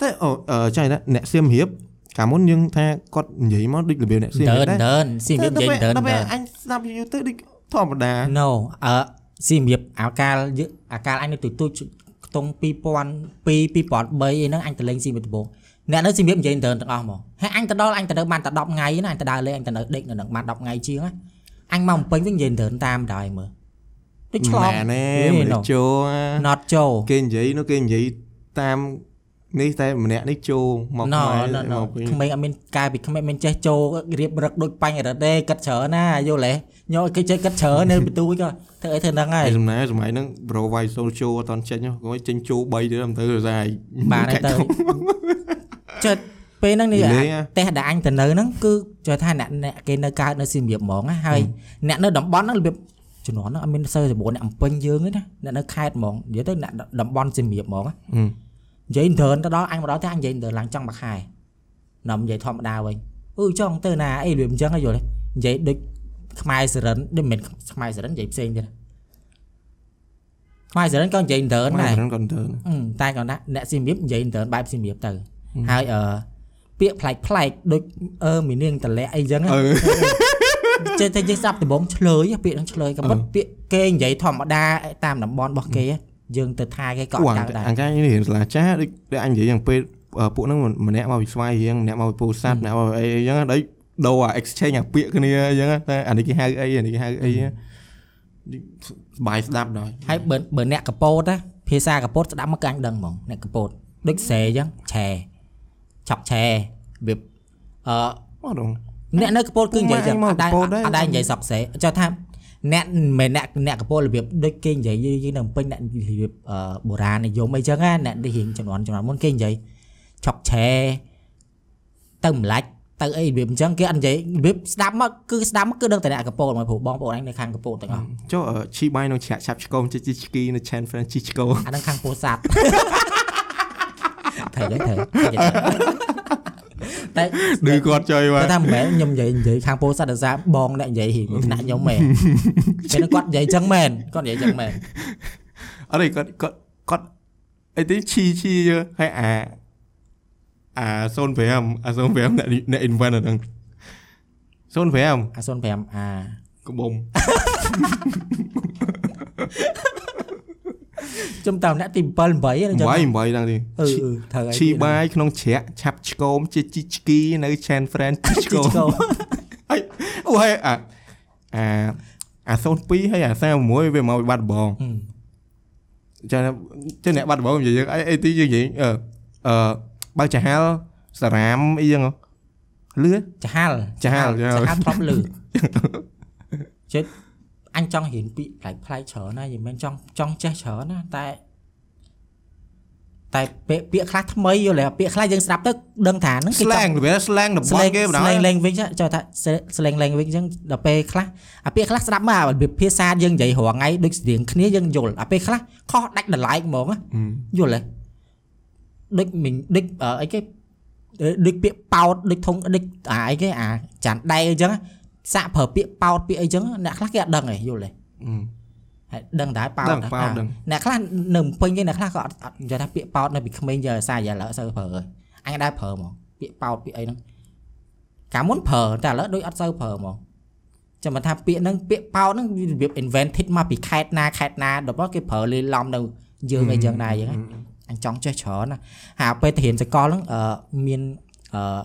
A: តែអូអឺចាណាអ្នកសៀមរាបកាលមុនយើងថាគាត់និយាយមកដូចរបៀបអ្នកសៀម
B: ដើ
A: រាប
B: ន
A: ដែរ
B: ដើនស៊ីមៀបនិយាយដើន
A: ដល់ពេល
B: ដើន
A: អញស្ដាប់យូរទៅដូចធម្មតា
B: no អឺ ស៊ីមៀបអាកាលយើងអាកាលអញនៅទូទូចខ្ទង់2002 2003អីហ្នឹងអញទៅលេងស៊ីមៀបដំបូងអ្នកនៅស៊ីមៀបនិយាយដើនទាំងអស់ហ្មងហើយអញទៅដល់អញទៅនៅបានតែ10ថ្ងៃណាអញទៅដើរលេងអញទៅនៅដេកនៅនឹងបាន10ថ្ងៃជាងណាអញមកបំពេញវិញនិយាយដើនតាមដែរមើលដូចឆ្លង
A: ម៉ែណែ
B: ហេ
A: មនុ
B: ណូ
A: ស្សចូល
B: not ចូល
A: គេនិយាយនោះគេនិយាយតាមនេះតែម្នាក់នេះចូលមក
B: ណ
A: ខ្មែរ
B: ណណ
A: មកវិញ
B: ក្មេងអត់មានកាយពីក្មេងមិនចេះចូលរៀបរឹកដូចបាញ់រត់ទេគិតច្រើនណាយល់ទេ ញោគេចេះគិតច្រើននៅបន្ទូចក៏ធ្វើអីធ្វើហ្នឹងហើយ
A: ឯសំណែសម័យហ្នឹង bro vai sol ចូលអត់តន់ចេញគាត់ចេញចូល3ទៀតមិនទៅសាយ
B: បានហើយទៅចិត្តពេលហ្នឹងនេះ
A: និយាយ
B: អាផ្ទះដែលអញទៅនៅហ្នឹងគឺជឿថាអ្នកអ្នកគេនៅកើតនៅសៀមរាបហ្មងណាហើយអ្នកនៅតំបន់ហ្នឹងរបៀបជំនាន់ហ្នឹងអត់មានសើសម្បូរអ្នកអំពេញយើងទេណាអ្នកនៅខេត្តហ្មងនិយាយទៅអ្នកតំបន់សៀមរាបហ្មងណានិយាយដើនទៅដល់អញមកដល់តែអញនិយាយដើនឡើងចង់មួយខែនំនិយាយធម្មតាវិញអឺចង់ទៅណាអីរបៀបអញ្ចឹងហ៎យល់ទេនិយាយដូច ខ្មែរសរិនដូចមិនមែនខ្មែរសរិននិយាយផ្សេងទៀតណាខ្មែរសរិនក៏និយាយដើន
A: ម៉ែ
B: ដែរ
A: ហ្នឹងគាត់ទៅ
B: អឺតែគាត់ណាអ្នកស៊ីមៀបនិយាយទៅបែបស៊ីមៀបទៅហើយអឺពាក្យប្លែកប្លែកដូចអឺមីនាងតលាក់អីចឹងណា
A: អឺ
B: ចេះតែយើងស្ដាប់ដំបងឆ្លើយពាក្យហ្នឹងឆ្លើយក៏ប៉ុតពាក្យគេនិយាយធម្មតាតាមតំបន់របស់គេយើងទៅថាគេក៏អ
A: អូ
B: ត់
A: អ
B: ដឹងដែរ
A: ង្ការនេះរៀនសាលាចាស់ដូចដូចអញនិយាយយ៉ាងពេលពួកហ្នឹងម្នាក់មកពីស្វាយរៀងម្នាក់មកពីពោធិ៍សាត់ម្នាក់មកអីអញ្ចឹងដូច ដូរអា exchange អាពាក្យគ្នាអញ្ចឹងតែអានេះគេហៅអីអានេះគេហៅអីសបាយស្ដាប់ដល់
B: ហើយបើបើអ្នកកពោតណាភាសាកពោតស្ដាប់មកកាញ់ដឹងហ្មងអ្នកកពោតដូចស្រែអញ្ចឹងឆែឆក់ឆែវាអឺ
A: អត់ដង
B: អ្នកនៅកពតគឺនិយាយចឹង
A: មក
B: អត់ដែរ
A: កពតដែរ
B: អត់ដែរនិយាយសក់សេចុះថាអ្នកមិនមែនអ្នកអ្នកកពតរបៀបដូចគេនិយាយយើងនៅពេញអ្នករបៀបអឺបុរាណនិយមអីចឹងណាអ្នកដែលរៀងចំនួនចំនួនមុនគេនិយាយឆក់ឆែទៅម្លាច់ ទៅអីរបៀបអញ្ចឹងគេអត់និយាយរបៀបស្ដាប់មកគឺស្ដាប់មកគឺដឹងតែអ្នកកពតមកព្រោះបងប្អូនអញនៅខាងកពតទាំងអស់
A: ចុះឈីបាយនៅឆាក់ឆាប់ឆ្កោមជីជីឆ្គីនៅ Chan Francisco
B: អាហ្នឹងខាងពោធិ៍សាត់ត្រូវហើយត្រូវតែ
A: ឌឺគាត់ចុយមក
B: តែថាមិនមែនខ្ញុំនិយាយនិយាយខាងពោធិ៍សាត់សាបងអ្នកនិយាយហ៊ីថ្នាក់ខ្ញុំមែនពេលហ្នឹងគាត់និយាយចឹងមែនគាត់និយាយចឹងមែន
A: អត់ទេគាត់គាត់គាត់អីទេឈីឈីយើហើយអា អា05អា05អ្នកអ្នក invent ហ្នឹង05
B: អា05អា
A: កបុំ
B: ខ្ញុំតាមអ្នកទី7 8ហ្នឹងចឹង
A: 8 8ដល់ទី
B: អឺអឺត្រូវហើយ
A: ឈីបាយក្នុងជ្រាក់ឆាប់ឆ្កោមជាជីឆ្គីនៅ Chan Friend ជីឆ្ជីកោម
B: ឆ្កោ
A: ហើយអូហើយអាអាអា02ហើយអា36វាមកពីបាត់ដំបងចាចឹងអ្នកបាត់ដំបងនិយាយយើងអីអីទីយើងនិយាយអឺអឺ បើកចាហាល់សារ៉ាមអីចឹងហ៎លឿ
B: ចាហាល់
A: ចាហាល់
B: ចាហាល់ធ្លាប់លឺជិតអញចង់រៀនពាក្យប្លែកប្លែកៗច្រើនណាស់យីមិនមែនចង់ចង់ចេះច្រើនណាតែតែពាក្យពាក្យខ្លះថ្មីយល់ទេពាក្យខ្លះយើងស្ដាប់ទៅដឹងថាហ្នឹងគេចង់
A: slang វា slang តំប
B: ស្លេ
A: ន់
B: ង
A: គេបណ្ដោយ
B: ស្លេង language ចុះថាស្លេង language អញ្ចឹងដល់ពេលខ្លះអាពាក្យខ្លះស្ដាប់មករបៀបភាសាយើងនិយាយរាល់ថ្ងៃដូចស្តៀងគ្នាយើងយល់អាពេលខ្លះខុសដាច់ដ laik ហ្មងណាយល់ទេ ដូចមិញដូចអឺអីគេដូចពាក្យប៉ោតដូចធំដូចអាអីគេអាចាន់ដែកអញ្ចឹងសាក់ប្រើពាក្យប៉ោតពាក្យអីអញ្ចឹងអ្នកខ្លះគេអត់ដឹងទេយល់ទេហើយដឹងតែប៉ោត
A: ដឹងប៉ោតដឹង
B: អ្នកខ្លះនៅភ្នំពេញគេអ្នកខ្លះក៏អត់អត់និយាយថាពាក្យប៉ោតនៅពីក្មេងយកសារយ៉ាឡូវអត់សូវប្រើទេអញដែរប្រើហ្មងពាក្យប៉ោតពាក្យអីហ្នឹងកាលមុនប្រើតែឥឡូវដូចអត់សូវប្រើហ្មងចាំមិនថាពាក្យហ្នឹងពាក្យប៉ោតហ្នឹងវារបៀប invented មកពីខេត្តណាខេត្តណាដល់មកគេប្រើលេឡំនៅយើងអីចឹងដែរអញ្ចឹងណា អញចង់ចេះច្រើនណាហើយពេលទៅរៀនសកលហ្នឹងអឺមានអឺ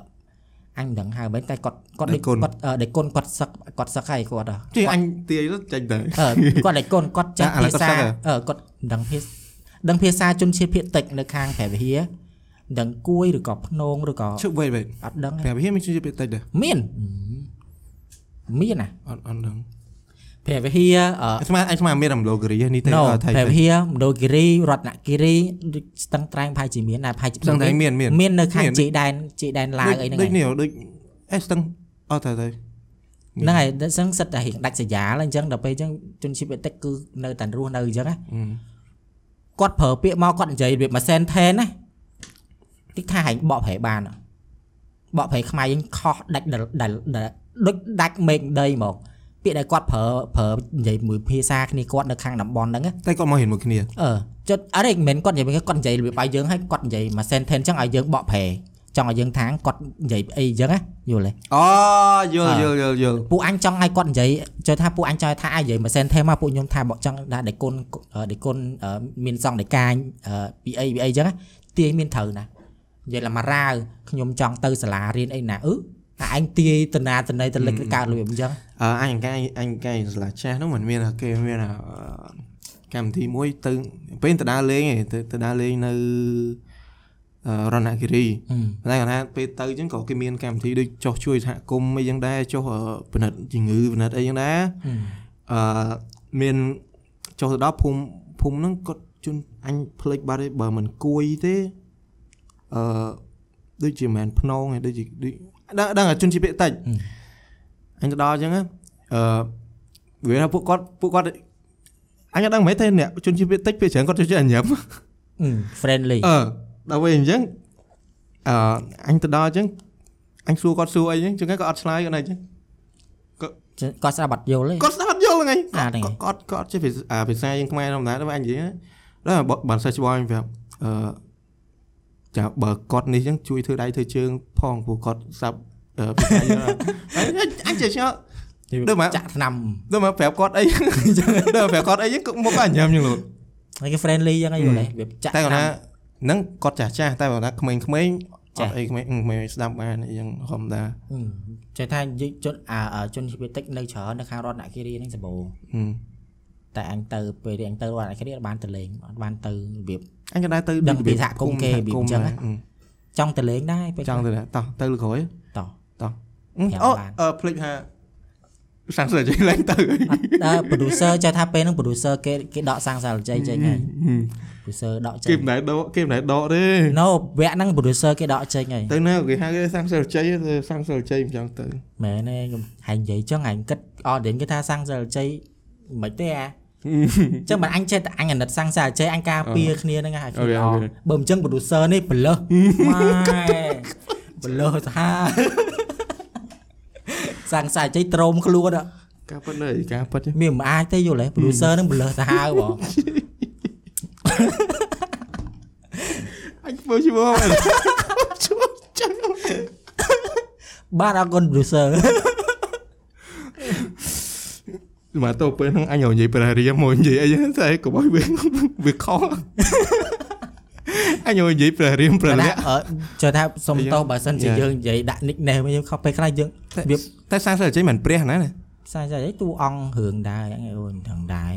B: អញមិនដឹងហៅមិនតែគាត់គាត់ដូចគាត់អឺដេគុណគាត់សឹកគាត់សឹកហើយគាត់អឺ
A: ជិះអញទាយទៅចេញទៅ
B: អឺគាត់តែកូនគាត់ចេះ
A: អាឥឡូវ
B: ភា
A: គាត់
B: សា
A: សឹកហ៎
B: អឺគាត់មិនដឹងភាសាដឹងភាសាជនជាតិភាគតិចនៅខាងព្រះវិហារមិនដឹងគួយឬក៏ភ្នងឬក៏
A: ជិះ wait wait
B: អត់ដឹងទេ
A: ប្រាប់វាមានជួយពេលតិចដែរ
B: មានមានណា
A: អត់អត់ដឹង
B: ព្រះវិហារអឺ
A: ស្មានអញស្មានមានរំលោគរីនេះទេ
B: ណូ
A: ថៃ
B: ព្រះវិហារមណ្ឌលគិរីរតនគិរីដូចស្ទឹងត្រែងប្រហែលជាមានដែរប្រហែលជា
A: ស្ទឹងត្រែងមានមាន
B: មាននៅខាង
A: មាន
B: ជីដែនជីដែនឡាវអីហ្នឹង
A: ដូច
B: ឯង
A: នេះដូចអេស្ទឹងអត់ទៅទៅ
B: ហ្នឹងហើយដល់សឹងសិតតែរៀងដាច់ស្រយាលអញ្ចឹងដល់ពេលអញ្ចឹងជនជាតិភាគតិចគឺនៅតែរស់នៅអញ្ចឹងណាគាត់ប្រើពាក្យមកគាត់និយាយរបៀបមួយសែនថេនណាតិចថាហែងបកប្រែបានអ่ะបកប្រែខ្មែរយើងខុសដាច់ដែលដែលដែលដូចដាច់មេឃដីហ្មង ពាក្យដែលគាត់ប្រើប្រើនិយាយមួយភាសាគ្នាគាត់នៅខាងតំបន់ហ្នឹងណា
A: តែគាត់មករៀនមួយគ្នា
B: អឺចុចអរិយមិនមែនគាត់និយាយគាត់និយាយរបៀបឲ្យយើងឲ្យគាត់និយាយមួយសែនថេនអញ្ចឹងឲ្យយើងបកប្រែចង់ឲ្យយើងថាងគាត់និយាយអីអញ្ចឹងណាយល់ទេ
A: អូយល់
B: អ่า
A: យល់យល់យល់
B: ពួកអញចង់ឲ្យគាត់និយាយចូលថាពួកអញចង់ឲ្យថាឲ្យនិយាយមួយសែនថេនមកពួកខ្ញុំថាបកចង់ថាដេគុណដេគុណអឺមានសង្ឃដេកាអឺពីអីពីអីអញ្ចឹងណាទាយមានត្រូវណានិយាយឡាមករាវខ្ញុំចង់ទៅសាលារៀនអីណាអឺ តែឯងទាយតនាតន័យតលិកកើតរបៀបអញ្ចឹង
A: អឺអញកាយអញកាយស្លាចាស់ហ្នឹងមិនមានគេមានអាកម្មវិធីមួយទៅពេលទៅដើរលេងឯងទៅទៅដើរលេងនៅអឺរណគិរីតែគាត់ថាពេលទៅអញ្ចឹងក៏គេមានកម្មវិធីដូចចុះជួយសហគមន៍អីចឹងដែរចុះអឺពិនិត្យជំងឺពិនិត្យអីចឹងដែរអឺមានចុះទៅដល់ភូមិភូមិហ្នឹងគាត់ជូនអញផ្លេចបាត់ទេបើមិនគួយទេអឺដូចជាមិនមែនភ្នងទេដូចជាដូច ដឹងដឹងតែជនជាតិភាគតិចអញទៅដល់អញ្ចឹងណាអឺវាថាពួកគាត់ពួកគាត់អញអត់ដឹងមិនទេអ្នកជនជាតិភាគតិចពេលច្រើនគាត់ចូលចិត្តញ៉ាំ
B: friendly
A: អឺដល់ពេលអញ្ចឹងអឺអញទៅដល់អញ្ចឹងអញសួរគាត់សួរអីអញ្ចឹងចឹងគាត់អត់ឆ្លើយគាត់ណាអញ្ចឹង
B: គាត់ស្ដាប់បាត់យល់ទេ
A: គាត់ស្ដាប់អត់យល់ហ្នឹងឯង
B: អាហ្នឹងឯង
A: គាត់គាត់គាត់ចេះភាសាអាភាសាយើងខ្មែរធម្មតាដល់អញនិយាយណាដល់បើបានសេះច្បងអញប្រាប់អឺ ចាបើគាត់នេះអញ្ចឹងជួយធ្វើដៃធ្វើជើងផងព្រោះគាត់ស្ដាប់អឺភាសាយើងអញអញចេះឆ្ងល់ដូចម៉ា
B: ចាក់ថ្នាំ
A: ដល់មកប្រាប់គាត់អីចឹងដល់ប្រាប់គាត់អីចឹងគាត់មកគាត់ញ៉ាំចឹងលោក
B: ហើយគេ friendly អញ្ចឹងយល់ទេវាចាក់
A: តែគាត់
B: ថ្នាំ
A: ថាហ្នឹងគាត់ចាស់ចាស់តែគាត់ថាក្មេងៗ
B: ចា
A: អ
B: ស់
A: ត់អីក្មេងក្មេងស្ដាប់បានអីចឹងធម្មតា
B: ហឹមចេះថាយើងជនអាអាជនជាតិភាគតិចនៅច្រើននៅខាងរដ្ឋនគិរីហ្នឹងសម្បូរ
A: ហឹម
B: តែអញទៅពេលដែលអញទៅរដ្ឋនគិរីអត់បានទៅលេងអត់បានទៅរបៀប
A: អញក៏ដែរទៅ
B: ដឹងពីសហគមន៍គេរបៀបអញ្ចឹងណា
A: ហឹម
B: ចង់ទៅលេងដែរពេល
A: ចង់ទៅដែរតោះទៅលើក្រោយ
B: តោះ
A: តោះ
B: ប្រាប់
A: អូ
B: បាន
A: អឺភ្លេចថាសាំងសើចេញឡើងទៅ
B: អត់ដើរ producer ចេះថាពេលហ្នឹង producer គេគេដកសាំងសាលជ័យចេញហើយ producer ដកចេ
A: គេ
B: ញ
A: មិនដែរដកគេមិនដែរដកទេ
B: no វគ្គហ្នឹង producer គេដកចេញហើយ
A: ទៅណាគេហៅគេសាំងសើជ័យទៅសាំងសើជ័យមិនចង់ទៅ
B: មែនទេខ្ញុំហែងនិយាយចឹងហែងគិតអត់ដេញគេថាសាំងសាលជ័យមិនទេអា អញ្ចឹងបើអញចេះតែអញអាណិតសាំងសាចេះអញការពារគ្នាហ្នឹងហើយ
A: អូខេ
B: ល្អ
A: អូខេ
B: បើមិនអញ្ចឹង producer នេះបលើសម៉ែបលើសសាហាសាំងសាចេះត្រោមខ្លួនអ่ะ
A: ការពិតនៅការពិត
B: មានមិនអាចទេយល់ទេ producer ហ្នឹងបលើសសាហាបង
A: អញធ្វើឈ្មោះមែនឈ្មោះចឹង
B: បាទអរគុណ producer
A: មកទៅពេលហ្នឹងអញនិយាយព្រះរាមមកនិយាយអីហ្នឹងតែកុំឲ្យវាវាខុសអញនិយាយព្រះរាមព្រះ
B: តែ
A: ល
B: ថា
A: ក្ខ
B: អឺចុះថាសុំទោសបើសិនជា
A: Yeah.
B: យើងនិយាយដាក់ nickname យើងខុសពេលខ្លះយើងវា
A: តែសាស្ត្រចេញមិនព្រះណាណា
B: សាស្អីតួអង្គរឿងដែរអញអូនថងដែរ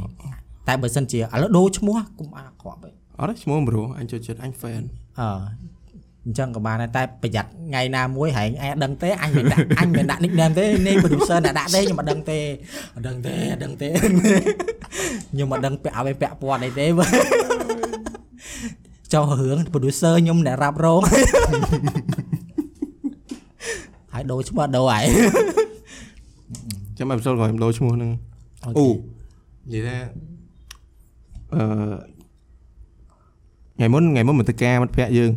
B: តែបើសិនជាឥឡូវដូរឈ្មោះកុំអាក្រក់ពេក
A: អត់ទេឈ្មោះប្រូអញចូលចិត្តអញ fan
B: អឺ អញ្ចឹងក៏បានដែរតែប្រយ័ត្នថ្ងៃណាមួយហែងអែដឹងទេអញមិនដាក់អញមិនដាក់ nickname ទេនេះ producer អ្នកដាក់ទេខ្ញុំមិនដឹងទេមិនដឹងទេអត់ដឹងទេខ្ញុំមិនដឹងពាក់ឲ្យពាក់ព័ន្ធអីទេបើចុះរឿង producer ខ្ញុំអ្នករ៉ាប់រងហើយដូរឈ្មោះដូរហើយ
A: ចាំអេពីសូតក្រោយខ្ញុំដូរឈ្មោះហ្នឹងអូនិយាយថាអឺថ្ងៃមុនថ្ងៃមុនមកទៅការមិត្តភក្តិយើង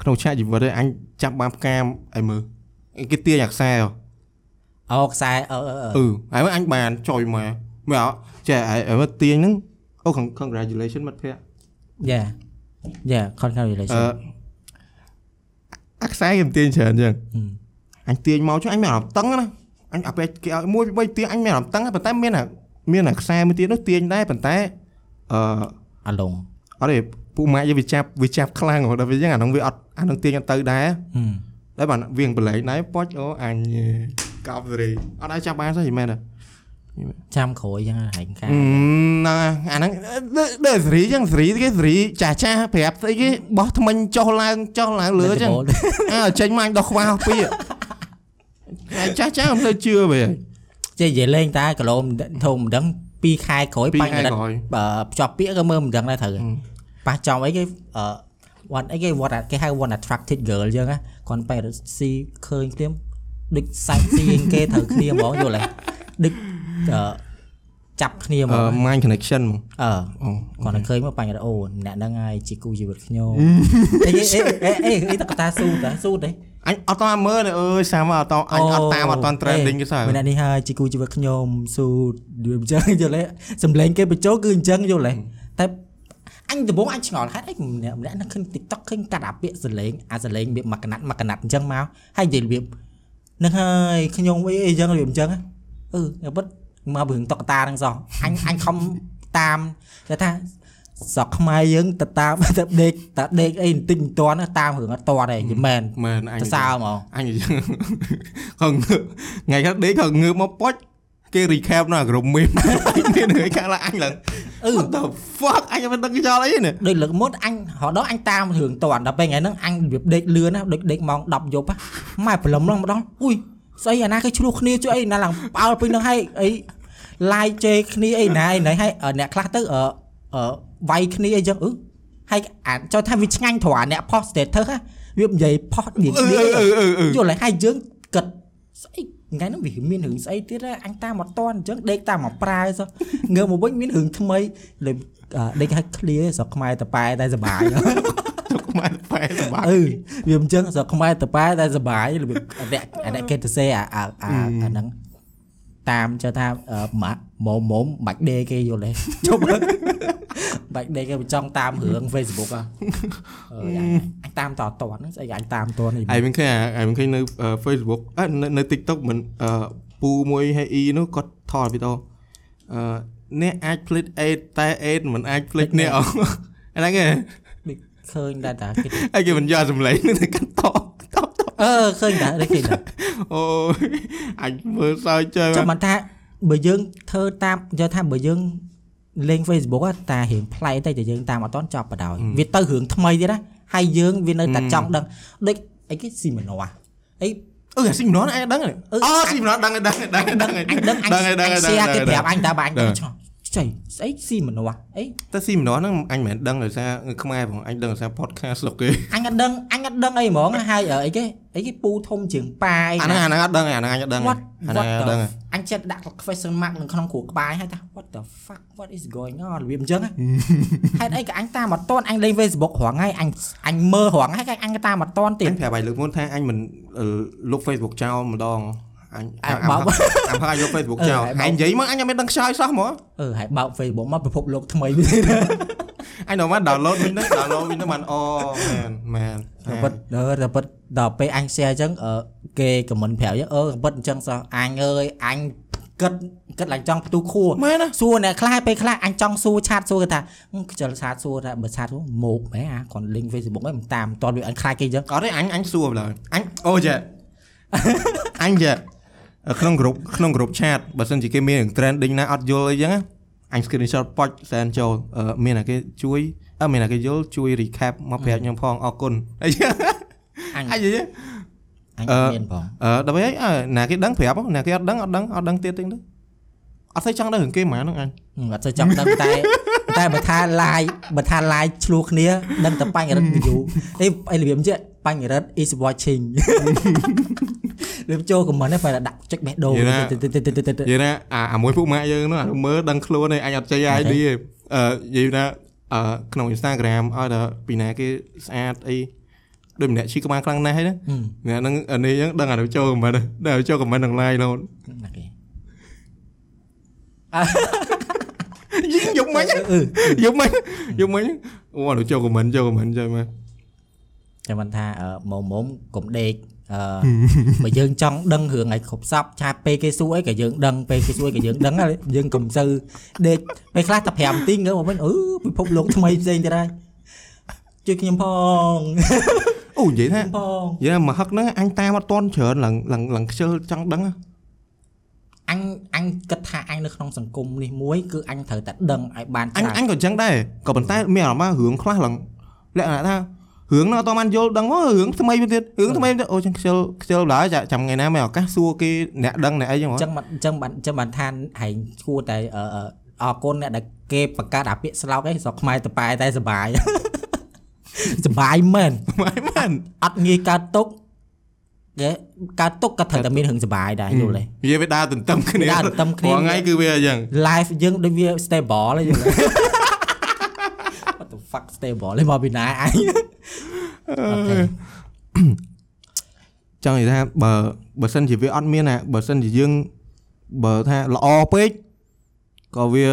A: ក្នុងឆាកជីវិតឯងអញចាប់បានផ្កាមឲ្យមើលគេទាញអាខ្សែហ៎
B: អូខ្សែអឺអឺអឺ
A: អឺហើយមកអញបានចុយមកមើលអត់ចេះហើយមកទាញហ្នឹងអូ con- congratulation មិត្តភក្តិ
B: យ៉ាយ៉ា
A: អឺ
B: congratulation
A: អាខ្សែគេមិនទាញច្រើនចឹង
B: ហឹម
A: អញទាញមកចុះអញមានអារម្មណ៍តឹងណាអញអាពេលគេឲ្យមួយពីរទាញអញមានអារម្មណ៍តឹងហើយប៉ុន្តែមានអាមានអាខ្សែមួយទៀតនោះទាញដែរប៉ុន្តែអឺ
B: អាឡុង
A: អត់ទេ ពូម៉ាក់យើងវាចាប់វាចាប់ខ្លាំងហ៎ដល់វាចឹងអាហ្នឹងវាអត់អាហ្នឹងទាញអត់ទៅដែរ
B: ហឹម
A: តែបានវាងបលែងដែរប៉ុចអូអញកប់សេរីអត់អាចចាប់បានទេមែនទេ
B: ចាំក្រោយចឹងហែងការ
A: អឺហ្នឹងអាហ្នឹងដូចសេរីចឹងសេរីគេសេរីចាស់ចាស់ប្រាប់ស្អីគេបោះថ្មិញចុះឡើងចុះឡើងលើចឹងអើចេញមកអញដោះខ្វះពីអាចាស់ចាស់មិនទៅជឿវិញ
B: ចេះនិយាយលេងតែគីឡូធំមិនដឹង2ខែក្រោយ
A: ពី
B: បាញ់
A: ខែ
B: កដិត
A: ក្រោយ
B: បើភ្ជាប់ពាក្យក៏មើលមិនដឹងដែរត្រូវ ប៉ះចំអីគេអឺ what អីគេ what គេហៅ one attracted girl ចឹងណាគាត់បែរស៊ីឃើញគ្នាដូចសាច់ស៊ីគេត្រូវគ្នាហ្មងយល់ទេដូចអឺចាប់គ្នាហ្ម
A: អឺ
B: ង
A: mind connection ហ្មង
B: អឺ
A: អូ
B: គាត់នឹងឃើញមកបាញ់រអូអ្នកហ្នឹងហើយជាគូជីវិតខ្ញុំអីអីអីអីអីតកតាស៊ូតាស៊ូទេ
A: អញអត់តាមមើលទេអើយសាមអត់តអញអត់តាមអត់ត trending គេសោះ
B: មែនអ្នកនេះហើយជាគូជីវិតខ្ញុំស៊ូដូចអញ្ចឹងយល់ទេសំឡេងគេបញ្ចូលគឺអញ្ចឹងយល់ទេតែ អញដំបងអញឆ្ងល់ហេតុអីម្នាក់ម្នាក់ហ្នឹងឃើញ TikTok ឃើញកាត់អាពាក្យសលេងអាសលេងរបៀបមួយកណាត់មួយកណាត់អញ្ចឹងមកហើយនិយាយរបៀបហ្នឹងហើយខ្ញុំអីអីអញ្ចឹងរបៀបអញ្ចឹងអឺតែពិតមករឿងតុកតាហ្នឹងសោះអញអញខំតាមគេថាស្រុកខ្មែរយើងទៅតាមទៅដេកតាដេកអីបន្តិចបន្តួចណាតាមរឿងអត់តទេយីមែន
A: មែនអញ
B: ទៅសើហ្មង
A: អញអញ្ចឹងខងងើបថ្ងៃខាងដេកខងងើបមកប៉ុចគេ recap នៅក្រុមមីមមានរឿងខាងឡើងអញឡើង
B: អឺ
A: What the fuck អញមិនដឹងចោលអីនេះ
B: ដូចលើកមុនអញរហូតដល់អញតាមរឿងតន់ដល់ពេលថ្ងៃហ្នឹងអញរបៀបដេកលឿនណាដូចដេកម៉ោង10យប់ណាម៉ែព្រលឹមឡើងម្ដងអុយស្អីអាណាគេឆ្លោះគ្នាជួយអីណាឡើងផ្អើលពេញហ្នឹងហើយអី live ជេរគ្នាអីណាអីណៃហើយអឺអ្នកខ្លះទៅអឺអឺវាយគ្នាអីចឹងអឺហើយអាចចូលថាវាឆ្ងាញ់ត្រង់អាអ្នក post status ណាវានិយាយ post និយាយ
A: អឺ
B: គ្នា
A: អឺអឺអឺ
B: យល់ហើយហើយយើងគិតស្អី ថ្ងៃហ្នឹងវាមានរឿងស្អីទៀតហ៎អញតាមអត់តន់អញ្ចឹងដេកតាមមកប្រើសោះងើបមកវិញមានរឿងថ្មីលេអឺដេកឲ្យ clear ស្រុកខ្មែរតប៉ែតែសប្បាយ
A: ទុកមកបែរសម្បត្តិ
B: អឺវាមិនចឹងស្រុកខ្មែរតប៉ែតែសប្បាយរបៀបអាអ្នកអាអ្នកគេទៅសេអាអាអាអាហ្នឹង តាមចុះថាអឺម៉ាក់មុំមុំបាច់ដេគេយល់ទេជប់បាច់ដេគេចង់តាមរឿង Facebook ហ៎អឺអញអញតាមតតហ្នឹងស្អីអញតាមតនេះ
A: ឯងមិនឃើញអាឯងមិនឃើញនៅ Facebook អឺនៅនៅ TikTok មិនអឺពូមួយហើយអ៊ីនោះគាត់ថតវីដេអូអឺអ្នកអាចផ្លិចអេតតែអេតមិនអាចផ្លិចអ្នកអអាហ្នឹងឯង
B: ដូចឃើញដែរតាគេ
A: ហើយគេមិនយកសម្លេងនឹងទៅកាត់តតត
B: អឺឃើញដែរដូចឃើញដែរ
A: អូយអញមើលសើចចុយ
B: ចាំមិនថាបើយើងធ្វើតាមយកថាបើយើងលេង Facebook ហ៎តារៀងប្លែកតែតែយើងតាមអត់តន់ចប់បដ ாய் វាទៅរឿងថ្មីទៀតណាហើយយើងវានៅតែចង់ដឹងដូចអីគេស៊ីមណោះអី
A: អឺអាស៊ីមណនឯងដឹង
B: អឺ
A: អូស៊ីមណនដឹងដឹងដឹងដឹងដឹង
B: អញដឹងអញ
A: ដឹងដឹង
B: អញ
A: ដឹង
B: share គេប្រាប់អញតើបើអញ
A: ដឹង
B: ឆ្ង ល់ចៃស្អីស៊ីមនុស្សអី
A: តែស៊ីម្ដងហ្នឹងអញមិនមែនដឹងដោយសារខ្មែរផងអញដឹងដោយសារ podcast ស្រុកគេ
B: អញអត់ដឹងអញអត់ដឹងអីហ្មងហើយអីគេអីគេពូធំជាងប៉ាអី
A: អាហ្នឹងអាហ្នឹងអត់ដឹងទេអាហ្នឹងអញអត់ដឹងទេ
B: what
A: អាហ្នឹង
B: what
A: អត់ដឹង
B: the
A: ទេ
B: អញចិត្តដាក់ question mark នៅក្នុងគ្រួក្បាលហើយថា what the fuck what is going on របៀបអញ្ចឹងហ៎ហេតុអីក៏អញតាមអត់តន់អញលេង Facebook រងហើយអញអញមើលរងហើយក៏អញក៏តាមអត់តន់ទៀត
A: អញប្រាប់ឲ្យលើកមុនថាអញមិនអឺលុប Facebook ចោលម្ដង អញ
B: អា
A: អា
B: បោក
A: អាផាយលុប Facebook
B: អឺ
A: ចោល
B: អាបោក
A: ឯងនិយាយមកអញអត់មានដឹងខ្សោយសោះហ្មង
B: អឺហើយបើក Facebook មកពិភពលោកថ្មីទៀត
A: អញដល់មក download វិញទៅ download វិញទៅបានអូមែនមែន
B: តែពិតដល់តែពិតដល់ពេលអញ share អញ្ចឹងអឺគេ comment ប្រាប់យើងអឺពិតអញ្ចឹងសោះអញអើយអញគិតគិតឡើងចង់ផ្ទុះខួរ
A: មែនណា
B: សួរអ្នកខ្លះពេលខ្លះអញចង់សួរឆាតសួរគេថាហឹមខ្ជិលឆាតសួរថាបើឆាតសួរមកមែនអាគាត់ link Facebook ហ្នឹងមិនតាមមិនតន់វាអញខ្លាចគេអញ្ចឹង
A: អត់ទេអញអញសួរម្ល៉េះអញអូចេះអញចេះ ក្នុងក្រុមក្នុងក្រុម chat បើសិនជាគេមាន trending ណាអត់យល់អីចឹងណាអញ screenshot ប៉ុចសែនចូលអឺមានតែគេជួយអឺមានតែគេយល់ជួយ recap មកប្រាប់ខ្ញុំផងអរគុណអីចឹង
B: អញ
A: អញនិយាយ
B: អញ
A: អឺ
B: អត់មានផង
A: អឺដល់ពេលអឺណាគេដឹងប្រាប់ណាគេអត់ដឹងអត់ដឹងអត់ដឹងទៀតទេទៅអត់ស្អីចង់ដឹងរឿងគេហ្មងហ្នឹងអញ
B: ហឹមអត់ទៅចង់ដឹងតែតែបើថា live បើថា live ឆ្លោះគ្នាដឹងតែបញ្ញរិទ្ធ view អីអីរបៀបអញ្ចឹងបញ្ញរិទ្ធ is watching របៀបចូល comment ហ្នឹងបែរតែដាក់ចុចបេះដូងទៅទៅទៅទៅទៅ
A: និយាយណាអាអាមួយពួកម៉ាក់យើងហ្នឹងអានោះមើលដឹងខ្លួនឯងអញអត់ចេះ ID ទេអឺនិយាយណាអឺក្នុង Instagram ឲ្យតែពីណាគេស្អាតអីដូចម្នាក់ឈីក្បាលខ្លាំងណាស់ហើយណា
B: ហឹម
A: អ្នកហ្នឹងអានេះហ្នឹងដឹងអានោះចូលខមមិនដឹងចូលខមមិននឹង live រហូត
B: ណាគេ
A: យីយកមិញ
B: អឺ
A: យកមិញយកមិញអូអានោះចូលខមមិនចូលខមមិនចូលមក
B: ចាំមិនថាអឺមុំមុំកុំដេក អឺបើយើងចង់ដឹងរឿងឲ្យគ្រប់សពឆាពេលគេសួរអីក៏យើងដឹងពេលគេសួរអីក៏យើងដឹងហើយយើងកុំសូវដេកពេលខ្លះតែ5នាទីងើបមកវិញអឺពិភពលោកថ្មីផ្សេងទៀតហើយជួយខ្ញុំផង
A: អូនិយាយថា
B: ផង
A: និយាយថាមកហឹកហ្នឹងអញតាមអត់តន់ច្រើនឡើងឡើងឡើងខ្ជិលចង់ដឹងណា
B: អញអញគិតថាអញនៅក្នុងសង្គមនេះមួយគឺអញត្រូវតែដឹងឲ្យបាន
A: អញ
B: ច្រើន
A: អញក៏អញ្ចឹងដែរក៏ប៉ុន្តែមានអារម្មណ៍ថារឿងខ្លះឡើងលក្ខណៈថា រឿងហ្នឹងអត់តបានយល់ដឹងមករឿងថ្មីមួយទៀតរឿងថ្មីទៀតអូចឹងខ្ជិលខ្ជិលឡើយចាំថ្ងៃណាមានឱកាសសួរគេអ្នកដឹងអ្នកអីចឹងហ្ម
B: អ
A: ង
B: ញ្ចឹងបានអញ្ចឹងបានអញ្ចឹងបានថាហែងគួរតែអឺអឺអរគុណអ្នកដែលគេបង្កើតអាពាក្យស្លោកឯងស្រុកខ្មែរតប៉ែតែសបាយសបាយមែន
A: មិនមែន
B: អត់ងាយកើតទុកគេកើតទុកក៏ត្រូវតែមានរឿងសបាយដែរយល់ទេ
A: វាវាដើរទន្ទឹមគ្នា
B: ដើរទន្ទឹមគ្នា
A: រាល់ថ្ងៃគឺវាអញ្ចឹង
B: live យើងដូចវា stable ហើយយល់ទេ What the fuck stable លេមកពីណាអញអូខេ
A: ចង់និយាយថាបើបើសិនជាវាអត់មានណាបើសិនជាយើងបើថាល្អពេកក៏វា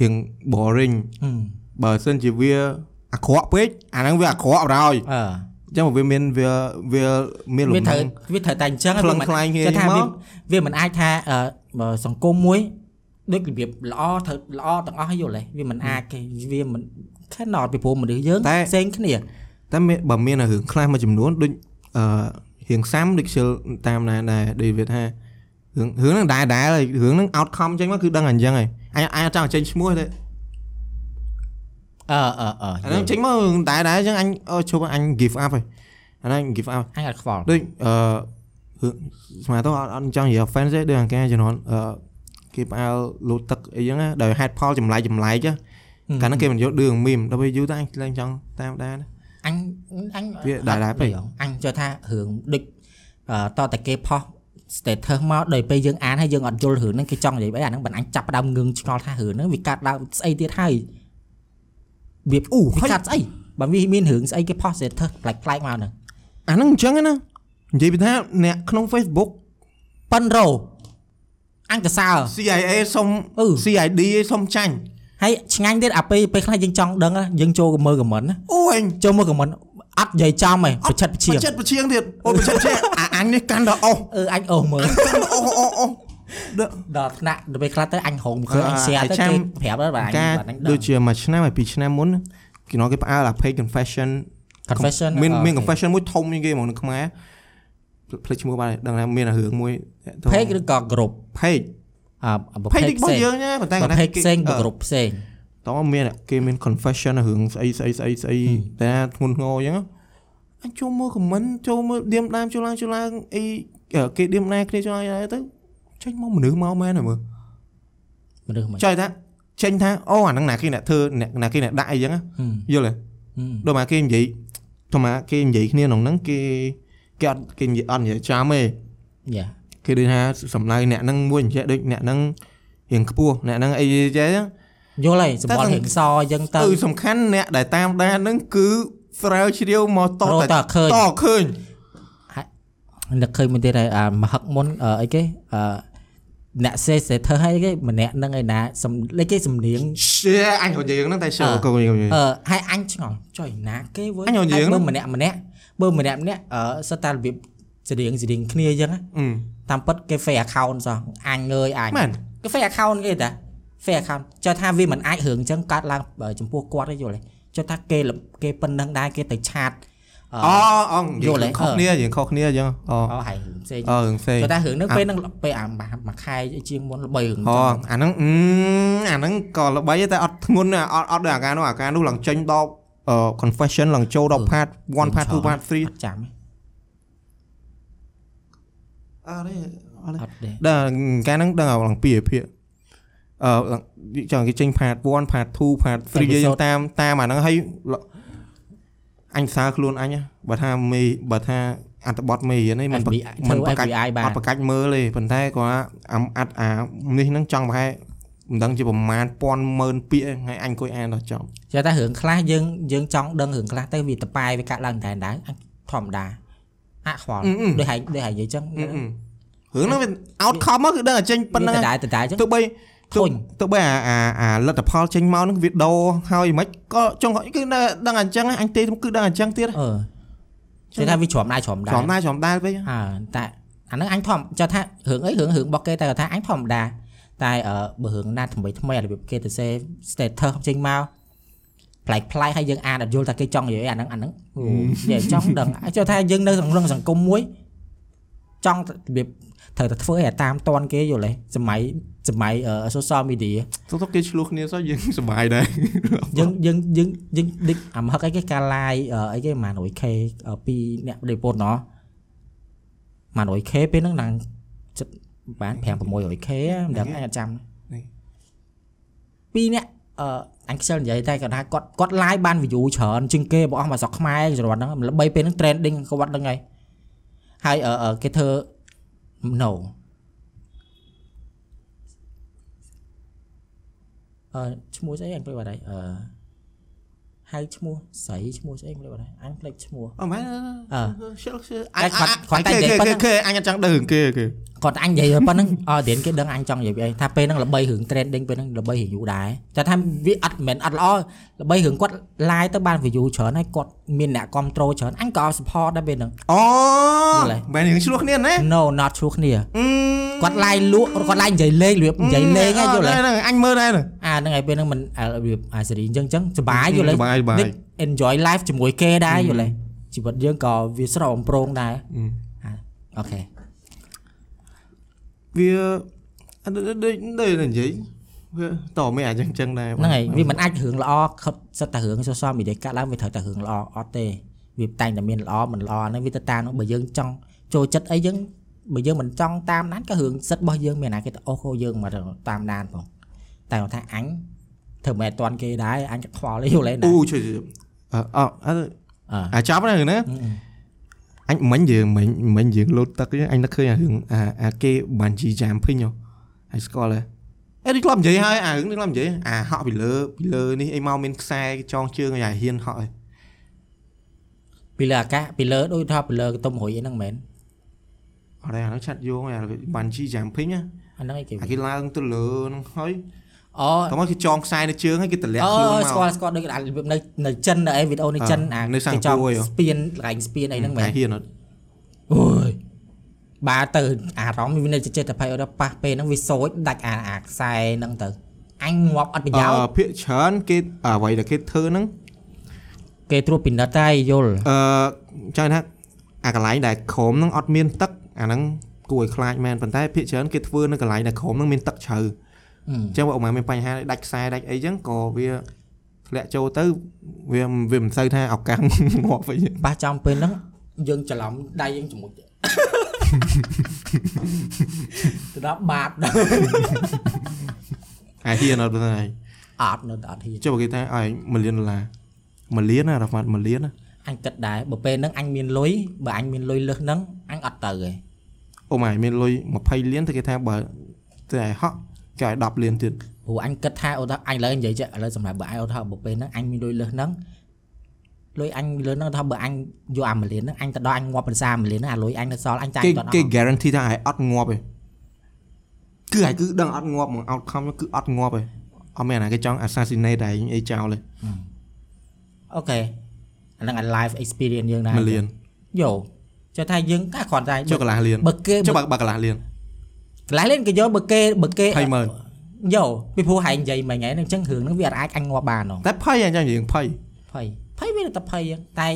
A: រៀង boring
B: ហឹម
A: បើសិនជាវាអាក្រក់ពេកអាហ្នឹងវាអាក្រក់បណ្ដោយ
B: អឺ
A: អញ្ចឹងវាមានវាវាមានលំ
B: វាត្រូវ
A: នឹង
B: វាត្រូវតែអញ្ចឹង
A: ខ្លឹងខ្លាយគ្នា
B: គេថា
A: មក
B: វាវាមិនអាចថាអឺបើសង្គមមួយដូចរបៀបល្អត្រូវល្អទាំងអស់យល់ទេវាមិនអាចគេវាមិន cannot ពីព្រោះមនុស្សយើងផ្សេងគ្នា
A: តែមានបើមានរឿងខ្លះមួយចំនួនដូចអឺរៀងសាំដូចខ្ជិលតាមណាដែរដូចវាថារឿងរឿងហ្នឹងដែរដែរហើយរឿងហ្នឹង outcome ចេញមកគឺដឹងអញ្ចឹងហើយអញអញអត់ចង់ចេញឈ្មោះទេ
B: អឺអឺអឺ
A: អាហ្នឹងចេញមករឿងដែរដែរអញ្ចឹងអញអូជប់អញ give up ហើយអាហ្នឹង give up
B: អញអត់ខ្វល់
A: ដូចអឺរឿងស្មាតទៅអត់អត់ចង់និយាយ offense ទេដូចអង្ការជំនាន់អឺគេផ្អើលលូតទឹកអីចឹងណាដោយ head ផលចម្លែកចម្លែកណាកាលហ្នឹងគេមិនយកឌឺងមីមដល់ពេលយូរទៅអញខ្លាំងចង់តាមដែរណា
B: អញអញ
A: វាដែរដែរពេក
B: អញជឿថារឿងដូចអឺតតែគេផុស status មកដល់ពេលយើងអានហើយយើងអត់យល់រឿងហ្នឹងគេចង់និយាយអីអាហ្នឹងបានអញចាប់ផ្ដើមងឿងឆ្ងល់ថារឿងហ្នឹងវាកាត់ដើមស្អីទៀតហើយវាអូវាកាត់ស្អីបើវាមានរឿងស្អីគេផុស status ប្លែកៗមកហ្នឹង
A: អាហ្នឹងអញ្ចឹងណានិយាយពីថាអ្នកក្នុង Facebook
B: ប៉ិនរោអញកសើ
A: CIA សុំ
B: អឺ
A: CID សុំចាញ់
B: ហើយឆ្ងាញ់ទៀតអាពេលពេលខ្លះយើងចង់ដឹងណាយើងចូលមើល comment ណា
A: អូអញ
B: ចូលមើល comment អត់និយាយចំហ៎ប្រឆិតប្រឈៀង
A: បច្ចិតបជាងទៀតអូបច្ចិតបជាងអាអញនេះកាន់ដល់អស់
B: អឺអញអូសមើល
A: កាន់ដល់អស់អស់អស់ដ
B: ដល់ថ្នាក់ដល់ពេលខ្លះទៅអញហងឃើញអញ share ទៅ
A: ចាំ
B: គេប្រាប់ដល់បាទអញ
A: ការ
B: បាទអញ
A: ដូ
B: ដឹង
A: ច្ជាមួយឆ្នាំហើយពីរឆ្នាំមុនគេ nói គេផ្អើលអា page confession
B: confession
A: មានមាន
B: អូខេ
A: confession មួយធំជាងគេហ្មងនៅខ្មែរភ្លេចឈ្មោះបាទដឹងថាមានរឿងមួយទាក់ទង
B: page ឬក៏ group
A: page
B: អឺបើ
A: page
B: page
A: របស់
B: ផ្សេង
A: យើងណាប៉ុន្តែ
B: បើ
A: គាត់ថា
B: page ផ្សេងបើ
A: អឺ
B: group ផ្សេង
A: តោះមានគេមាន confession រឿងស្អីស្អីស្អីស្អីតែធ្ងន់ធ្ងរអញ្ចឹងអញចូលមើល comment ចូលមើលឌៀមដាមចូលឡើងចូលឡើងអីគេឌៀមណាគ្នាចូលឡើងទៅចេញមកមនុស្សមកមែនហើយមើល
B: មនុស្សមិន
A: ចុយថាចេញថាអូអាហ្នឹងណាគេអ្នកធ្វើអ្នកណាគេអ្នកដាក់អីចឹងណា
B: ហឹម
A: យល់ទេ
B: ហឹម
A: ដូចមកគេនិយាយធម្មតាគេនិយាយគ្នាក្នុងហ្នឹងគេគេអត់គេនិយាយអត់និយាយចាំទេ
B: យ៉ា
A: គេដូចថាសំដៅអ្នកហ្នឹងមួយអញ្ចឹងដូចអ្នកហ្នឹងរៀងខ្ពស់អ្នកហ្នឹងអីចេះចឹង
B: យល់ហើយសម្បល់
A: តែ
B: ហៀងសអញ្ចឹងទៅ
A: គឺសំខាន់អ្នកដែលតាមដានហ្នឹងគឺស្រាវជ្រាវមកត
B: រកតើឃើញ
A: តឃើញ
B: នឹកឃើញមួយទៀតហើយអាមហឹកមុនអឺអីគេអឺអ្នកសេសេធ្វើឲ្យគេម្នាក់ហ្នឹងឯណាសំលេចគេសំនៀង
A: Shit អញក៏និយាយហ្នឹងតែ show
B: អឺ
A: ក៏និយាយ
B: អឺហើយអញឆ្ងល់ចុយណាគេវើ
A: អញនិយាយ
B: ហើយ
A: ហ្នឹង
B: បើម្នាក់ម្នាក់បើម្នាក់ម្នាក់អឺសិតតែរបៀបស្រៀងស្រៀងគ្នាអញ្ចឹងណា
A: អឺ
B: តាមពិតគេ fake account សោះអញងើយអញ
A: មែន
B: គេ fake account គេតា fake account ចុះថាវាមិនអាចរឿងអញ្ចឹងកាត់ឡើងបើចំពោះគាត់ទេយល់ទេចុះថាគេលគេប៉ុណ្ណឹងដែរគេទៅឆាតអ
A: អូអូនិ
B: យល់
A: យាយ
B: ទេ
A: ខុសគ្នាយើងខុសគ្នាអញ្ចឹងអូ
B: អហើយរឿងផ្សេង
A: អឺរឿងផ្សេង
B: ចុះថារឿងហ្នឹង
A: អា
B: ពេលហ្នឹងពេលអាមួយខែជាងមុនល្បីរឿង
A: អូ
B: ចឹង
A: អាហ្នឹងអឺអាហ្នឹងក៏ល្បីដែរតែអត់ធ្ងន់ណាស់អត់អត់ដូចអាការនោះអាការនោះឡើងចេញដល់អឺ confession ឡើងចូលដល់ part 1 part 2 part 3
B: អត់ចាំទេ
A: អត់ទេអត់ទេ
B: អត់ទេ
A: ដល់ការហ្នឹងដឹងឡើងពីភាគអឺឡើងចង់គេចេញ part 1 part 2 part 3យើងតាមតាមអាហ្នឹងហើយអញសារខ្លួនអញហ៎បើថាមេបើថាអត្ថបទមេរៀននេះមិន
B: FBI
A: មិន
B: ធ្វើ
A: បកាច់
B: FBI បា
A: អ
B: ន
A: ត់ប្រកាច់មើលទេប៉ុន្តែគាត់អាអត់អានេះហ្នឹងចង់ប្រហែលមិនដឹងជាប្រមាណពាន់ម៉ឺនពាក្យហើយអញអង្គុយអានដល់ចប់
B: ចេះតែរឿងខ្លះយើងយើងចង់ដឹងរឿងខ្លះទៅវាតប៉ែវាកាត់ឡើងតែដែរអញធម្មតា អខ្វល់
A: អឺអឺ
B: ដូចហើយដូចហើយនិយាយចឹង
A: អឺអឺរឿងហ្នឹងវា outcome មកគឺដឹងតែចេញប៉ុណ្្នឹង
B: ត
A: ហើយ
B: ដែរតដែរចឹង
A: ទោះបី
B: ធុញ
A: ទោះបីអាអាអាលទ្ធផលចេញមកហ្នឹងវាដោហើយមិនក៏ចង់គឺនៅដឹងអញ្ចឹងអញទេគឺដឹងអញ្ចឹងទៀត
B: អឺចេះថាវាច្រំដែរច្រំដែរ
A: ចំដែរចំដែរពេក
B: អើតែអាហ្នឹងអញធម្មចោះថារឿងអីរឿងរឿងរបស់គេតែគាត់ថាអញធម្មតាតែអឺបើរឿងណាថ្មីថ្មីរបៀបគេទៅសេ status ចេញមក ប្លែកប្លែកហើយយើងអានអត់យល់ថាគេចង់និយាយអាហ្នឹងអាហ្នឹងអូនិយាយចង់ដឹងចុះថាយើងនៅក្នុងសង្គមមួយចង់របៀបត្រូវតែធ្វើឲ្យអាតាមតនគេយល់ទេសម័យសម័យអឺ social media
A: ទោះទៅគេឆ្លោះគ្នាសោះយើងសុបាយដែរ
B: យើងយើងយើងយើងដូចអាមហឹកអីគេការ live អឺអីគេប្រហែល 100k អឺពីអ្នករៀបពតណោះប្រហែល 100k ពេលហ្នឹងដល់ចិត្តប្រហែល5 600k មិនដឹងអញអត់ចាំ
A: នេះ
B: ពីរអ្នកអឺអញខ្ជិលនិយាយតែគាត់ថាគាត់គាត់ live បាន view ច្រើនជាងគេបងអស់មកស្រុកខ្មែរច្រត់ហ្នឹងល្បីពេលហ្នឹង trending គាត់ហ្នឹងហើយហើយអឺអឺគេធ្វើ no អឺឈ្មោះស្អីអញភ្លេចបាត់ហើយអឺ ហៅឈ្មោះស្រីឈ្មោះស្អីភ្លេចបាត់ហើយអញភ្លេចឈ្មោះ
A: អឺមែន
B: អឺ
A: ឈិលឈិល
B: តែគាត់គាត់តែនិយាយប៉ុណ្ណឹង
A: គេអញអត់ចង់ដឹងគេគេ
B: គាត់អញនិយាយប៉ុណ្ណឹងអត់រៀនគេដឹងអញចង់និយាយពីអីថាពេលហ្នឹងល្បីរឿង trending ពេលហ្នឹងល្បីរឿងយូរដែរតែថាវាអត់មិនមែនអត់ល្អល្បីរឿងគាត់ live ទៅបាន view ច្រើនហើយគាត់ មានអ្នកគ្រប់ត្រូលច្រើនអញក៏ support ដែរពេលហ្នឹង
A: អូ
B: យល់ហើយ
A: មែនយើងឆ្លោះគ្នាណា
B: no not true គ្នា
A: អឺ
B: គាត់ live លក់គាត់ live និយាយលេងរបៀបនិយាយលេងហើយយល់ទេ
A: ហ្នឹងអញមើលដែរហ្នឹង
B: អាហ្នឹងហើយពេលហ្នឹងមិនអារបៀបអាសេរីអញ្ចឹងអញ្ចឹងសុបាយយល់ទេ
A: សុបាយសុបាយ
B: នេះ enjoy life ជាមួយគេដែរយល់ទេជីវិតយើងក៏វាស្រស់បំព្រងដែរអូខេ
A: វាអត់ដូចដូចនិយាយ វាតមិនអាចចឹងចឹងដែរ
B: ហ្នឹងហើយវាមិនអាចរឿងល្អខុតសិតតែរឿង social media កាត់ឡើងវាត្រូវតែរឿងល្អអត់ទេវាតែងតែមានល្អមិនល្អហ្នឹងវាទៅតាមហ្នឹងបើយើងចង់ចូលចិត្តអីយើងបើយើងមិនចង់តាមដានក៏រឿងសិតរបស់យើងមានណាគេទៅអូសយើងមកតាមដានផងតែគាត់ថាអញធ្វើមិនអត់តាន់គេដែរអញក៏ខ្វល់យល់ទេណា
A: អូជួយអអអ
B: អឺ
A: អាចប់ហ្នឹងណាអញមិញយើងមិញមិញយើងលោតទឹកអញនឹកឃើញអារឿងអាអាគេបានជីចាំភិញហើយស្គាល់ហ៎ អេនេះធ្លាប់និយាយហើយអារឿងនេះធ្លាប់និយាយអាហក់ពីលើពីលើនេះអីមកមានខ្សែចងជើងឲ្យអាហ៊ានហក់ឯង
B: ពីលើអាកាសពីលើដូចថាពីលើកតុំរួយអីហ្នឹងមែន
A: អត់ទេអានោះឆាត់យោងអាបានជីចាំភិញណា
B: អាហ្នឹងអីគេ
A: អាគេឡើងទៅលើហ្នឹងហើយ
B: អូ
A: តោះមកគេចងខ្សែនៅជើងហើយគេតម្លាក់
B: អូ
A: ខ្លួនមក
B: ស្គាល់ស្គាល់ដូចអារបៀបនៅនៅចិននៅអីវីដេអូនៅចិន
A: អ่า
B: អា
A: នៅសិង្ហ
B: ចង់
A: បុរីហ៎
B: ស្ពានកន្លែងស្ពានអីហ្នឹងមែន
A: អាហ៊ានអត់
B: អូយ បាទទៅអារម្មណ៍វានៅចិត្តតែភ័យអត់ប៉ះពេលហ្នឹងវាសោចដាច់អាអាខ្សែហ្នឹងទៅអញងាប់អត់ប្រយោជន៍
A: អឺភាកច្រើនគេអ្វីដែលគេធ្វើហ្នឹង
B: គេត្រួតពិនិត្យតែយល់
A: អឺចង់ថាអាកន្លែងដែលក្រោមហ្នឹងអត់មានទឹកអាហ្នឹងគួរឲ្យខ្លាចមែនប៉ុន្តែភាកច្រើនគេធ្វើនៅកន្លែងដែលក្រោមហ្នឹងមានទឹកជ្រៅអញ្ចឹងបើអូម៉ាមានបញ្ហាដាច់ខ្សែដាច់អីចឹងក៏វាធ្លាក់ចូលទៅវាវាមិនសូវថាឱកាសងាប់វិញ
B: ប៉ះចំពេលហ្នឹងយើងច្រឡំដៃយើងជាមួយ ទៅដល់បាបដល់
A: អាហ៊ានអត់ទៅហើយ
B: អត់នៅតែអត់ហ៊ាន
A: ចុះបើគេថាឲ្យ1លានដុល្លារ1លានណារ៉ាហ្វាត់1លានណា
B: អញគិតដែរបើពេលហ្នឹងអញមានលុយបើអញមានលុយលើសហ្នឹងអញអត់ទៅទេ
A: អូម៉ាយមានលុយ20លានទៅគេថាបើទៅឲ្យហក់គេឲ្យ10លានទៀត
B: ព្រោះអញគិតថាឧទាហរណ៍អញឡើយនិយាយចេះឥឡូវសម្រាប់បើអញឧទាហរណ៍បើពេលហ្នឹងអញមានលុយលើសហ្នឹង លុយអញលើសហ្នឹងថាបើអញយកអា1លានហ្នឹងអញទៅដល់អញងាប់ភាសា1លានហ្នឹងអាលុយអញនៅសល់អញចាយ
A: គេ
B: គាត់អ
A: គេ
B: ត់
A: guarantee ថាឲ្យអត់ងាប់ឯងគឺឲ្យគឺដឹងអត់ងាប់មក outcome គឺអត់ងាប់ឯងអត់មានអាណាគេចង់ assassinate ឯងអីចោលឯង
B: អូខេអាហ្នឹងអា live experience យើងដែរ
A: 1លាន
B: យោចុះថាយើងកាគ្រាន់តែ
A: ចុះកន្លះលាន
B: បើគេ
A: ចុះបើបើកន្លះលាន
B: កន្លះលានគេយកបើគេបើគេ
A: 20ម៉ឺន
B: យោពីព្រោះហែងនិយាយមិញហ្នឹងអញ្ចឹងរឿងហ្នឹងវាអត់អាចអញងាប់បានហ៎
A: តែភ័យអញ្ចឹងយើងភ័យ
B: ភ័យ ភ័យវាតែភ័យហ្នឹងតែ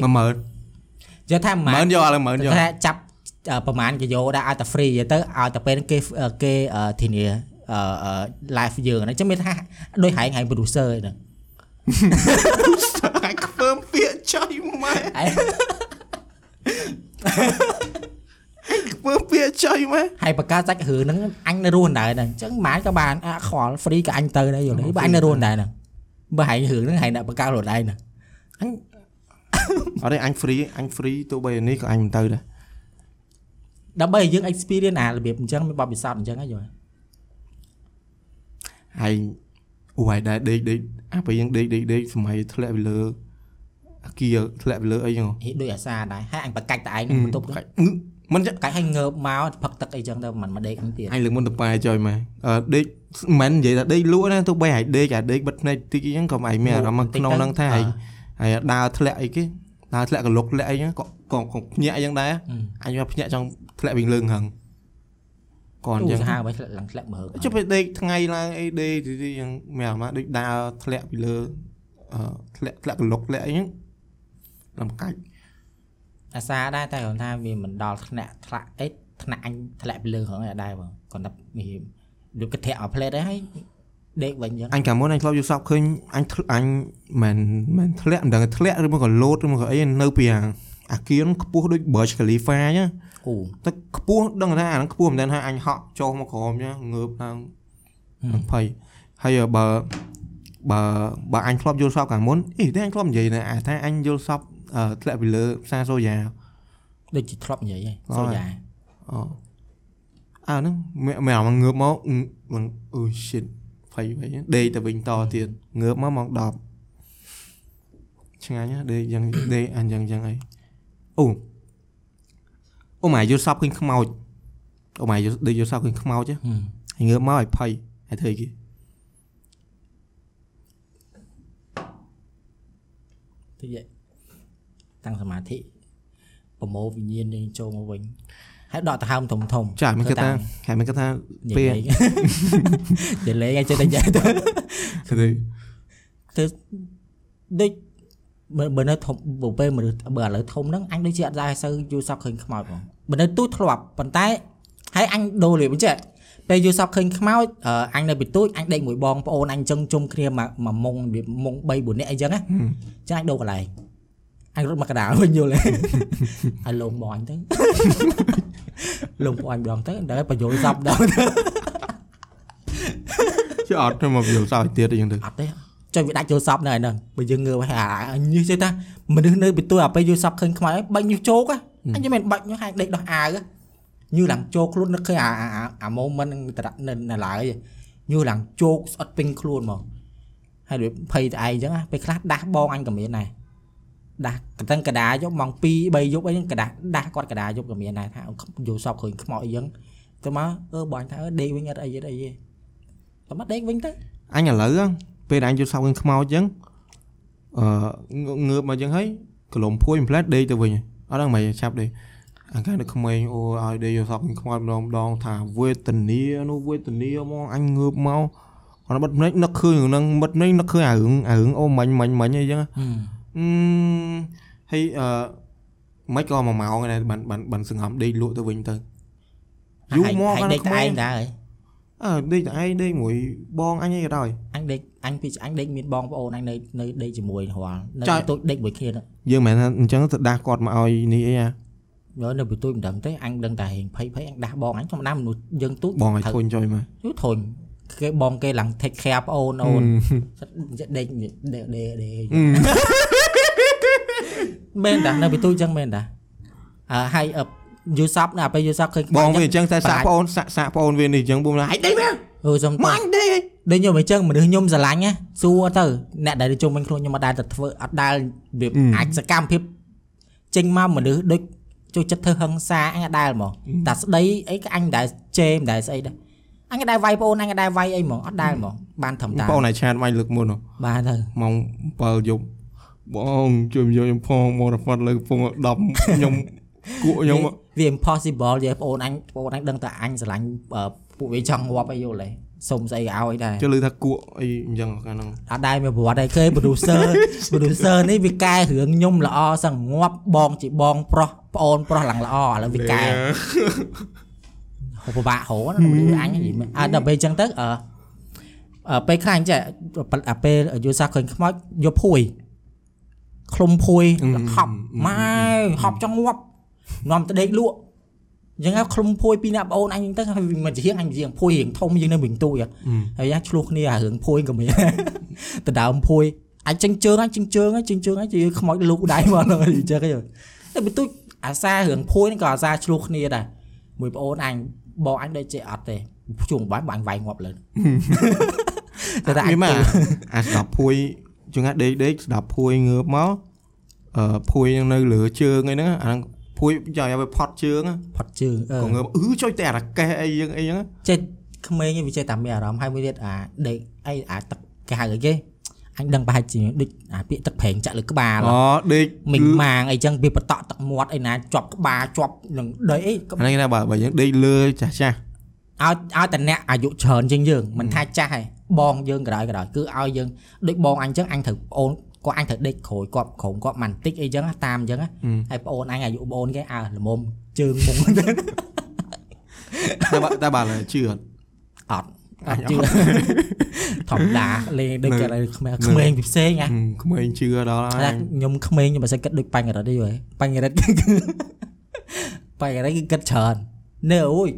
A: 10000
B: និយាយថាមិន
A: 10000យកឥឡូវ10000យក
B: ថាចាប់អឺប្រហែលគេយកដែរឲ្យតែ free ទៅឲ្យតែពេលហ្នឹងគេគេអឺធានាអឺអឺ live យើងហ្នឹងអញ្ចឹងមានថាដូចហែងហែង producer ហ្នឹង
A: អាចខ្ពើមពាកចុយម៉ែ
B: ឯង
A: ខ្ពើមពាកចុយម៉ែ
B: ហើយបកកើតសាច់រឿងហ្នឹងអញនៅរស់ដែរហ្នឹងអញ្ចឹងមិនក៏បានអាខ្វល់ free ក៏អញទៅដែរយល់ទេបើអញនៅរស់ដែរហ្នឹងបើហែងរឿងហ្នឹងហែងដាក់បកកើតខ្លួនឯងហ្នឹង
A: អត់ទេអញ free អញ free ទោះបីនេះក៏អញមិនទៅដែរ
B: ដើម្បីឲ្យយើង experience អារបៀបអញ្ចឹងមានបបពិសោធន៍អញ្ចឹងហ៎យល់
A: ហើយអូហើយដែរដេកដេកអាពេលយើងដេកដេកដេកសម័យធ្លាក់ពីលើអាគីធ្លាក់ពីលើអីហ្នឹង
B: ហេដូចអាសាដែរហើយអញបកាច់តែឯងនឹងបន្ទប់ហ្នឹង
A: មិនចឹង
B: កាច់ឲ្យងើបមកផឹកទឹកអីចឹងទៅមិនមកដេកហ្នឹងទៀត
A: អញលើកមុនទៅប៉ែចុយម៉ែអឺដេកមិនមែននិយាយថាដេកលក់ណាទោះបីឲ្យដេកអាដេកបិទភ្នែកតិចអីចឹងក៏ឯងមានអារម្មណ៍ក្នុងហ្នឹងថាឯង ហើយដើរធ្លាក់អីគេដើរធ្លាក់កលុកធ្លាក់អីចឹងក៏ក៏ក៏ភ្ញាក់អីចឹងដែរអញមកភ្ញាក់ចង់ធ្លាក់វិញលើងហឹងក៏អ
B: អូ
A: ញ្ចឹង
B: សាហាវໄວធ្លាក់ឡើងធ្លាក់មើល
A: ចុះពេលដេកថ្ងៃឡើងអីដេកទីទីចឹងមានអារម្មណ៍ដូចដើរធ្លាក់ពីលើអឺធ្លាក់ធ្លាក់កលុកធ្លាក់អីចឹងលំកាច់
B: អាសាដែរតែគាត់ថាវាមិនដល់ថ្នាក់ថ្លាក់អីថ្នាក់អញធ្លាក់ពីលើហ្នឹងឯដែរបងគាត់ថាវាដូចកធាក់ឲ្យផ្លេតដែរហើយ ដេកវិញចឹង
A: អញកាលមុនអញធ្លាប់យល់សពឃើញអញធ្លាក់អញមិនមិនធ្លាក់មិនដឹងធ្លាក់ឬមកក៏លោតឬមកក៏អីនៅពីអាអាគៀនខ្ពស់ដូច Burj Khalifa អញ្ចឹង
B: អូ
A: តែខ្ពស់ដឹងថាអាហ្នឹងខ្ពស់មិនដឹងថាអញហក់ចុះមកក្រោមអញ្ចឹងងើបឡើងនឹងភ័យហើយបើបើបើអញធ្លាប់យល់សពកាលមុនអីតែអញធ្លាប់និយាយណាអាថាអញយល់សពអឺធ្លាក់ពីលើផ្សារសូយ៉ា
B: ដូចជាធ្លាប់និយាយហ៎
A: អ่า
B: សូយ៉ា
A: អូអើហ្នឹងមែនមែនអាមកងើបមកមិនអូ shit ភ័យវិញដេកទៅវិញតទៀតងើបមកម៉ោង10ឆ្ងាញ់ណាស់ដេកយ៉ាងដេកអញយ៉ាងយ៉ាងអីអូអូម៉ែយល់សពឃើញខ្មោចអូម៉ែយល់ដេកយល់សពឃើញខ្មោចហ៎
B: ហឹម
A: ហើយងើបមកឲ្យភ័យហើយធ្វើអីគេ
B: តិចតាំងសមាធិប្រមោវិញ្ញាណយើងចូលមកវិញ ហើយដកដង្ហើមធំធំ
A: ចាមិនគិតថាហើយមិនគិតថា
B: និ
A: ពេល
B: យាយនិយាយលេងឲ្យចេះតែនិយាយទៅ
A: ធ្វើ
B: ទៅដូចបើបើនៅធំបើពេលមនុស្សបើឥឡូវធំហ្នឹងអញដូចជាអត់ដែរសូវយល់សពឃើញខ្មោចបងបើនៅទូចធ្លាប់ប៉ុន្តែហើយអញដូរលៀបអញ្ចឹងពេលយល់សពឃើញខ្មោចអឺអញនៅពីទូចអញដេកមួយបងប្អូនអញចឹងជុំគ្នាមកមកមុងរបៀបមុង3 4នាក់អីចឹងណាចឹងអញដូរកន្លែង អញរត់មកកណ្ដាលវិញយល់ទេឲ្យលងបងអញទៅលងបងអញម្ដងទៅដល់បញ្យល់សពដល់ទៅ
A: ជិះអត់ទៅមកយល់សពឲ្យទៀតអីចឹងទៅ
B: អត់ទេចុះវាដាច់ចូលសពនៅហើយហ្នឹងបើយើងងើបហើយអាញឹសទេតាមនុស្សនៅពីទួអាពេលយល់សពឃើញខ្មៅបាច់ញឹសជោកអញមិនបាច់ញឹសហាយដេកដោះអាវញឺឡើងជោកខ្លួននឹកឃើញអាអាអា moment ហ្នឹងតរនៅនៅឡើយញឺឡើងជោកស្អិតពេញខ្លួនហ្មងហើយដូចភ័យតែឯងអញ្ចឹងពេលខ្លះដាស់បងអញក៏មានដែរ ដាស់កតឹងកដាយកម៉ោង2 3យប់អីហ្នឹងកដាស់ដាស់គាត់កដាយប់ក៏មានដែរថាយល់សពឃើញខ្មៅអីចឹងទៅមកអឺបងថាអឺដេកវិញអត់អីអត់អីទេតែមកដេកវិញទៅ
A: អញឥឡូវហ្នឹងពេលដែលអញយល់សពឃើញខ្មោចចឹងអឺងើបមកចឹងហើយកលុំភួយផ្លែតដេកទៅវិញអត់ដឹងមិនចាប់ដេកអង្ការនៅក្មេងអូឲ្យដេកយល់សពឃើញខ្មោចម្ដងម្ដងថាវេទនានោះវេទនាមកអញងើបមកគាត់បិទភ្នែកនឹកឃើញរឿងហ្នឹងបិទភ្នែកនឹកឃើញអារឿងអារឿងអូមាញ់មាញ់មាញ់អីចឹង
B: ហឹម
A: អឺហើយអឺមិនក៏មួយម៉ោងដែរបានបានបានសង្ងំដេកលក់ទៅវិញទៅយូរមក
B: ហើយ
A: កាន់
B: ដេកតែ
A: ក្មេង
B: ឯងដែរហើយ
A: អើដេកតែឯងដេកមួយបងអញអីក៏ដោយ
B: អញដេកអញពីអញដេកមានបងប្អូនអញនៅនៅដេកជាមួយរាល់នៅ
A: ចុះ
B: ទូចដេកមួយគ្នាហ្នឹង
A: យើងមិនមែនថាអញ្ចឹងទៅដាស់គាត់មកឲ្យនេះអីអា
B: យកនៅពីទូចមិនដឹងទេអញដឹងតែហេងភ័យភ័យអញដាស់បងអញធម្មតាមនុស្សយើងទូច
A: បងឲ្យធុញចុយមក
B: យូរធុញគេបងគេឡើង take care ប្អូនអូនដេកដេកដេកដេក មែនតានៅពីទូចឹងមែនតាអឺហើយយូសប់ណាពេលយូសប់ឃើញ
A: បងវាអញ្ចឹងតែសាក់ប្អូនសាក់សាក់ប្អូនវានេះអញ្ចឹងពុំឡាយដេកវា
B: អូសុំត
A: ម៉ាញ់ដេក
B: ដូចខ្ញុំអញ្ចឹងមនុស្សខ្ញុំស្រឡាញ់ណាសួរទៅអ្នកដែលជុំវិញខ្លួនខ្ញុំអត់ដែលទៅធ្វើអត់ដែលវាអាចសកម្មភាពចេញមកមនុស្សដូចចូលចិត្តធ្វើហឹង្សាអញអត់ដែលហ្មងតែស្ដីអីក៏អញមិនដែលជេរមិនដែលស្អីដែរអញក៏ដែលវាយប្អូនអញក៏ដែលវាយអីហ្មងអត់ដែលហ្មងបានត្រឹមតា
A: ប្អូនឯឆាតមាញ់លើកមុនហ៎
B: បានទៅ
A: ម៉ោង7យប់ បងជួយយកខ្ញុំផងមករ៉ាហ្វាត់លើកំពង់10ខ្ញុំគក់ខ្ញុំ
B: វា impossible យាយប្អូនអញប្អូនអញដឹងតែអញស្រឡាញ់អឺពួកវាចង់ងាប់អីយល់ទេសុំស្អីក៏ឲ្យដែរ
A: ជឿលឺថាគក់អីអញ្ចឹងកាលហ្នឹង
B: អត់ដែរមានប្រវត្តិអីគេ producer producer នេះវាកែរឿងខ្ញុំល្អសឹងងាប់បងជាបងប្រុសប្អូនប្រុសឡើងល្អឥឡូវវាកែហូបពិបាករហណាមនុស្សអញនិយាយមែនអើដល់ពេលអញ្ចឹងទៅអឺអឺពេលខ្លះអញ្ចឹងអាពេលយូសាឃើញខ្មោចយកភួយ ឃ្លុំភួយហប់ម៉ែហប់ចង់ងាប់នាំទៅដេកលក់អញ្ចឹងឃ្លុំភួយពីអ្នកបងអូនអញអញ្ចឹងទៅហើយមកជាងអញជាងភួយរៀងធំយើងនៅវិញទូយហើយយ៉ាឆ្លោះគ្នាអារឿងភួយក៏មានទៅដើមភួយអញចិញ្ជើងអញចិញ្ជើងអញចិញ្ជើងអញជាខ្មោចលូកដៃមកអញ្ចឹងទៅតែបន្ទូចអាសារឿងភួយនេះក៏អាសាឆ្លោះគ្នាដែរមួយប្អូនអញបងអញដូចជាអត់ទេជួងបានបាញ់វាយងាប់លើតែតែអញ
A: មានមក
B: ទៅ
A: អាស្ដាប់ភួយ ជងដេកដេកស្ដាប់ភួយងើបមកអឺភួយនៅលើជើងអីហ្នឹងអាហ្នឹងភួយចង់ឲ្យវាផត់ជើង
B: ផុតជើងអឺ
A: ក៏ងើបអឺចុចតែអារកេះអីយ៉ាងអីហ្នឹង
B: ចេះក្មេងឯងវាចេះតែមានអារម្មណ៍ហើយមួយទៀតអាដេកអីអាទឹកគេហៅអីគេអញដឹងប្រហែលជាដូចអាពាក្យទឹកប្រេងចាក់លើក្បាល
A: អូដេក
B: មីងម៉ាងអីចឹងវាបតក់ទឹកមាត់អីណាជាប់ក្បាលជាប់នឹងដីអី
A: អានេះគេថាបើបើយើងដេកលើចាស់ចាស់
B: ឲ្យឲ្យតែអ្នកអាយុច្រើនជាងយើងមិនថាចាស់ឯង បងយើងក្រោយក្រោយគឺឲ្យយើងដូចបងអញចឹងអញត្រូវប្អូនគាត់អញត្រូវដេកក្រួយគាត់ក្រោមគាត់មិនតិចអីចឹងតាមចឹងហើយប្អូនអញអាយុប្អូនគេអើល្មមជើងមុង
A: តែបើតែបើលើជឿអត់
B: អត់អត់ជឿធម្មតាលេងដូចគេក្មេងក្មេងពីផ្សេងណា
A: ហឹមក្មេងជឿដល់ហើ
B: តែ
A: យ
B: ខ្ញុំក្មេងខ្ញុំបើសិនគិតដូចបញ្ញរិទ្ធទេយល់បញ្ញរិទ្ធបញ្ញរិទ្ធគឺគិតច្រើននៅអូយ